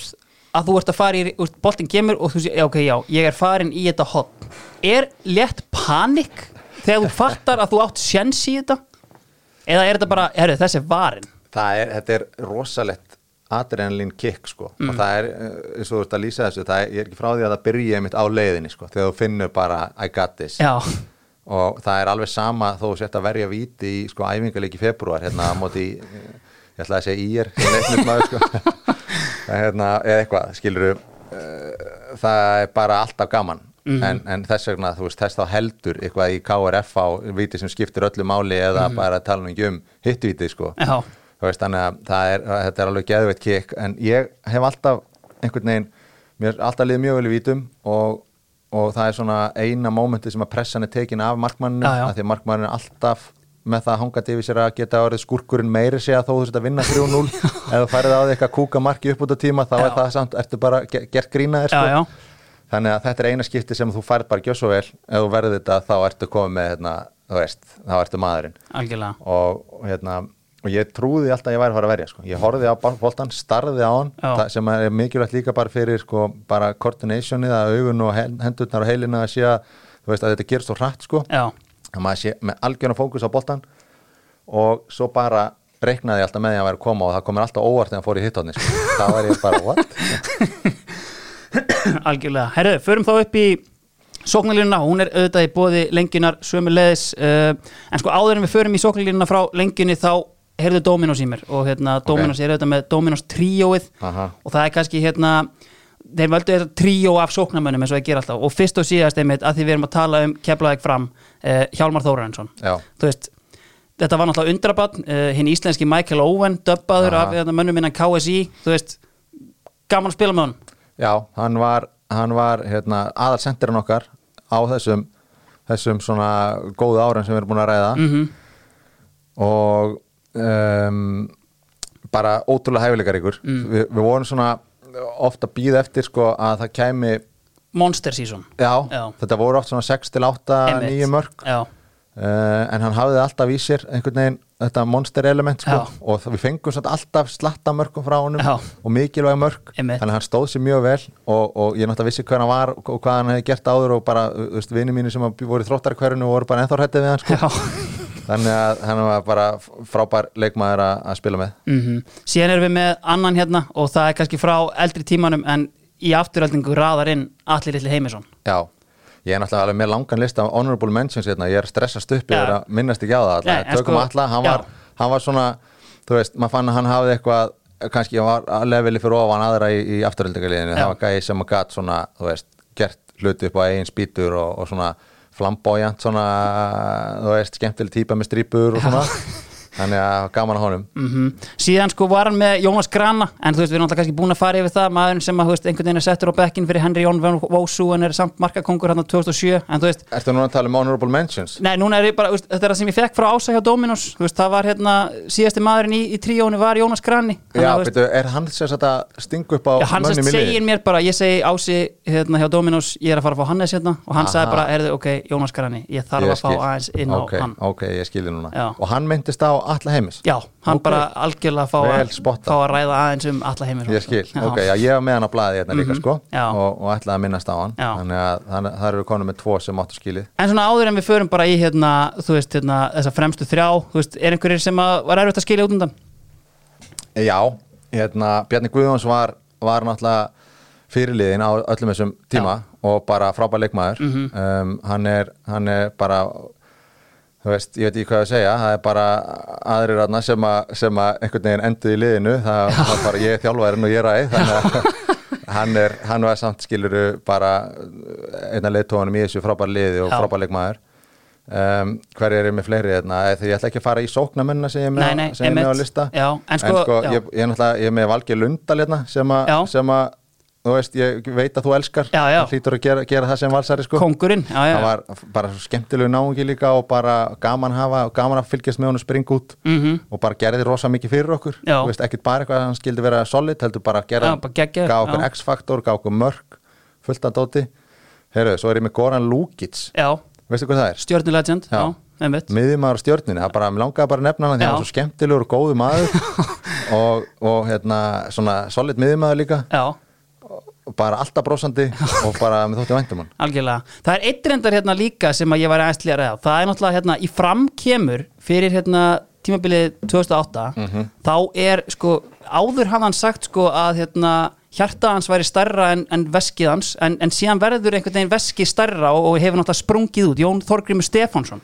að þú ert að fara í, boltin kemur og þú sér, já, ok, já, ég er farin í þetta hot. Er létt panik þegar þú fattar að þú átt sjens í þetta? Eða er þetta bara, herru, þessi varin? það er, þetta er rosalett adrenalin kick sko og það er, eh, eins og þú ert að lýsa þessu það er, ég er ekki frá því að það byrja einmitt á leiðinni sko, þegar þú finnur bara I got this Já, og það er alveg sama þó sett að verja víti í sko æfingarleik í februar hérna á móti í, ég ætla að segja í er sko. hérna, eða eitthvað skilur það er bara alltaf gaman. En, en þess vegna þú veist þess þá heldur eitthvað í KRF á víti sem skiptir öllu máli eða bara tala ekki um hittvíti sko. Já, Þú veist, þannig að er, þetta er alveg geðveitt kikk en ég hef alltaf einhvern veginn, mér er alltaf liðið mjög vel í vítum og, og það er svona eina mómenti sem að pressan er tekin af markmanninu, af því að markmanninu er alltaf með það hangað yfir sér að geta orðið skurkurinn meiri segja þó þú sért að vinna 3-0 ef þú færið á því eitthvað kúka marki upp út á tíma þá Já. er það samt, ertu bara ge- gert grína þér já, sko. já, þannig að þetta er eina skipti sem þú færið bara gjöð svo vel ef þú verður þetta þá ertu komið með hérna, veist, þá ertu maðurinn algjörlega. og, og hérna og ég trúði alltaf að ég væri að fara að verja sko. ég horfði á boltan, starði á hann það, sem er mikilvægt líka bara fyrir sko, bara coordinationið, að augun og hen- hendurnar og heilina að sé að veist að þetta gerist svo hratt sko að maður sé með algjörna fókus á boltan og svo bara reiknaði ég alltaf með því að vera að koma og það komir alltaf óvart þegar hann fór í hittóni sko. þá var ég bara, what? algjörlega. Herru, förum þá upp í sóknarlínuna, hún er auðvitað í bóði lengjunar sömu leðis, uh, en sko áður en við förum í sóknarlínuna frá lengjunni þá heyrðu Dominos í mér og hérna Dominos er auðvitað með Dominos tríóið Aha. og það er kannski hérna þeir völdu þetta tríó af sóknarmönnum eins og þeir gera alltaf og fyrst og síðast einmitt að því við erum að tala um keflaðið fram uh, Hjálmar Þórarinsson Já. þú veist þetta var náttúrulega undrabann uh, hinn íslenski Michael Owen döbbaður Aha. af hérna, mönnum innan KSI veist, gaman að spila með honum Já, hann var, hann var hérna, aðalsendirinn okkar á þessum, þessum svona góðu árin sem við erum búin að ræða mm og um, bara ótrúlega hæfileikar ykkur Mm. Vi, við vorum svona ofta að býða eftir sko að það kæmi Monster Season já, Já. þetta voru oft svona 6 til 8 Einmitt. nýju mörg Já, uh, en hann hafði alltaf í sér einhvern veginn þetta monster element sko, og við fengum svona alltaf slatta mörgum frá honum Já. og mikilvæg mörg Einmitt. þannig að hann stóð sér mjög vel og, og ég náttúrulega vissi hvað hann var og hvað hann hefði gert áður og bara, þú veist, vinni mínu sem voru í þróttarkverfinu voru bara ennþá hrættið við hann sko. þannig að hann var bara frábær leikmaður að, spila með mm Síðan erum við með annan hérna og það er kannski frá eldri tímanum en í afturöldingu raðar inn Allir Lilli Heimisson. Já, ég er náttúrulega alveg með langan lista af honorable mentions hérna, ég er stressast upp Já. yfir að minnast ekki á það Nei, alltaf, en tökum sko- alla, hann var, hann var svona þú veist, maður fann að hann hafði eitthvað kannski hann var að leveli fyrir ofan aðra í, í afturöldingaliðinu, Já. það var gæði sem að gat svona, þú veist, gert hluti upp á eigin spýtur og, og svona flamboyant svona, þú veist, skemmtileg típa með strípur og svona þannig að gaman að honum. Mm Síðan sko var hann með Jónas Grana en þú veist við erum alltaf kannski búin að fara yfir það maðurinn sem að veist einhvern veginn er settur á bekkin fyrir Henry Jón Vósu en er samt markakongur hann á 2007 en þú veist Ertu núna að tala um honorable mentions? Nei, núna er ég bara, veist, þetta er það sem ég fekk frá Ása hjá Dominos, þú veist, það var hérna síðasti maðurinn í, í tríónu var Jónas Grani. Þannig Já, betur, er hann sem sagt að stinga upp á Já, hann mönnum í liði? segir mér bara, ég segi Ási hérna hjá Dominos, ég er að fara að fá Hannes hérna og hann sagði bara, erðu, ok, Jónas Grani ég þarf Ég að fá aðeins inn á Ok, hann. Ok, ég skilji núna. Já. Og hann myndist á alla heimis Já, hann Ok. bara algjörlega fá, spottað. fá að ræða aðeins um alla heimir Ég skil, ok, já, ég var með hann á blaði hérna líka sko Mhm. Já. og, og ætlaði að minnast á hann Já. Þannig að það eru konum með tvo sem áttu skilið En svona áður en við förum bara í hérna, þú veist, hérna, þessa fremstu þrjá, þú veist, er einhverjir sem að var erfitt að skilja út undan? Já, hérna, Bjarni Guðjóns var, var náttúrulega fyrirliðin á öllum þessum tíma og bara frábær leikmaður Mhm. um, hann, er, hann er bara veist, ég veit ekki hvað að segja það er bara aðrir aðna sem, að, sem að einhvern veginn enduð í liðinu það er bara ég þjálfærin og ég er ræð þannig að hann, er, hann var samt skiluru bara einna leiðtóðanum í þessu frábær liði og frábær leikmaður. Um, hver er með fleiri hérna, þegar ég ætla ekki að fara í sóknamennina sem ég er með, ég með á lista. Já, en sko- já. ég, ég, er náttúrulega- ég er með Valgeir Lundal hérna sem að þú veist, ég veit að þú elskar Já, já. Hlýtur að gera, gera það sem valsari sko Kongurinn, já, já, það var bara skemmtilegu náungi líka og bara gaman, hafa, gaman að fylgjast með honum springa út Mhm. og bara gerði rosa mikið fyrir okkur Já. Þú veist, ekkert bara eitthvað að hann skildi vera solid heldur bara að gera, gaf okkur. X-faktor, gaf okkur mörg fullt af dóti Heyrðu, svo er ég með Goran Lukic já, veistu hvað það er? stjörnulegend, já, á stjörninni, það bara, mér langaði bara að nefna hann því Já. hann var svo skemmtilegur og góðu maður og, og hérna svona solid miðjumaður líka Já, og bara alltaf brósandi og bara með þótti væntum hann. Algjörlega. Það er eitt reyndar hérna líka sem að ég var aðeins ræða. Það er náttúrulega hérna í framkemur fyrir hérna tímabilið 2008 Mhm. þá er sko áður hafði hann sagt sko að hérna hjarta hans væri stærra en, en veskið hans en, en síðan verður einhvern veginn veski stærra og, og hefur náttúrulega sprungið út. Jón Þorgrimur Stefánsson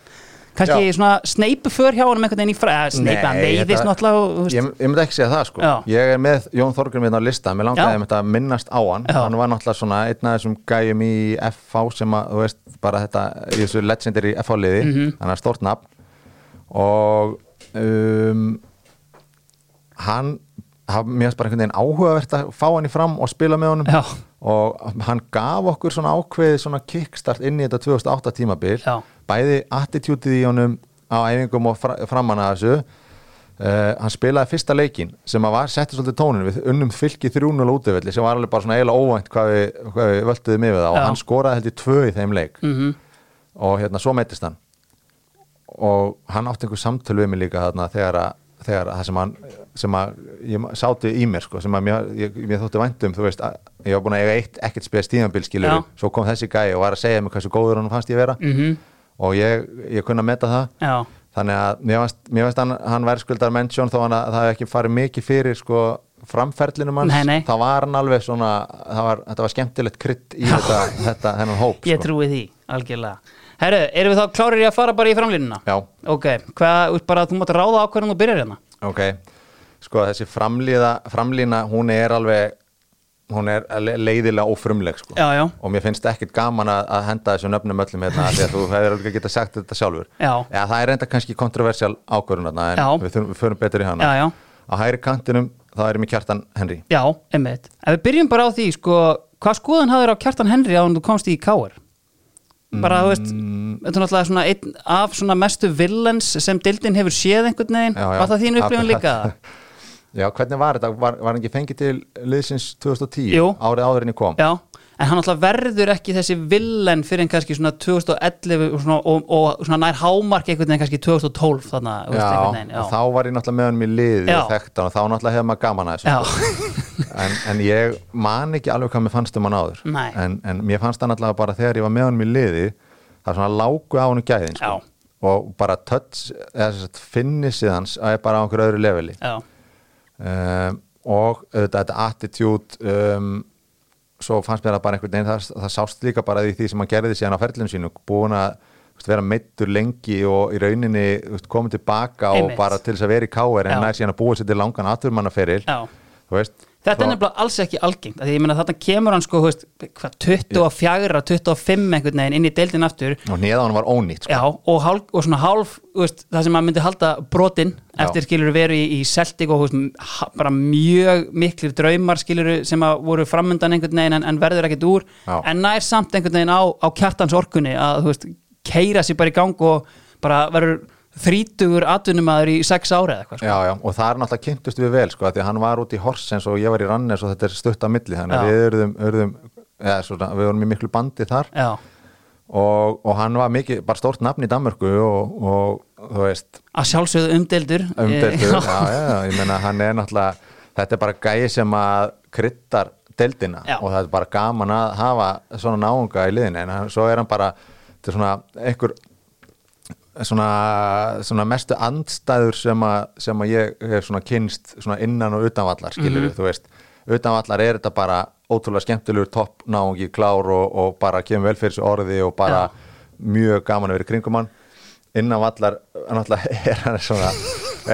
kannski svona sneipu för hjá hann einhvern veginn í fræ sneipu, hann veiðist náttúrulega og, ég, ég myndi ekki segja það sko. Já. ég er með Jón Þorgrym hérna á lista. Mér langaði að þetta minnast á hann. Já. hann var náttúrulega svona einn af þessum gæjum í FH sem að, þú veist, bara þetta í þessu legendary FH liði. Mhm. hann er stort nafn. Og um, hann haf, mér finnst bara einhvern veginn áhugavert að fá hann í fram og spila með honum Já. og hann gaf okkur svona ákveði svona kickstart inn í þetta 2008 tímabil Já. bæði attitútið í honum á æfingum og fra, framan að þessu uh, hann spilaði fyrsta leikin sem að var setti svolítið tónin við unnum fylki 3-0 útivilli sem var alveg bara svona eiginlega óvænt hvað við, hvað við völduðum yfir það og Já. hann skoraði held í tvö í þeim leik Mhm. og hérna svo meittist hann og hann átti einhver samtölu við mig líka þarna þegar að þegar að það sem hann sem að ég sátu í mér sko sem að mér, ég, mér þótti væntum þú veist, að, ég var búin að eiga eitt ekkert spes tíðanbíl skilur, svo kom þessi gæi og var að segja mér hversu góður hann fannst ég vera Mhm. og ég, ég kunna meta það Já, þannig að mér fannst, mér fannst hann, hann væri skuldar mennsjón þó að það hef ekki farið mikið fyrir sko framferlinum hans Nei, nei. það var hann alveg svona var, þetta var skemmtilegt krydd í þetta, þetta þennan hóp ég sko. trúi því, algjörlega Herru, erum við þá klárir í að fara bara í framlínuna? Já. Ok, hvað, bara að þú mátt ráða á hvernig þú byrjar hérna Ok, sko þessi framlíða, framlína, hún er alveg hún er le- leiðilega ófrumleg sko. Já, já, og mér finnst ekkit gaman að, að henda þessu nöfnum öllum hérna því að þú hefur alveg getað sagt þetta sjálfur Já. það er enda kannski kontroversial ákvörðun en við, þurfum, við förum betur í hana á hægri kantinum, þá er mér kjartan Henry Já, einmitt. Ef við byrjum bara á því, sko, hvað skoðan hafður á Kjartan Henry á hann þú komst í Káar? Bara, þú veist, Mm. þetta er náttúrulega svona einn af svona mestu villens sem dildin hefur séð einhvern veginn. Var það þín upplifun líka? Já, hvernig var þetta? Var, var hann ekki fengið til liðsins 2010? Jú. Árið áður en ég kom? Já, en hann náttúrulega verður ekki þessi villen fyrir en kannski svona 2011 og, svona, og, og svona nær hámark einhvern veginn kannski 2012 þannig, einhvern veginn. og þá var ég náttúrulega með hann í liði Já. og þekkt hann og þá náttúrulega hefði maður gaman að þessu Já, en, en ég man ekki alveg hvað mér fannst um hann áður en, en mér fannst hann alltaf bara þegar ég var með hann í liði það er svona lágu á hann gæðin sko. Já. og bara touch finnisið hans er bara á einhverju öðru leveli já, um, og auðvitað þetta attitude um, svo fannst mér það bara einhvern veginn það, það sást líka bara í því sem hann gerði síðan á ferlinu sínu búin að veist, vera meittur lengi og í rauninni veist, komið tilbaka Einmitt. og bara til þess að vera í káir en nær síðan að búa sér til langan atvermannaferil já. þú veist Þetta er nefnilega alls ekki algengt af því ég meina þarna kemur hann sko, veist, hvað, 24, 25 einhvern veginn inn í deildin aftur og neðan var ónýtt sko. Já, og, hálf, og svona hálf veist, það sem maður myndi halda brotin Já. eftir skilur veru í, í Celtic og veist, bara mjög miklir draumar skilur sem að voru framundan einhvern veginn en, en verður ekkert úr Já. en nær samt einhvern veginn á, á kjartans orkunni að keira sér bara í gang og bara verður þrítugur atvinnumæður í sex ára eða eitthvað sko. Já, já, og það er náttúrulega kynntust við vel sko, því að hann var út í Horsens og ég var í Rannes og þetta er stutt á milli, þannig að við urðum, urðum ja, svona, við vorum í miklu bandi þar. Og, og hann var mikið, bara stórt nafn í Danmörku og, og þú veist. Að sjálfsögðu umdeldur umdeltur, Eh, já, já, já, ég meina hann er náttúrulega, þetta er bara gæi sem að kryttar deildina Já. og það er bara gaman að hafa svona náunga í liðinu, en hann, svo er hann bara þetta er svona einhver svona, svona mestu andstæður sem að, sem að ég hef svona kynst svona innan og utanvallar skilur Mhm. þú veist, utanvallar er þetta bara ótrúlega skemmtilegur topp náungi klár og, og bara kemur vel fyrir þessu orði og bara mjög gaman að vera kringum hann. Innan vallar náttúrulega er hann svona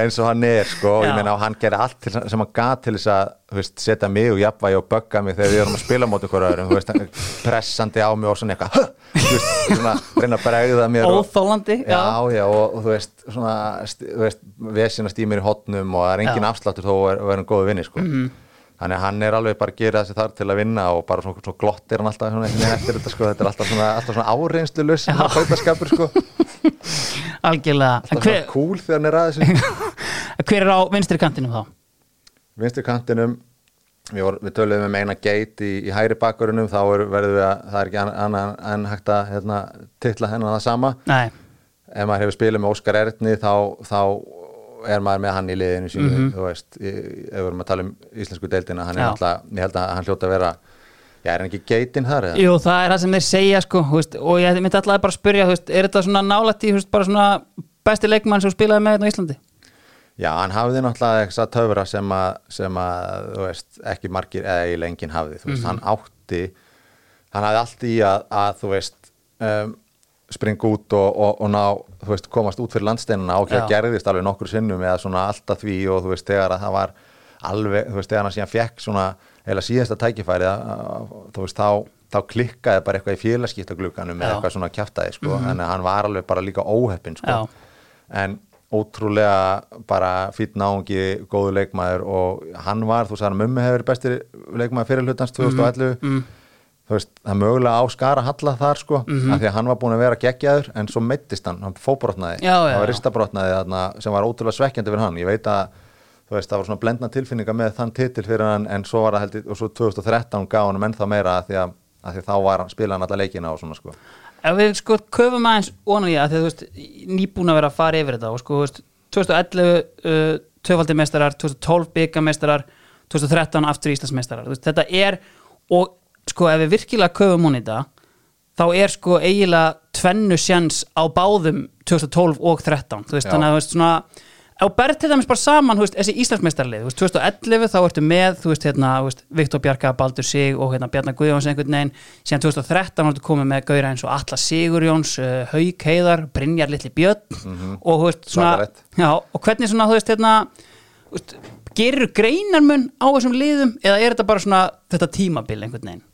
eins og hann er sko og ég meina og hann gerði allt til, sem hann gat til þess að veist, setja mig og jafnvægi og bögga mig þegar við erum að spila móti hverju öðrum pressandi á mig og svona eitthvað svona reyna að bregða mér og, Óþólandi já, já, og, og þú veist svona, þú veist, vesinast í mér í hotnum og það er engin afsláttur þó að vera en góðu vinni sko. Þannig að hann er alveg bara að gera þessi þar til að vinna og bara svona, svona glottir hann alltaf eftir þetta sko, þetta er alltaf svona, svona áreynslu laus fautaskapur sko, algjörlega. Alltaf hver, svona cool þegar hann er að þessu. Hver er á vinstri kantinum þá? vinstri kantinum við, við töluðum um eina geit í, í hæri bakgrunum þá er, verðum við að það er ekki annan anna, en hægt að hérna, titla hennan það sama. Nei, ef maður hefur spilað með Óskar Erni þá, þá er maður með hann í liðinu sínu þú veist, ef við erum að tala um íslensku deildina, hann er alltaf ég held að hann hljóta að vera, já er hann ekki geitin þar eða? Jú, það er það sem þeir segja sko, veist, og ég myndi alltaf bara að spyrja veist, er þetta svona nálætt í þú veist, bara svona besti leikmann sem spilaði með hérna á Íslandi? Já, hann hafði náttúrulega þess að töfra sem að, sem að veist, ekki margir eða í lengin hafði, þú veist, hann átti hann hafði allt í að, að þú veist um, springa út og, og, og ná, þú veist, komast út fyrir landsteinuna og Já. það gerðist alveg nokkur sinnum eða svona alltaf því og þú veist, þegar að það var alveg, þú veist, þegar hann síðan fekk svona, eða síðasta tækifæri að, að, þú veist, þá, þá klikkaði bara eitthvað í félagskiptaglugganum Já. eða eitthvað svona kjaftaði, sko, þannig að hann var alveg bara líka óheppin, sko Já. en ótrúlega bara fýtt náungi, góðu leikmaður og hann var, þú sagði, mummi hefur bestir leikmaður fyrir hlutans 2011 mm. Þú veist, það mögulega á skara halla þar sko, Mhm. af því að hann var búin að vera geggjaður en svo meittist hann, hann fóbrotnaði hann var ristabrotnaði þarna sem var ótrúlega svekkjandi fyrir hann, ég veit að þú veist, það var svona blendna tilfinninga með þann titil fyrir hann en svo var það heldur, og svo 2013 gaf hann ennþá meira af því að, að því að þá var hann, spila hann alla leikina og svona sko. Ef við sko köfum aðeins onan í það því að þú veist, nýbúin að vera að fara yfir þetta og sko, þú veist, 2011 uh, tvöfaldi meistarar, 2012 byggameistarar 2013 aftur Íslandsmeistarar. Þú veist, þetta er, og sko ef við virkilega köfum hún í þetta þá er sko eiginlega tvennu sjans á báðum 2012 og 13 þú veist, Já. þannig að þú veist svona þú berð til dæmis bara saman, þú veist, þessi Íslandsmeistarlið þú veist, 2011 þá ertu með, þú veist, hérna þú veist, Viktor Bjarka, Baldur Sig og hérna Bjarnar Guðjóns einhvern veginn, síðan 2013 vartu komið með gauðra eins og Alla Sigurjóns uh, Hauk Heiðar, Brynjar Litli Björn og þú veist, svona Svakalegt. já, og hvernig svona, þú veist, hérna veist, gerir greinarmun á þessum liðum eða er þetta bara svona þetta tímabil einhvern veginn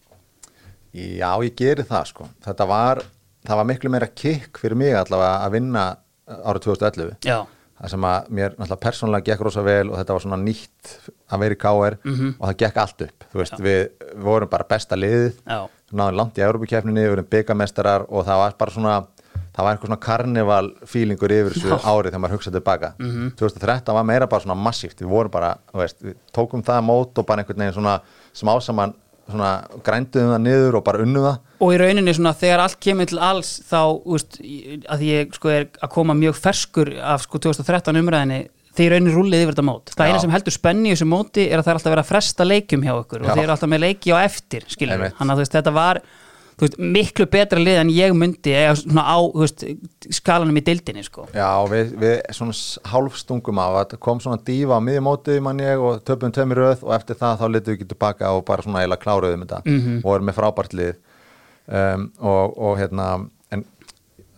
Já, ég geri það sko. Þetta var, það var miklu meira kikk fyrir mig allavega að vinna árið 2011 já, það sem að mér náttúrulega persónulega gekk rosa vel og þetta var svona nýtt að vera í KR Mhm. og það gekk allt upp þú veist, við, við vorum bara besta liðið. Já. náðum langt í Európukefninni, við vorum byggamestarar og það var bara svona það var eitthvað svona karnival feelingur yfir þessu árið þegar maður hugsaði tilbaka. Mhm. 2013 var meira bara svona massíft. Við vorum bara, þú veist, við tókum það mót og bara einhvern veginn svona smá saman svona grænduðum það niður og bara unnum það og í rauninni svona þegar allt kemur til alls þá, úst, að ég sko er að koma mjög ferskur af sko 2013 umræðinni þegar í rauninni rúlið yfir þetta mót það Já. eina sem heldur spenni í þessu móti er að það er alltaf verið að fresta leikjum hjá okkur og Já. þeir eru alltaf með leiki á eftir Einmitt. þannig að þetta var veist, miklu betra lið en ég myndi eða svona á veist, skalanum í dildinni sko. Já, við, við svona hálfstungum á að kom svona dífa á miðjumóti mann ég og töpum tveimur röð og eftir það þá litum við ekki tilbaka og bara svona eiginlega kláruðum þetta Mhm. og erum með frábært lið um, og, og hérna en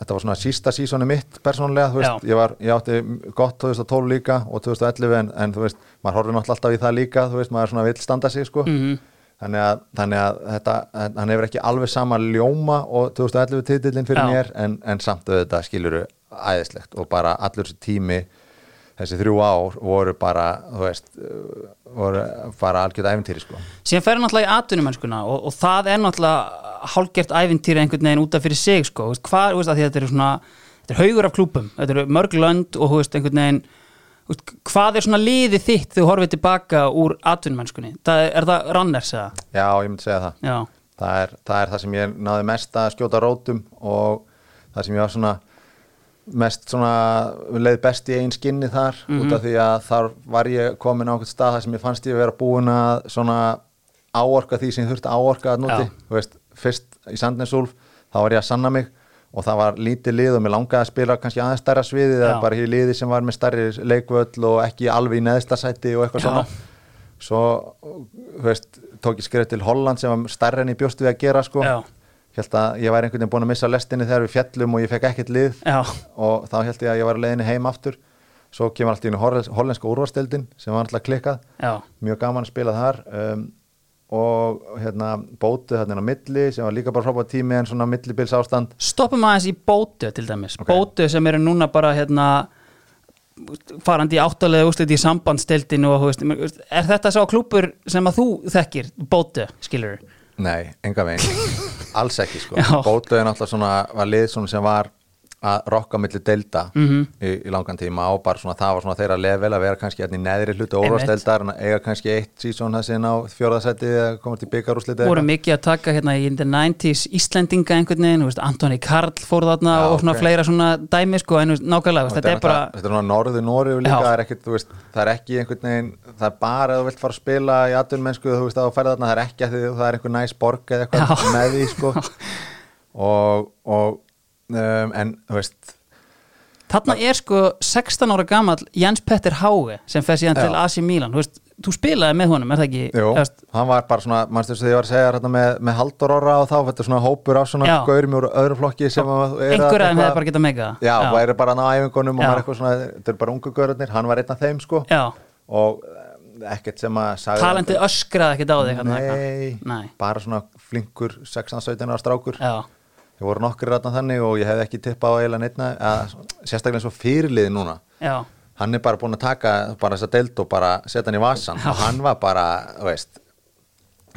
þetta var svona sísta sísoni mitt persónulega, þú veist, ég, var, ég átti gott 2012 líka og 2011 en, en þú veist, maður horfir náttúrulega alltaf í það líka þú veist, maður svona vill standa sig sko Mhm. Þannig að, þannig að þetta, hann hefur ekki alveg sama ljóma og 2011 titillin fyrir Já. mér en, en samt auðvitað skiluru æðislegt og bara allur þessi tími þessi þrjú ár voru bara þú veist, voru bara algjörð æfintýri sko síðan fer náttúrulega í atvinnumennskuna og, og það er náttúrulega hálgert ævintýri einhvern veginn út af fyrir sig sko. Hvað, þú veist, að þetta er svona þetta er haugur af klúpum, þetta eru mörg lönd og þú veist, einhvern veginn hvað er svona liðið þitt þegar þú horfið tilbaka úr atvinnumennskunni það er, það ranners eða? Já, ég myndi segja það. Það er, það er það sem ég náði mest að skjóta rótum og það sem ég var svona mest svona leið best í einn skinni þar út af því að þar var ég komin á einhvern stað þar sem ég fannst ég að vera búin að svona áorka því sem ég þurfti að áorka að núti, þú veist, fyrst í Sandnesúlf þá var ég að sanna mig og það var lítið lið og mér langaði að spila kannski aðeins stærra sviði Já. eða bara hér liði sem var með stærri leikvöll og ekki alveg í neðsta sæti og eitthvað Já. svona. Svo, þú veist, tók ég skrif til Holland sem var stærri en ég bjóst við að gera sko. Held að ég væri einhvern veginn búin að missa lestinni þegar við fjallum og ég fekk ekkert lið. Já, og þá held ég að ég var að leiðinni heim aftur. Svo kemur allt í hollenska úrvarsdeildin sem var alltaf klikkað. Já. Mjög gaman að spila þar. Um, og hérna bótu hérna á milli sem var líka bara frábæð tími en svona millibils ástand Stoppum aðeins í bótu til dæmis. Ok. Bótu sem eru núna bara hérna farandi áttalega úrslit í sambandsdeildinu og þú veist, er þetta sá klúpur sem að þú þekkir, bótu, skilur nei, enga veginn. Alls ekki sko, Já. bótu er náttúrulega svona var lið sem var að rokka milli deilda Mhm. í, í langan tíma og bara svona það var svona þeirra level að vera kannski hérna í neðri hluti óvarsdeildar en að eiga kannski eitt sísón þessi inn á fjórðasetti eða komast í byggarúsliti voru mikið að taka hérna í the 90s Íslendinga einhvern veginn, veist, Antoni Karl fór þarna Já, og svona ok. fleira svona dæmi sko, en veist, nákvæmlega, veist, þetta er bara þetta er svona norðu Nóri líka, það er, ekkit, það er ekki einhvern veginn, það er bara að þú vilt fara að spila í atvinnmennsku, þú veist að þú ferð þarna Já. og, og um, en þú veist Þarna er sko 16 ára gamall Jens Petter Háge sem fer síðan Já. til AC Milan, þú veist, þú spilaði með honum, er það ekki? Jú, veist, hann var bara svona, mannstu þess að ég var að segja hérna með, með Haldur Orra og þá, þetta er svona hópur af svona Já. gaurum úr öðrum flokki sem að þeim eitthvað- hefði bara getað megað Já, og væri bara að ná æfingunum og Já. maður er eitthvað svona, þetta er bara ungu gaurarnir, hann var einn af þeim sko Já, og eh, ekkert sem að sagði talendið öskraði ekkert á þig. Nei, Nei. bara svona flinkur 16-17 ára strákur Já, Þeir voru nokkur rætna þannig og ég hefði ekki tippað á eiginlega neittna, að, sérstaklega eins og fyrirliði núna. já, Hann er bara búinn að taka bara þessa deild og bara setja hann í vasan og hann var bara, veist,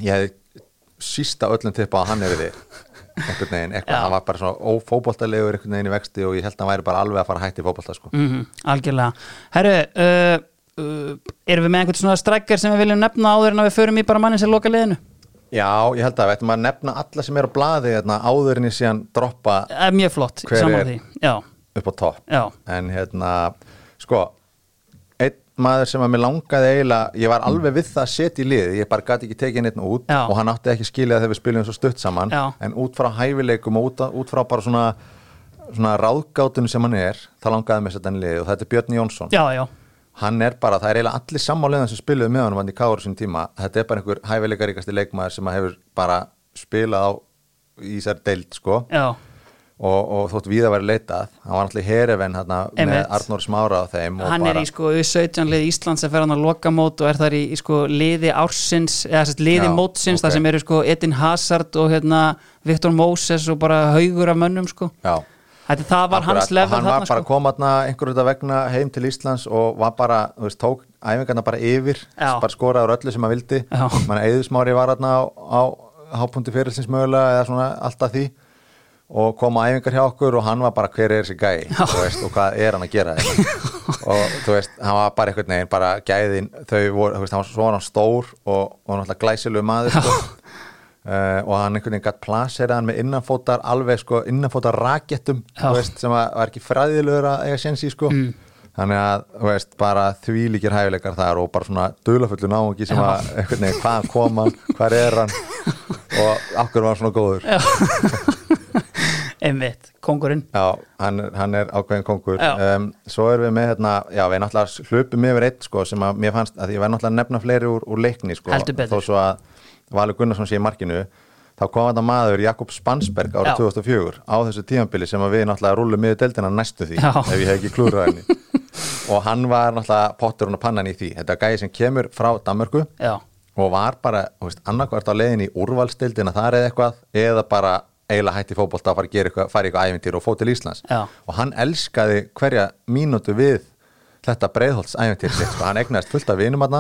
ég hefði sísta öllum tippað að hann er við einhvern veginn, eitthvað, Já. hann var bara svona ófóboltalegur einhvern veginn í vexti og ég held að hann væri bara alveg að fara að hætti fóbolta sko. mm algjörlega Herru, uh, uh, erum við með einhvern svona strækkar sem við viljum nefna áður en að við förum í bara mannin sem loka liðinu? Já, ég held að við ættum að nefna alla sem er á blaði hérna, áður en ég síðan droppa er mjög flott, saman því Já, upp á topp. Já, en hérna sko einn maður sem að mér langaði eiginlega ég var alveg við það að setja í lið ég bara gæti ekki tekið neitt út Já. og hann átti ekki skilja þegar við spiljum svo stutt saman en út frá hæfileikum og út, út frá bara svona, svona ráðgátunum sem hann er þá langaði mér setja hann í lið og þetta er Björn Jónsson. Já, já hann er bara, það er eiginlega allir sammáliðan sem spiluðu með hann í káru sín tíma. Þetta er bara einhver hæfileikaríkasti leikmaður sem að hefur bara spilað á í þessar deild sko. Og, og þótt við að vera leitað hann var náttúrulega í Hereven hérna, með. Arnór Smára á þeim hann er bara, í sko 17 lið Íslands sem fer hann að lokamót og er þar í, í sko liði ársins eða sérst liði Já, mótsins ok. þar sem eru sko Edin Hazard og hérna Viktor Moses og bara haugur af mönnum sko. Já, Þetta, það var hans akkurat, level og hann var bara sko koma þarna einhverju þetta vegna heim til Íslands og var bara, þú veist, tók æfingarna bara yfir, Já. bara skoraður öllu sem hann vildi Já. mann eðusmári var þarna á, á hápunkti fyrirlsins mögulega eða svona alltaf því og kom á æfingar hjá okkur og hann var bara hver er þessi gæi þú veist, og hvað er hann að gera þetta og þú veist, hann var bara einhvern veginn bara gæðin, þau voru, þú veist, hann var svo var hann stór og, og náttúrulega glæsilegu maður sko. Uh, og hann einhvern veginn gætt plaseraðan með innanfótar alveg sko innanfótar rakettum Já. veist, sem að, var ekki fræðilegur að eiga séns í sko. Mm. þannig að veist, bara því líkir hæfileikar þar og bara svona dulafullu náungi sem að einhvern veginn, hvaðan kom hann hvar er hann? Og okkur var hann svona góður? Já, einmitt, kongurinn hann, er- hann er ákveðin kongur Já. um, svo erum við með hérna, já við náttúrulega hlupum yfir eitt sko sem að mér fannst að ég var náttúrulega nefna fleiri úr, úr leikni sko, þó svo að Valur Gunnarsson sé í markinu þá kom þetta maður Jakob Spansberg árið Já. 2004 á þessu tímabili sem við náttúrulega rúlum miður deildina næstu því Já. ef ég hef ekki klúrað henni og hann var náttúrulega potturinn og pannan í því þetta er gæði sem kemur frá Danmörku Já, og var bara, þú veist, annarkvært á leiðin í úrvalstildina þar eða eitthvað eða bara eiginlega hætti fótbolta að fara, gera eitthvað, í eitthvað æfintýr og fót til Íslands Já. og hann elskaði hverja mínútu við þetta breiðholts æfintýr sitt sko. hann egnaðist fullt af vinum hann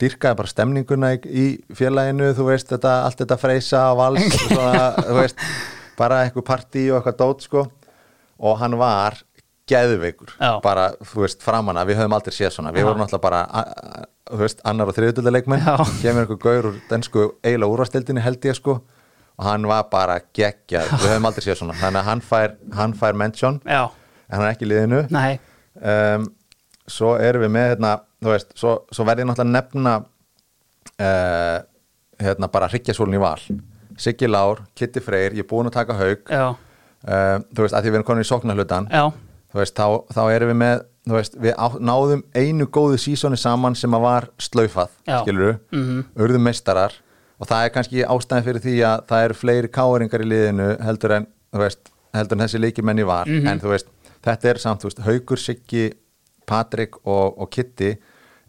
dyrkaði bara stemninguna í, í félaginu þú veist, þetta, allt þetta freysa og vals og svona, þú veist bara eitthvað partí og eitthvað dót sko. Og hann var geðveikur Já. bara, þú veist, framanna, við höfum aldrei séð svona. Við Já. vorum alltaf bara þú veist, annar og þriðutöldaleikmenn kemur einhver gaur úr densku eiginlega úrvastildinni held ég sko. Og hann var bara geggjað, við höfum aldrei séð svona. Þannig að hann fær, hann fær mention já, en hann er ekki liðinu. Um, svo erum við með hérna, þú veist, svo, svo verði ég náttúrulega nefna uh, hérna bara hryggjasólun í val. Siggi Lár, Kitty Freyr, ég er búin að taka haug uh, þú veist, að því við erum konin í sóknarhlutan veist, þá, þá erum við með þú veist, við á, náðum einu góðu sísoni saman sem að var slaufað Já. skilur Mhm. urðum meistarar. Og það er kannski ástæðan fyrir því að það eru fleiri káringar í liðinu heldur en, veist, heldur en þessi leikjumenni var, Mhm. en þú veist þetta er samt, þú veist, Haugur, Siggi Patrik og, og Kitty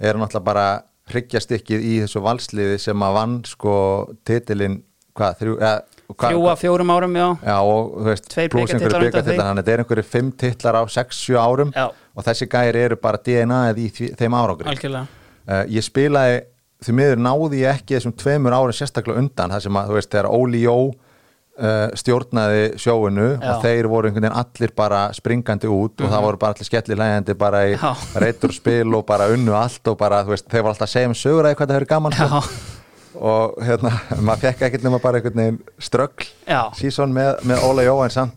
eru náttúrulega bara hryggjastykkið í þessu valsliði sem að vann sko titilinn, hvað, þrjú eða, hvað, þrjú af fjórum árum, já. Já og þú veist, pluss einhverju bikartitlar þannig að þetta er einhverju fimm titlar á 6-7 árum Já. og þessi gæri eru bara DNA-ið í því, þeim árangri. Uh, Ég spilaði, því miður náði ég ekki þessum tveimur árum sérstaklega undan það sem að, þú veist, þegar Óli Jó stjórnaði sjóinu Já. og þeir voru einhvern veginn allir bara springandi út og það voru bara allir skellilægandi bara í Mhm. Reytur spil og bara unnu allt og bara, veist, þeir voru alltaf að segja um sögur að það hefur gaman sko. Og hérna, maður fekk ekkert nema bara einhvern veginn ströggl sísón með, með Óla Jó en samt,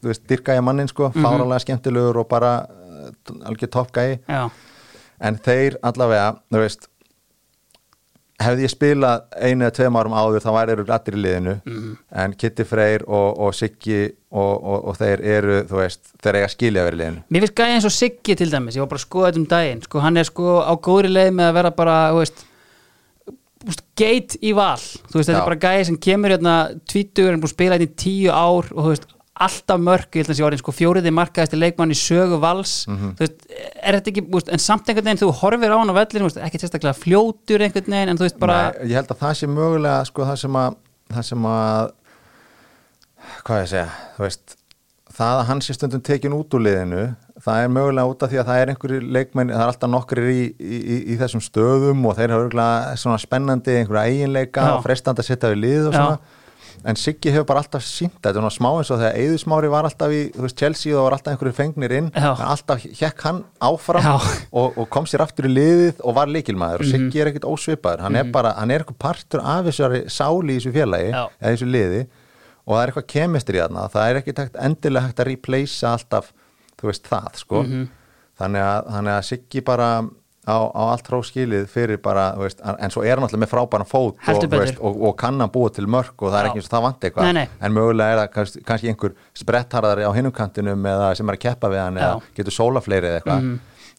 þú veist, dyrka ég mannin sko, Mhm. fáralega skemmtilegur og bara uh, algjör toppgæi já en þeir allavega, þú veist hefði ég spilað einu eða tveim árum áður þá væri eru allir í liðinu. Mhm. en Kitty Freyr og, og Siggi og, og, og þeir eru, þú veist þeir eiga skilja vera í liðinu. Mér finnst gæði eins og Siggi til dæmis, ég var bara að skoða þetta um daginn. Sko, hann er sko á góðri leið með að vera bara, þú veist, geit í val, þú veist, þetta er bara gæði sem kemur hérna tvítugur, er búin að spila þetta í tíu ár og þú veist, alltaf mörg, ég held að sé orðin sko fjóriði markaðist leikmann í sögu vals. Mhm. þú veist, er þetta ekki, veist, en samt einhvern veginn þú horfir á hann á vellinu, ekki sérstaklega fljótur einhvern veginn, en þú veist bara Nei, ég held að það sé mögulega sko það sem að það sem að hvað ég segja, þú veist það að hann sé stundum tekin út úr liðinu það er mögulega út af því að það er einhverju leikmenn, það er alltaf nokkrir í, í, í, í þessum stöðum og þeir hafa spennandi einhverja eiginleika En Siggi hefur bara alltaf sínt þetta, svona smá eins og þegar Eðusmári var alltaf í, veist, Chelsea og það var alltaf einhverju fengnir inn, Já. en alltaf hjekk hann áfram og, og kom sér aftur í liðið og var leikilmaður og Mhm. Siggi er ekkit ósvipaður, hann er bara hann er eitthvað partur af þessari sáli í þessu félagi Já. eða þessu liði. Og það er eitthvað kemistri þarna, það er ekki takt, endilega hægt að replacea alltaf þú veist það sko. Mhm. þannig, að, þannig að Siggi bara á, á allt hróskilið fyrir bara veist, en svo er hann alltaf með frábæran fót og, veist, og, og kann hann búa til mörk og það er Já. ekki eins og það vant eitthvað en mögulega er það kannski, kannski einhver sprettharðari á hinum kantinum eða sem er að keppa við hann eða Já. getur sóla fleiri eða eitthvað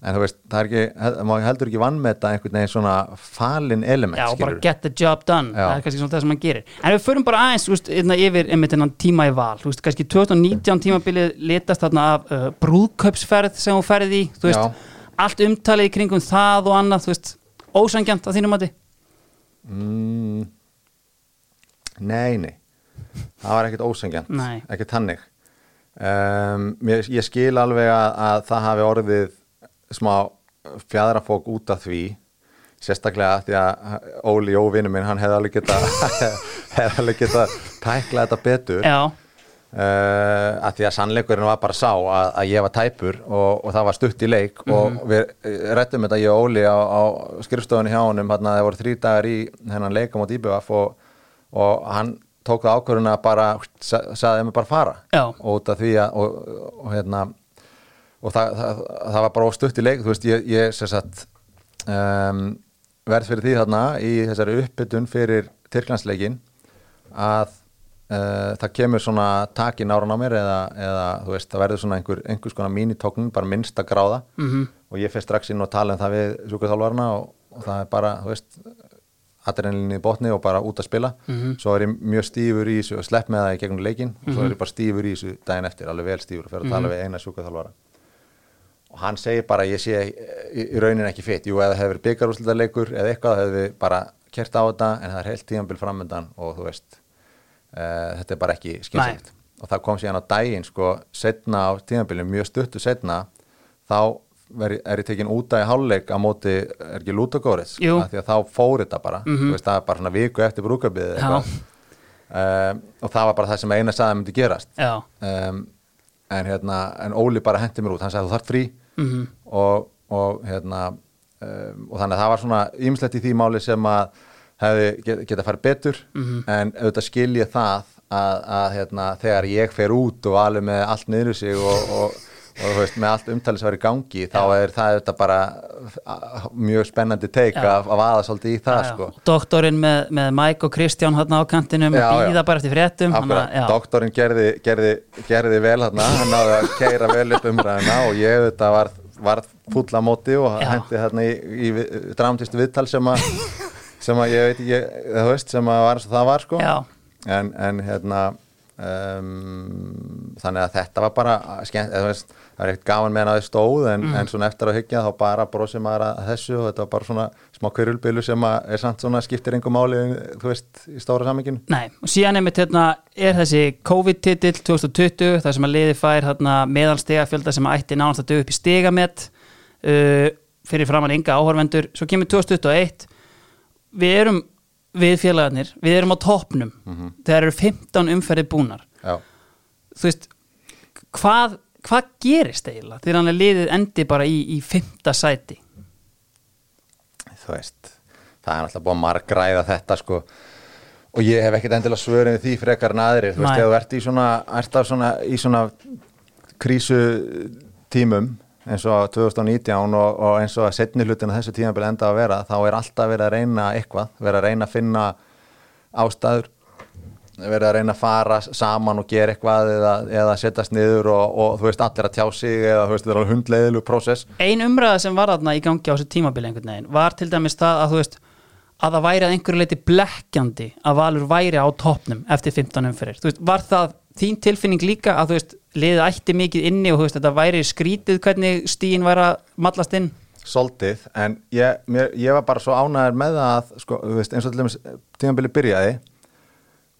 en þú veist, það er ekki, má heldur ekki vannmeta einhvern veginn svona falin element Já, bara skilurðu. get the job done, Já. það er kannski svona það sem hann gerir En við förum bara aðeins, veist, yfir einmitt hennan tíma í val, þú veist, kannski 2019 tímabilið litast þarna af uh, brúðkaupsferð sem hún ferði í, þú veist. Allt umtalið í kringum það og annað, þú veist ósangjant að þínum mati? Mm, Nei, nei. Það var ekkert ósengjant Nei. ekkert hannig um, ég, ég skil alveg að, að það hafi orðið smá fjadrafók út af því sérstaklega því að Óli Jóvinu minn hann hefði alveg geta hefði alveg geta tækla þetta betur. Já, uh, að því að sannleikurinn var bara sá að, að ég var tæpur og, og það var stutt í leik og við rettum þetta ég og Óli á, á skrifstofunni hjá honum hann að það voru þrý dagar í hennan leikum á Dýbjöf og, og hann tók það ákvörðun að bara sa, saði þeim bara fara Já. og af því að og, og hérna og það, það, það var bara stutt í leik þú veist ég, ég sagt um, verð fyrir því þarna í þessari uppbytun fyrir Tyrklandsleikin að uh, það kemur svona takin ára á mér eða, eða þú veist það verður svona einhver, einhvers konar mínitóknun bara minnsta gráða. -hmm. og ég fyrir strax inn og tala um það við sjúkuþálvarna og, og það er bara þú veist adrenalinni í botni og bara út að spila. Svo er ég mjög stífur í þessu og slepp með það í gegnum leikin og svo er ég bara stífur í þessu daginn eftir, alveg vel stífur og fer að tala við eina sjúkuþálvara og hann segir bara ég sé í, raunin ekki fitt, jú eða hefur byggarúslita leikur eða eitthvað hefur við bara kert á þetta en það er heilt tíðanbíl framöndan og þú veist þetta er bara ekki skynsilegt og það kom síðan á daginn sko setna á tíðanbílum, mjög stuttu setna þá veri, er ég tekin út að í hálfleik á móti, er ekki Lútagóris Jú. því að þá fór þetta bara. Þú veist það er bara svona viku eftir brúkabið Já. um, og það var bara það sem eina saði myndi gerast. Um, en hérna en Óli bara hendi mér út, hann sagði þú þarf frí. Mhm. og, og hérna um, og þannig að það var svona ýmislegt í því máli sem að hefði get, geta farið betur Mhm. en auðvitað skil ég það að, að hérna, þegar ég fer út og alveg með allt niður sig og, og, og veist, með allt umtalið sem var í gangi þá er það auðvitað bara mjög spennandi teik Já. að, að vaða svolítið í það já, sko. Doktorinn með, með Mike og Kristján hann á kantinum Já, já. býða bara eftir fréttum að- doktorinn gerði, gerði, gerði vel þarna, hann náði að keira vel upp umræðina og ég auðvitað var, var fulla móti og hendi þarna í, í, í dramtist viðtal sem að sem að ég veit ekki, þú veist, sem að var eins og það var sko. En, en hérna um, þannig að þetta var bara skemmt, eða, þú veist, það er ekkert gaman meðan að þið stóð en, Mm. en svona eftir að hyggja þá bara brosið maður að þessu og þetta var bara svona smá kvirulbilu sem að er samt svona skiptir einhver máli, þú veist, í stóra samminginu Nei, og síðan einmitt hérna er þessi COVID-titill 2020 þar sem að liði fær hérna, meðal stegafjölda sem að ætti nánast að dög upp í stegamett uh, fyrir framann ynga áhorvendur svo kemur 2021 við erum við félagarnir, við erum á toppnum þegar eru 15 umferði búnar. Já, þú veist hvað, hvað gerist eiginlega þegar hann er liðið endi bara í, í fymta sæti? Þú veist það er alltaf búið að margræða þetta sko. Og ég hef ekkert endilega svörin við því frekar en aðrir, þú veist, ef þú ert í svona, ert svona í svona krísu tímum eins og 2019 og, og eins og að setni hlutin að þessu tímabil enda að vera þá er alltaf verið að reyna eitthvað verið að reyna að finna ástæður verið að reyna að fara saman og gera eitthvað eða, eða setjast niður og, og þú veist allir að tjá sig eða þú veist það er alveg hundleiðilu prósess. Ein umræða sem var þarna í gangi á þessu tímabili einhvern veginn var til dæmis það að þú veist að það væri að einhverju leiti blekkjandi að Valur væri á toppnum eftir 15 umferðir. Þú veist, var það þín tilfinning líka að þú veist, liðið ætti mikið inni og þú veist, þetta væri skrítið hvernig stíin væri að mallast inn Soltið, en ég, mér, ég var bara svo ánæður með það að, sko, veist, eins og til dæmis tímabili byrjaði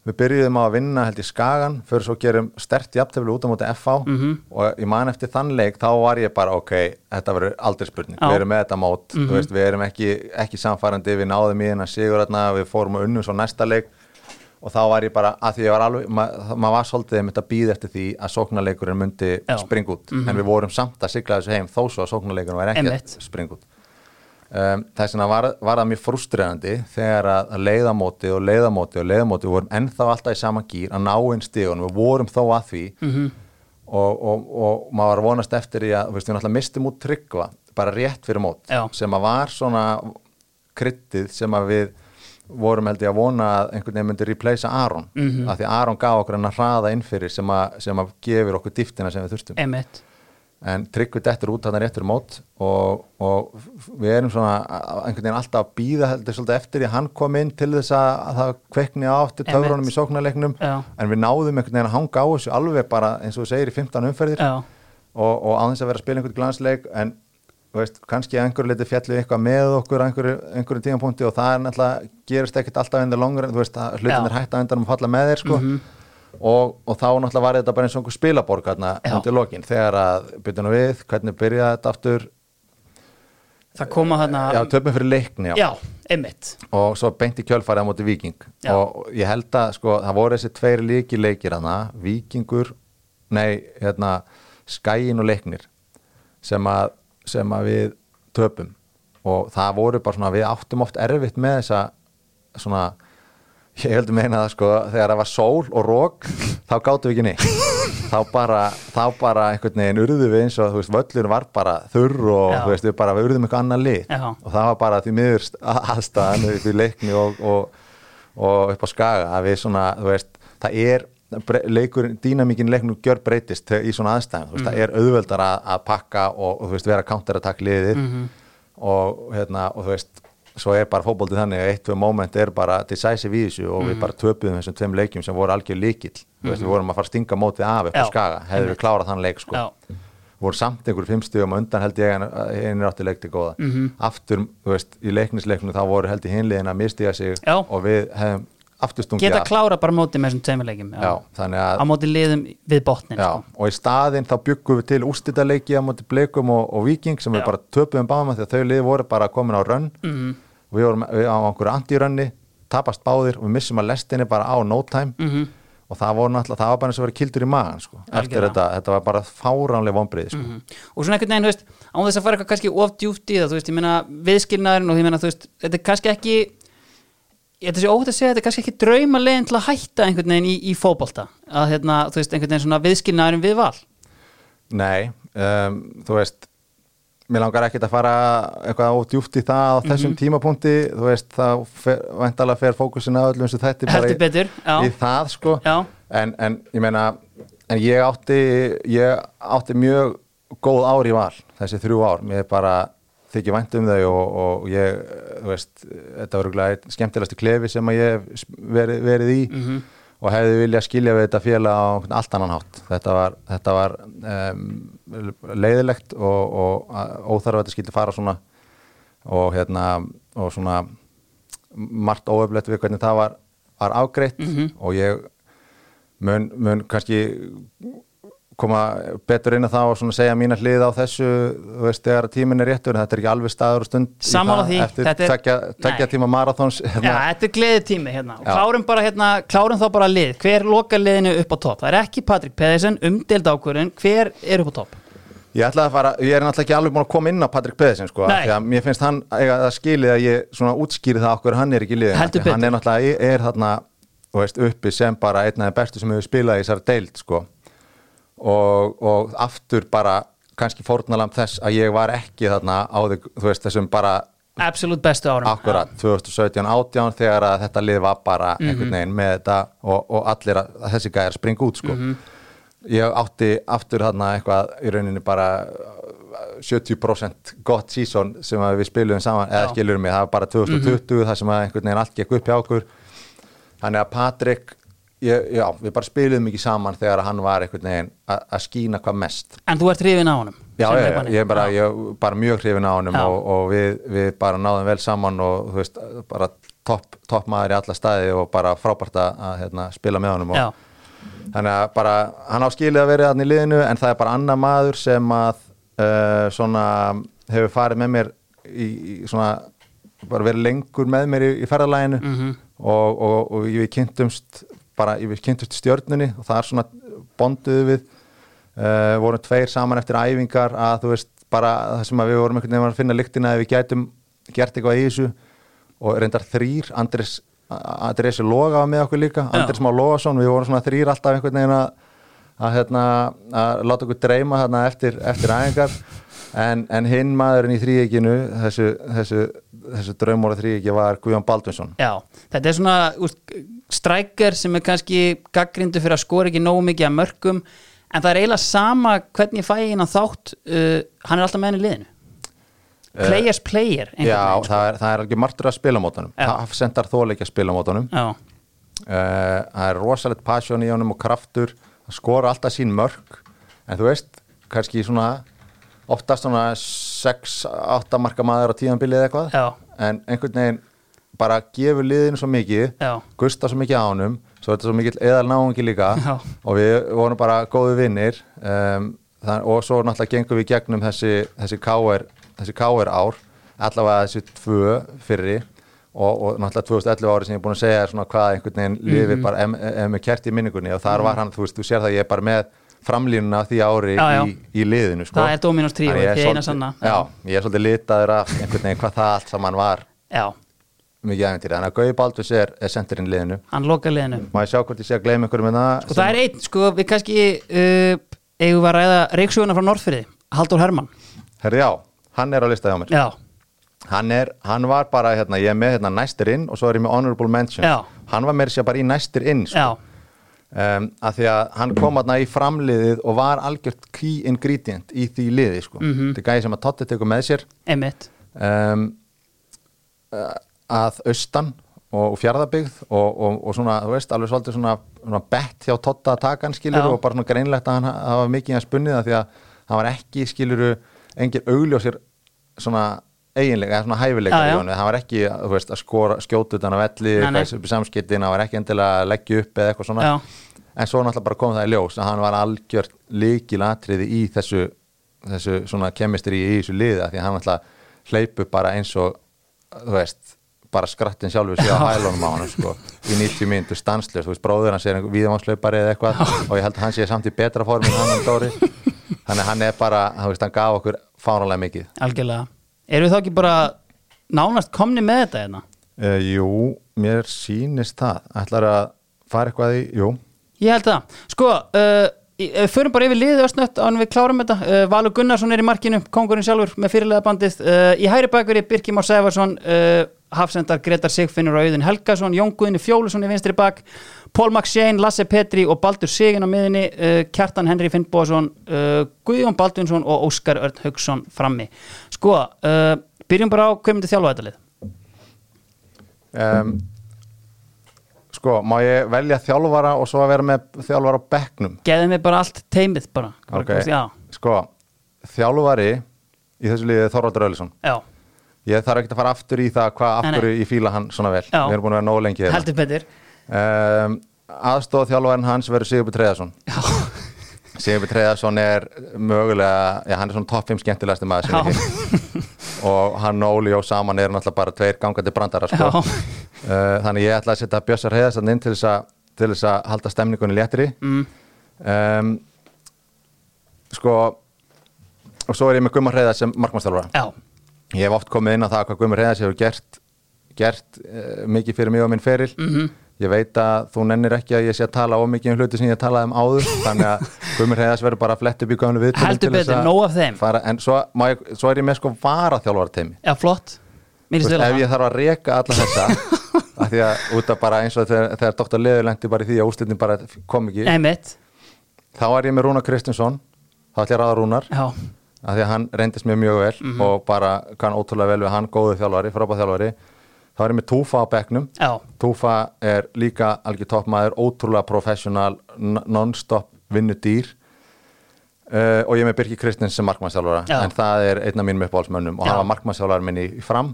við byrjuðum á að vinna held í Skagan fyrir svo gerum stert jafntefli út á móti FH Mhm. og ég man eftir þann leik þá var ég bara ok, þetta verður aldrei spurning Já. við erum með þetta mót, Mhm. þú veist, við erum ekki, ekki samfærandi, við náðum í hennar sigur þarna, við fórum og unnum svo næsta leik og þá var ég bara, að því ég var alveg maður ma var svolítið einmitt að býða eftir því að sóknarleikurinn myndi springa út. En við vorum samt að sigla þessu heim þó svo að sóknarleikurinn var ekki að springa út. Um, þess vegna var, var það mjög frustrerandi þegar að, leiðamóti og leiðamóti og leiðamóti við vorum ennþá alltaf í sama gýr að ná inn stígun, við vorum þó að því. -hmm. og, og, og maður var vonast eftir því að, veist, við náttúrulega mistum út tryggva bara rétt fyrir mót Já. sem að var svona kryttið sem að við vorum held ég að vona að einhvern veginn myndi replacea Aron mm. -hmm. af því Aron gaf okkur hennar hraða innfyrir sem að, sem að gefur okkur dýftina sem við þurftum emitt, en tryggvi dettur út þarna réttur mót og, og við erum svona einhvern veginn alltaf að býða heldur svolítið eftir því að hann kom inn til þess að, að það kveikni á aftur Einmitt. töfrunum í sóknarleiknum Já. en við náðum einhvern veginn að hanga á þessu alveg bara eins og þú segir í 15 umferðir Já, og, og þess að vera að spila einhvern glansleik en veist, kannski einhverju leiti fjallu eitthvað með okkur einhverju, einhverju tímapunkti og það er náttúrulega, gerist ekkert alltaf in the long run, þú veist, að hlutin er hægt að endanum að falla með þér sko. Og, og þá náttúrulega var þetta bara eins og einhver spilaborg Já. undir lokin, þegar að byrjunum við, hvernig byrjaði þetta aftur? Það koma þarna já, töpum fyrir leikni, já, já, og svo beint í kjölfarið á móti Víking. Já. og ég held að sko, það voru þessi tveir líki leikir hana, Víkingur nei, hérna Skæin og leiknir sem að, sem að við töpum og það voru bara svona, við áttum oft erfitt með þessa svona ég heldur meina það sko, þegar það var sól og rók, þá gáttum við ekki neitt þá bara, þá bara einhvern veginn urðu við eins og, þú veist, völlur var bara þurr og, Já. þú veist, við bara við urðum eitthvað annar lit Já. og það var bara því miður aðstæðan í leikni og, og, og upp á skaga að við svona, þú veist, það er bre- leikur, dýnamíkin leiknum gjör breytist í svona aðstæðum, þú veist, það er auðveldar að, að pakka og, og þú veist, vera counter attack liðið og hérna, og þú veist svo er bara fótboltið þannig að eitt, tvö moment er bara decisive í þessu og við bara töpuðum þessum tveim leikjum sem voru algjör líkill þú veist, við vorum að fara að stinga mótið af upp á skaga hefðu við klárað þann leik sko. Já. voru samt einhverjum fimmstíðum undan held ég en einir átti leikti góða. Mhm. aftur, þú veist, í leiknisleiknum þá voru held í hinliðin að mistiga sig Já. og við hefum aftur stungið geta af. klára bara móti með þessum þannig á að móti liðum við botnin Já, sko. og í staðinn þá byggum við til úrstættaleiki á móti Bleikum og, og Viking sem Já. við bara töpuðum báðum því að þau liði voru bara komin á rönn og við vorum við á einhverju antirönni tapast báðir og við missum að lestinni bara á no time Mhm. og það voru náttúrulega, það var bara eins og verið kildur í magan sko. eftir þetta, þetta var bara fáránlega vonbrið sko. Mhm. og svona einhvern veginn, þú veist, án þess að fara eitthvað kannski of djúpt í það, þú veist, ég meina viðskilnaðurinn og ég meina, þú veist, þetta er kannski ekki ég þetta sé óhætt að segja, þetta er kannski ekki drauma leiðin til að hætta einhvern veginn í, í fótbolta. Að hérna, þú veist, einhvern veginn svona viðskilnaðurinn við val. Nei, um, þú veist mér langar ekkert að fara eitthvað ódjúft í það á þessum Mhm. tímapunkti. Þú veist, þá fer, væntalega fer fókusin að öllum sem þetta heldur betur, já, í það sko. En, en ég meina en ég átti ég átti mjög góð ár í val þessi þrjú ár, mér er bara þykir vænt um þau og, og ég þú veist, þetta var örugglega einn skemmtilegasti klefi sem að ég hef verið, verið í Mhm. og hefði viljað skilja við þetta félag á allt annan hátt þetta var, þetta var um, leiðilegt og, og óþarf að þetta skildi fara svona og hérna og svona margt óöflegt við hvernig það var, var afgreitt Mhm. og ég mun, mun kannski koma betur inn að það og svona segja mína hlið á þessu þú veist þegar tíminn er réttur þetta er ekki alveg staður og stund það því, eftir Nei. tíma marathons já, þetta er gleðið tími hérna. Og klárum bara hérna, klárum þá bara lið. Hver lokar liðinu upp á topp, það er ekki Patrik Pedersen, umdeild ákvörðin, hver er upp á topp? Ég ætla að fara, ég er náttúrulega ekki alveg búin að koma inn á Patrik Pedersen sko, því að mér finnst hann það skilið að ég svona útskýri það okkur hann er ekki Því hann er náttúrulega er þarna, veist, uppi sem bara einn af þeim bestu sem hefur spilað í þessari deild sko og, og aftur bara kannski fórnalam þess að ég var ekki þarna á því, þú veist, þessum bara absolutt bestu árum akkurat 2017-18 þegar að þetta lið var bara Mhm. einhvern veginn með þetta og, og allir að, að þessi gæðar springa út sko. Mhm. ég átti aftur þarna eitthvað í rauninni bara uh, 70% gott sísón sem við spilum saman, eða skilur mig það var bara 2020 þar sem að einhvern veginn allt gekk upp hjá okkur þannig að Patrik ég, já, við bara spilum ekki saman þegar hann var einhvern veginn að skína hvað mest. En þú ert hrifin á honum Já, ég, ég er bara, ég, bara mjög hrifin á honum og, og við, við bara náðum vel saman og þú veist, bara topp top maður í alla staði og bara frábært að hérna, spila með honum og, þannig að bara, hann á skilið að vera í liðinu en það er bara annar maður sem að uh, svona hefur farið með mér í, í svona bara verið lengur með mér í, í ferðalæginu Mhm. og, og, og við kynntumst bara, við kynntumst í stjörnunni og það er svona bonduðu við uh, vorum tveir saman eftir æfingar að þú veist, bara það sem við vorum einhvern veginn að finna lyktina að við gætum gert eitthvað í þessu og reyndar þrýr, Andris Andris Loga var með okkur líka, Já. Andris Má Logason við vorum svona þrýr alltaf einhvern veginn að að, hérna, að láta okkur dreyma hérna, eftir, eftir æfingar en, en hinn maðurinn í þrýeginu þessu, þessu, þessu draumóra þrýegi var Guðjón Baldvinsson. Já, þetta er svona úst, strækjar sem er kannski gaggrindu fyrir að skora ekki nógu mikið að mörgum en það er eiginlega sama hvernig ég fæ innan þátt uh, hann er alltaf með henni liðinu. Players player Já, veginn, sko. það er, er alveg martur að spila mótunum. Já. það sendar þóleikja spila mótunum. Já, uh, það er rosalegt passion í honum og kraftur það skora alltaf sín mörg en þú veist, kannski svona oftast svona 6-8 marka maður á tíðanbilið eða eitthvað. Já, en einhvern veginn bara gefur liðinu svo mikið já, gusta svo mikið á honum svo er þetta svo mikill eðal náungi líka. Já. og við vorum bara góðu vinnir um, og svo náttúrulega gengum við gegnum þessi, þessi KR þessi KR ár allavega þessi tvö fyrri. Og, og náttúrulega 2011 ári sem ég er búin að segja svona hvað einhvern veginn lifi Mhm. bara ef, með kert í minningunni. Og þar var hann, þú veist, þú sér það ég er bara með framlínuna af því ári Já, já. Í, í liðinu sko. það er Dominos tríó Þannig ég er svolítið- er litaður af einhvern veginn hvað það allt saman var. Já, mikið æfintýri, þannig að Gauði Baldurs er, er sendirinn liðinu. Hann loka liðinu. Má ég sjá hvort ég sé að gleyma ykkur með það sko það er einn, sko við kannski uh, eigum við að ræða reiksuguna frá Norðfyrði Haldur Hermann. Herri já, hann er á lista hjá mér. Já, hann, er, hann var bara, hérna, ég er með hérna, næstir inn og svo er ég með honorable mention. Já. Hann var meira sér bara í næstir inn sko. Um, að því að hann kom hérna í framliðið og var algjört key ingredient í því liði sko. Mhm. Þetta er gæði sem að Totti tekur með sér um, að austan og, fjárðabyggð og, og, og svona, þú veist, alveg svolítið svona, svona bett hjá Totta að taka hann skilur Já. og bara svona greinlegt að hann hafa mikið að spunnið það því að hann var ekki skiluru engin augljósir svona eiginlega, svona hæfileika Já, í honum hann var ekki, þú veist, að skjóta utan á velli, í samskiptin hann var ekki endilega að leggja upp eða eitthvað svona Já. En svo náttúrulega bara kom það í ljós að hann var algjört líkilatriði í þessu, þessu svona kemistri í þessu liði af því að hann náttúrulega hleypu bara eins og þú veist, bara skrattin sjálfur sér á hælunum á hann sko, í 90 mínútur stanslust, þú veist, bróður hans er einhver víðamánslaupari eða eitthvað og ég held að hann sé samt í betra formi en hann en Dóri. Þannig að hann er bara, þú veist, hann gaf okkur fáranlega mikið. Algjörlega. Erum við þá ekki bara nánast komni með þetta hérna? Uh, Jú, mér sýnist það. Ætlar að fara eitthvað í, jú Ég held það. Sko, uh, förum bara yfir liðið östnött án við klárum þetta. Uh, Valur Gunnarsson er í markinu, kongurinn sjálfur með fyrirlega bandið. Uh, í hæri bakveri Birkir Már Sæfarsson, uh, Hafsendar Gretar Sigfinnur og Auðun Helgason, Jón Guðni Fjólusson í vinstri bak, Pól Max Shane, Lasse Petri og Baldur Sigin á miðinni, uh, Kjartan Henry Finnbóðsson, uh, Guðjón Baldunsson og Óskar Örn Haugsson frammi. Sko, byrjum bara á hvað myndi þjálfa þetta lið. um, Sko, má ég velja þjálfara og svo að vera með þjálfara á bekknum Geðið mig bara allt teimið bara. Bara Ok. komast- Já, Sko, þjálfari í þessu liðið Þorvaldur Ölisson já, Ég þarf ekki að fara aftur í það hvað aftur ég fíla hann svona vel Já. Við erum búin að vera nóg lengi hérna. heldur betur. um, Aðstóð þjálfarinn hans verður Sigurbjörn Treðarsson Já, Sigurbjörn Treðarsson er mögulega Já, hann er svona topp 5 skemmtilegasti maður sem ég hef og hann og Óli og saman er náttúrulega bara tveir gangandi brandara sko. Uh, þannig ég ætla að setja Bjössar Heiðarsson inn til þess að til þess að halda stemningunni léttri. Mm, um, sko og svo er ég með Gummar Heiðars sem markmannstjálfara já, ég hef oft komið inn á það hvað Gummar Heiðars hefur gert gert uh, mikið fyrir mig og minn feril. Mhm, ég veit að þú nennir ekki að ég sé að tala of mikið um hluti sem ég talaði um áður þannig að Gummar Heiðars verður bara að upp í gamlu viðtölum Heldur betur, að nóg af þeim. fara, en svo, ég, svo er ég með sko varaþjálfara teimi já, flott. Veist, að ef ég þarf að reka alla þessa af því að út af bara eins og þegar, þegar doktor Leður lendi bara í því að úslitin bara kom ekki Einmitt, þá er ég með Rúnar Kristinsson þá ætla ég að ráða Rúnar já, af því að hann reyndist mér mjög vel Mhm. og bara kann ótrúlega vel við hann góðu þjálfari þá er ég með Túfa á bekknum já, Túfa er líka algjör toppmaður ótrúlega professional, non-stop vinnudýr uh, og ég er með Birki Kristins sem markmannstjálfara Já. en það er einn af mínum uppáhaldsmönnum og Já. hann var markmannstjálfara minni í fram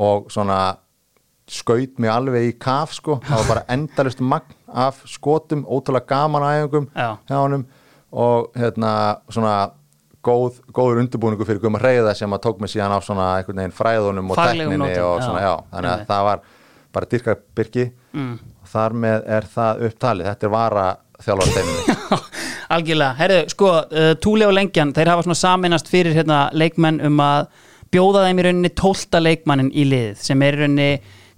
og svona skaut mig alveg í kaf sko, það var bara endalust magn af skotum, ótrúlega gaman Já. hjá honum og hérna svona góð, góður undirbúningu fyrir Guðmar Reyða sem að tók mig síðan af svona einhvern veginn fræðunum og Faglegum tekninni nótum, og já. svona, já, þannig að það var bara dyrka Birki mm. og þar með er það upptalið þetta er vara þjálfar teiminu algjörlega. Herðu, sko, uh, Túli og Lengjan, þeir hafa svona saminast fyrir hérna leikmenn um að bjóða þeim í rauninni tólta leikmannin í liðið sem er í rauninni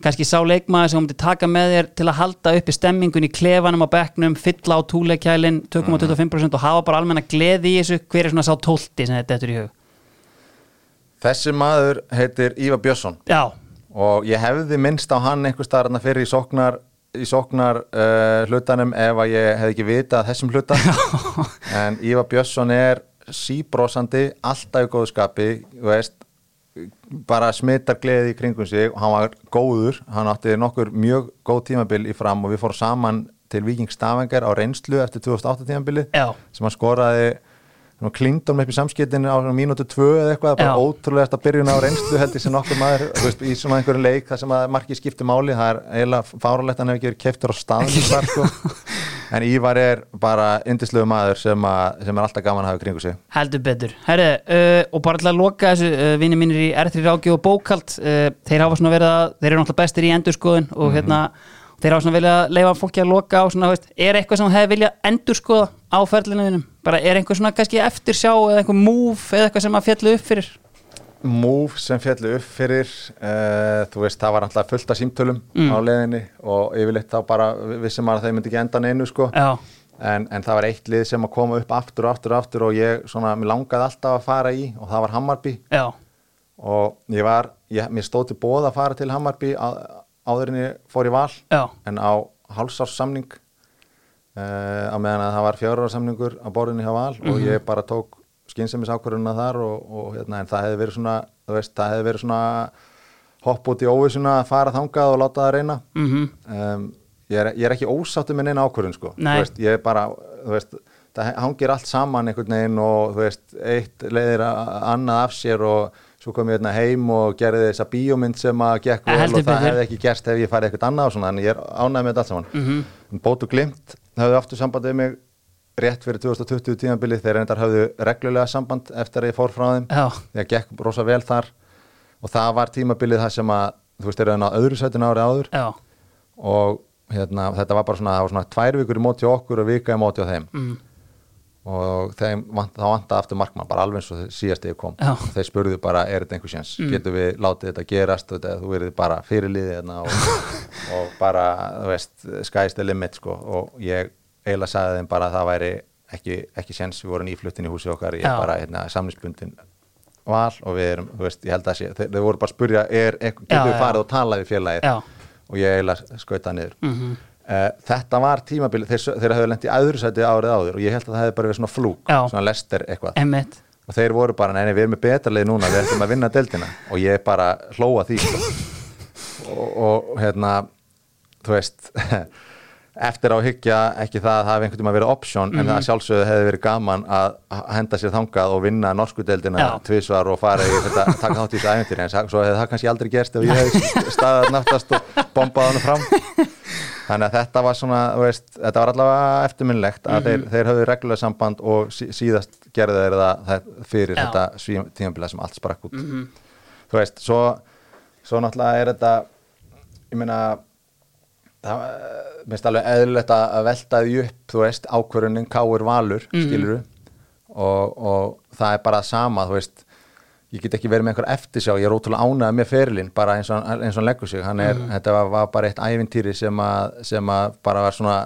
kannski sá leikmaður sem hún myndi taka með þér til að halda uppi stemmingun í klefanum á bekknum, fylla á túleikjælin 2,25% og hafa bara almenna gleði í þessu, hver er svona sá tólti sem þetta er í hug? þessi maður heitir Ívar Björnsson. Já, og ég hefði minnst á hann einhver staðar þarna fyrir í sóknar í sóknar uh, hlutanum ef að ég hef ekki vitað þessum hluta. En Ívar Björnsson er síbrósandi, alltaf í góðu skapi veist bara smittar gleði í kringum sig. Og hann var góður, hann átti nokkur mjög góð tímabil í fram og við fórum saman til Viking Stavengar á reynslu eftir 2008 tímabilið Já. sem hann skoraði klingdum upp í samskiptinu á mínútu tvö eða eitthvað, bara ótrúlega að byrjun á reynslu held ég sem nokkur maður, veist, í svona einhverju leik þar sem að markið skipti máli, það er eiginlega fáralegt að hann hefur ekki verið keftur á staðnum þar, sko. en Ívar er bara yndislegu maður sem, að, sem er alltaf gaman að hafa kringu sig Heldur betur. Herri, uh, og bara til að loka þessu, uh, vinni mínir í R3 Ráki og Bókald, uh, þeir hafa svona verið að, þeir eru náttúrulega bestir í endurskoðun og hérna, þeir hafa svona viljað að leifa fólki að loka á svona, veist, er eitthvað sem hefur viljað endurskoða á ferlinu þínum? Bara er einhver svona kannski eftir sjá eða einhver move eða eitthvað sem að fjallu upp fyrir? Move sem fjallu upp fyrir uh, þú veist, það var alltaf fullt af símtölum Mm. á leiðinni og yfirleitt þá bara vissum maður að þeir myndi ekki enda neinu sko. En, en það var eitt lið sem að koma upp aftur og aftur og aftur og ég svona, mér langaði alltaf að fara í og það var Hammarby já, og ég var, ég, mér stóð til bóð að fara til Hammarby á, áður en ég fór í val já, en á hálsársamning uh, á meðan að það var fjárarsamningur á borðinni hjá val og Mhm. ég bara tók skynsemis ákvörðuna þar og, og hérna, en það hefði verið svona veist, það hefði verið svona hopp út í óvissuna að fara þangað og láta það reyna. Mhm, um, ég, er, ég er ekki ósáttu með neina ákvörðun sko. Nei. Veist, ég er bara þú veist, það hangir allt saman einhvern veginn og þú veist, eitt leiðir annað af sér og svo kom ég hérna heim og gerði þessa bíómynd sem að gekk vel og það hefði ekki gerst ef ég farið eitthvað annað og svona, en ég er ánægð með þetta allt saman. Mhm, en Bótu Glimt höfðu aftur samband við mig rétt fyrir 2020 tímabili þeir reyndar höfðu reglulega samband eftir að ég fór frá þeim. Þegar gekk rosa vel þar. Og það var tímabilið það sem að þú veist, þeir eru á öðru sætinu árið áður. Já, og hérna, þetta var bara svona, var svona tvær vikur í móti á okkur og vika í móti á þeim. Mm, og þeim vant, þá vantaði aftur markmann bara alveg eins og síðast ég kom. Já. og þeir spurðu bara, er þetta einhver sjans Mm. getur við látið þetta gerast? Og þetta, þú verið bara fyrirliðið hérna og, og bara, þú veist, sky's the limit sko, og ég eiginlega sagði þeim bara að það væri ekki, ekki sjans, við vorum ífluttin í húsi okkar ég er bara, hérna, samninsbundin val og við erum, þú veist, ég held að sé þeir, þeir voru bara að spurja, er, getur við farið og talað við félagið? Já, og ég eiginlega skauta niður. Mhm, Uh, þetta var tímabili, þeir, þeir hafðu lent í öðru sæti árið áður og ég held að það hefði bara verið svona flúk, Já. svona lester eitthvað. Emmitt, og þeir voru bara, neini, við erum með betra leið núna við ætlum að vinna deildina. Og ég bara hlóa því. Og, og hérna þú veist eftir á hyggja ekki það að það hafi einhvern veginn að vera option en Mhm. það sjálfsögðu hefði verið gaman að henda sér þangað og vinna norsku deildina Já. tvisvar og fara í þetta taka þátt í þessu æventyri en svo hefði það kannski aldrei gerst ef ég hefði staðað náttast og bombað hann fram þannig að þetta var svona veist, þetta var allavega eftirminnlegt að þeir, þeir höfðu reglulega samband og sí, síðast gerðu þeir það, það fyrir Já. þetta tímabilið sem allt sprakk út mhm, þú veist, svo, svo náttúrulega er þetta minnst alveg eðlilegt að velta því upp, þú veist, ákvörunin káur valur, Mhm. skiluru og, og það er bara sama, þú veist ég get ekki verið með einhver eftirsjá, ég er ótrúlega ánægð með ferilinn, bara eins og, eins og hann leggur sig. Hann er, þetta var, var bara eitt ævintýri sem að, sem að bara var svona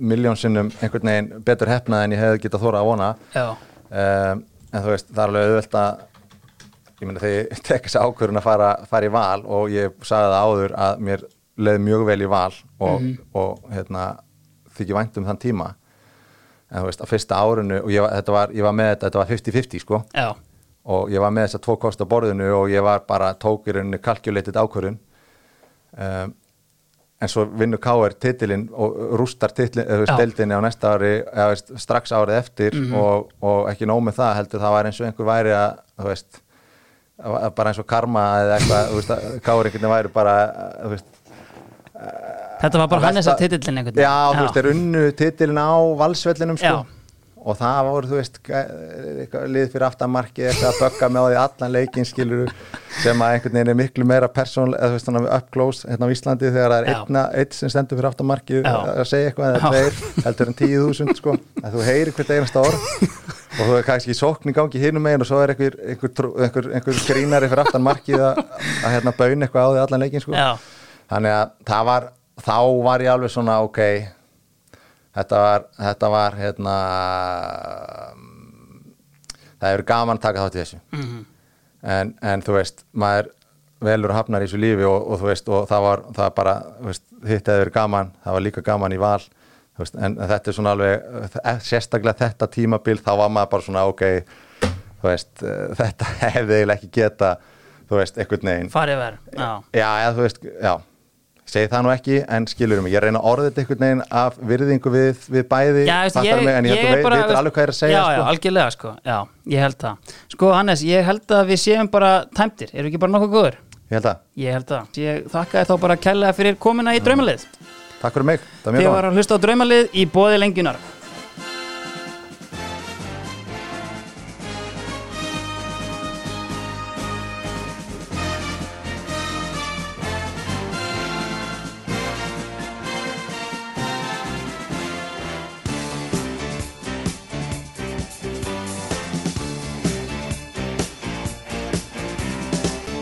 miljónsinnum einhvern veginn betur hefnað en ég hefði getað þóra að vona. Um, en þú veist, það er alveg auðvelt að ég meina þegar ég tek þessi ákvörðun að fara, fara í val og ég sagði það áður að mér leið mjög vel í val og, og hérna, þykir vænt um þann tíma. En þú veist, á fyrsta árinu og ég var, var, ég var með þetta, þetta var 50-50 sko. Já, og ég var með þess að tvo kost á borðinu og ég var bara tók í rauninni calculated ákvörðun. Um, en svo vinnur K.R. titilinn og rústar titilinn, þú veist, deildinni á næsta ári eða veist, strax árið eftir og, og ekki nóg með það heldur það var eins og einhver væri að þú veist, bara eins og karma eða eitthvað, þú veist, K.R. einhvern veginn væri bara, þú veist, þetta var bara að Hannes að titillin einhvern Já, þú veist, þeir unnu titilin á valsvellinum sko. Já. og það voru, þú veist, lið fyrir aftamarki eitthvað að bögga með á því allan leikinn skilur sem að einhvern veginn er miklu meira persónlega, eða þú veist, þannig up close hérna á Íslandi þegar það er einna, eitt sem stendur fyrir aftamarki að segja eitthvað eða tveir, heldur en tíu þúsund sko, að þú heyrir hvert einasta orð. Og þú er kannski sókn í gangi hinum megin og svo er einhver, einhver, einhver, einhver, grínari fyrir aftan markið að, að hérna baun eitthvað á því allan leikinn sko. Þannig að það var þá var ég alveg svona ok þetta var, þetta var hérna það hefur gaman að taka þátt í þessu. Mhm, en, en þú veist maður velur og hafnar í þessu lífi og, og þú veist, og það var, það bara veist, hitt hefur verið gaman, það var líka gaman í val veist, en þetta er svona alveg eh, sérstaklega þetta tímabil þá var maður bara svona, ok veist, eh, þetta hefði eiginlega ekki geta þú veist, einhvern veginn. Farið verð, já. Já, eða, þú veist, já segi það nú ekki, en skilur mig, ég reyna að orða þetta einhvern veginn af virðingu við, við bæði, Já, veist, fattar mig, en ég, ég held að veitir alveg hvað ég er að segja já, já, sko. algjörlega sko, já, ég held það. Sko Hannes, ég held að við séum bara tæmtir, við ekki bara nokkuð góður? ég held að, Ég held það, ég þakka þér þá bara kærlega fyrir komuna í draumalið. Takk fyrir mig, það var Þið mjög var að hlusta á draumalið í bóði lengjunar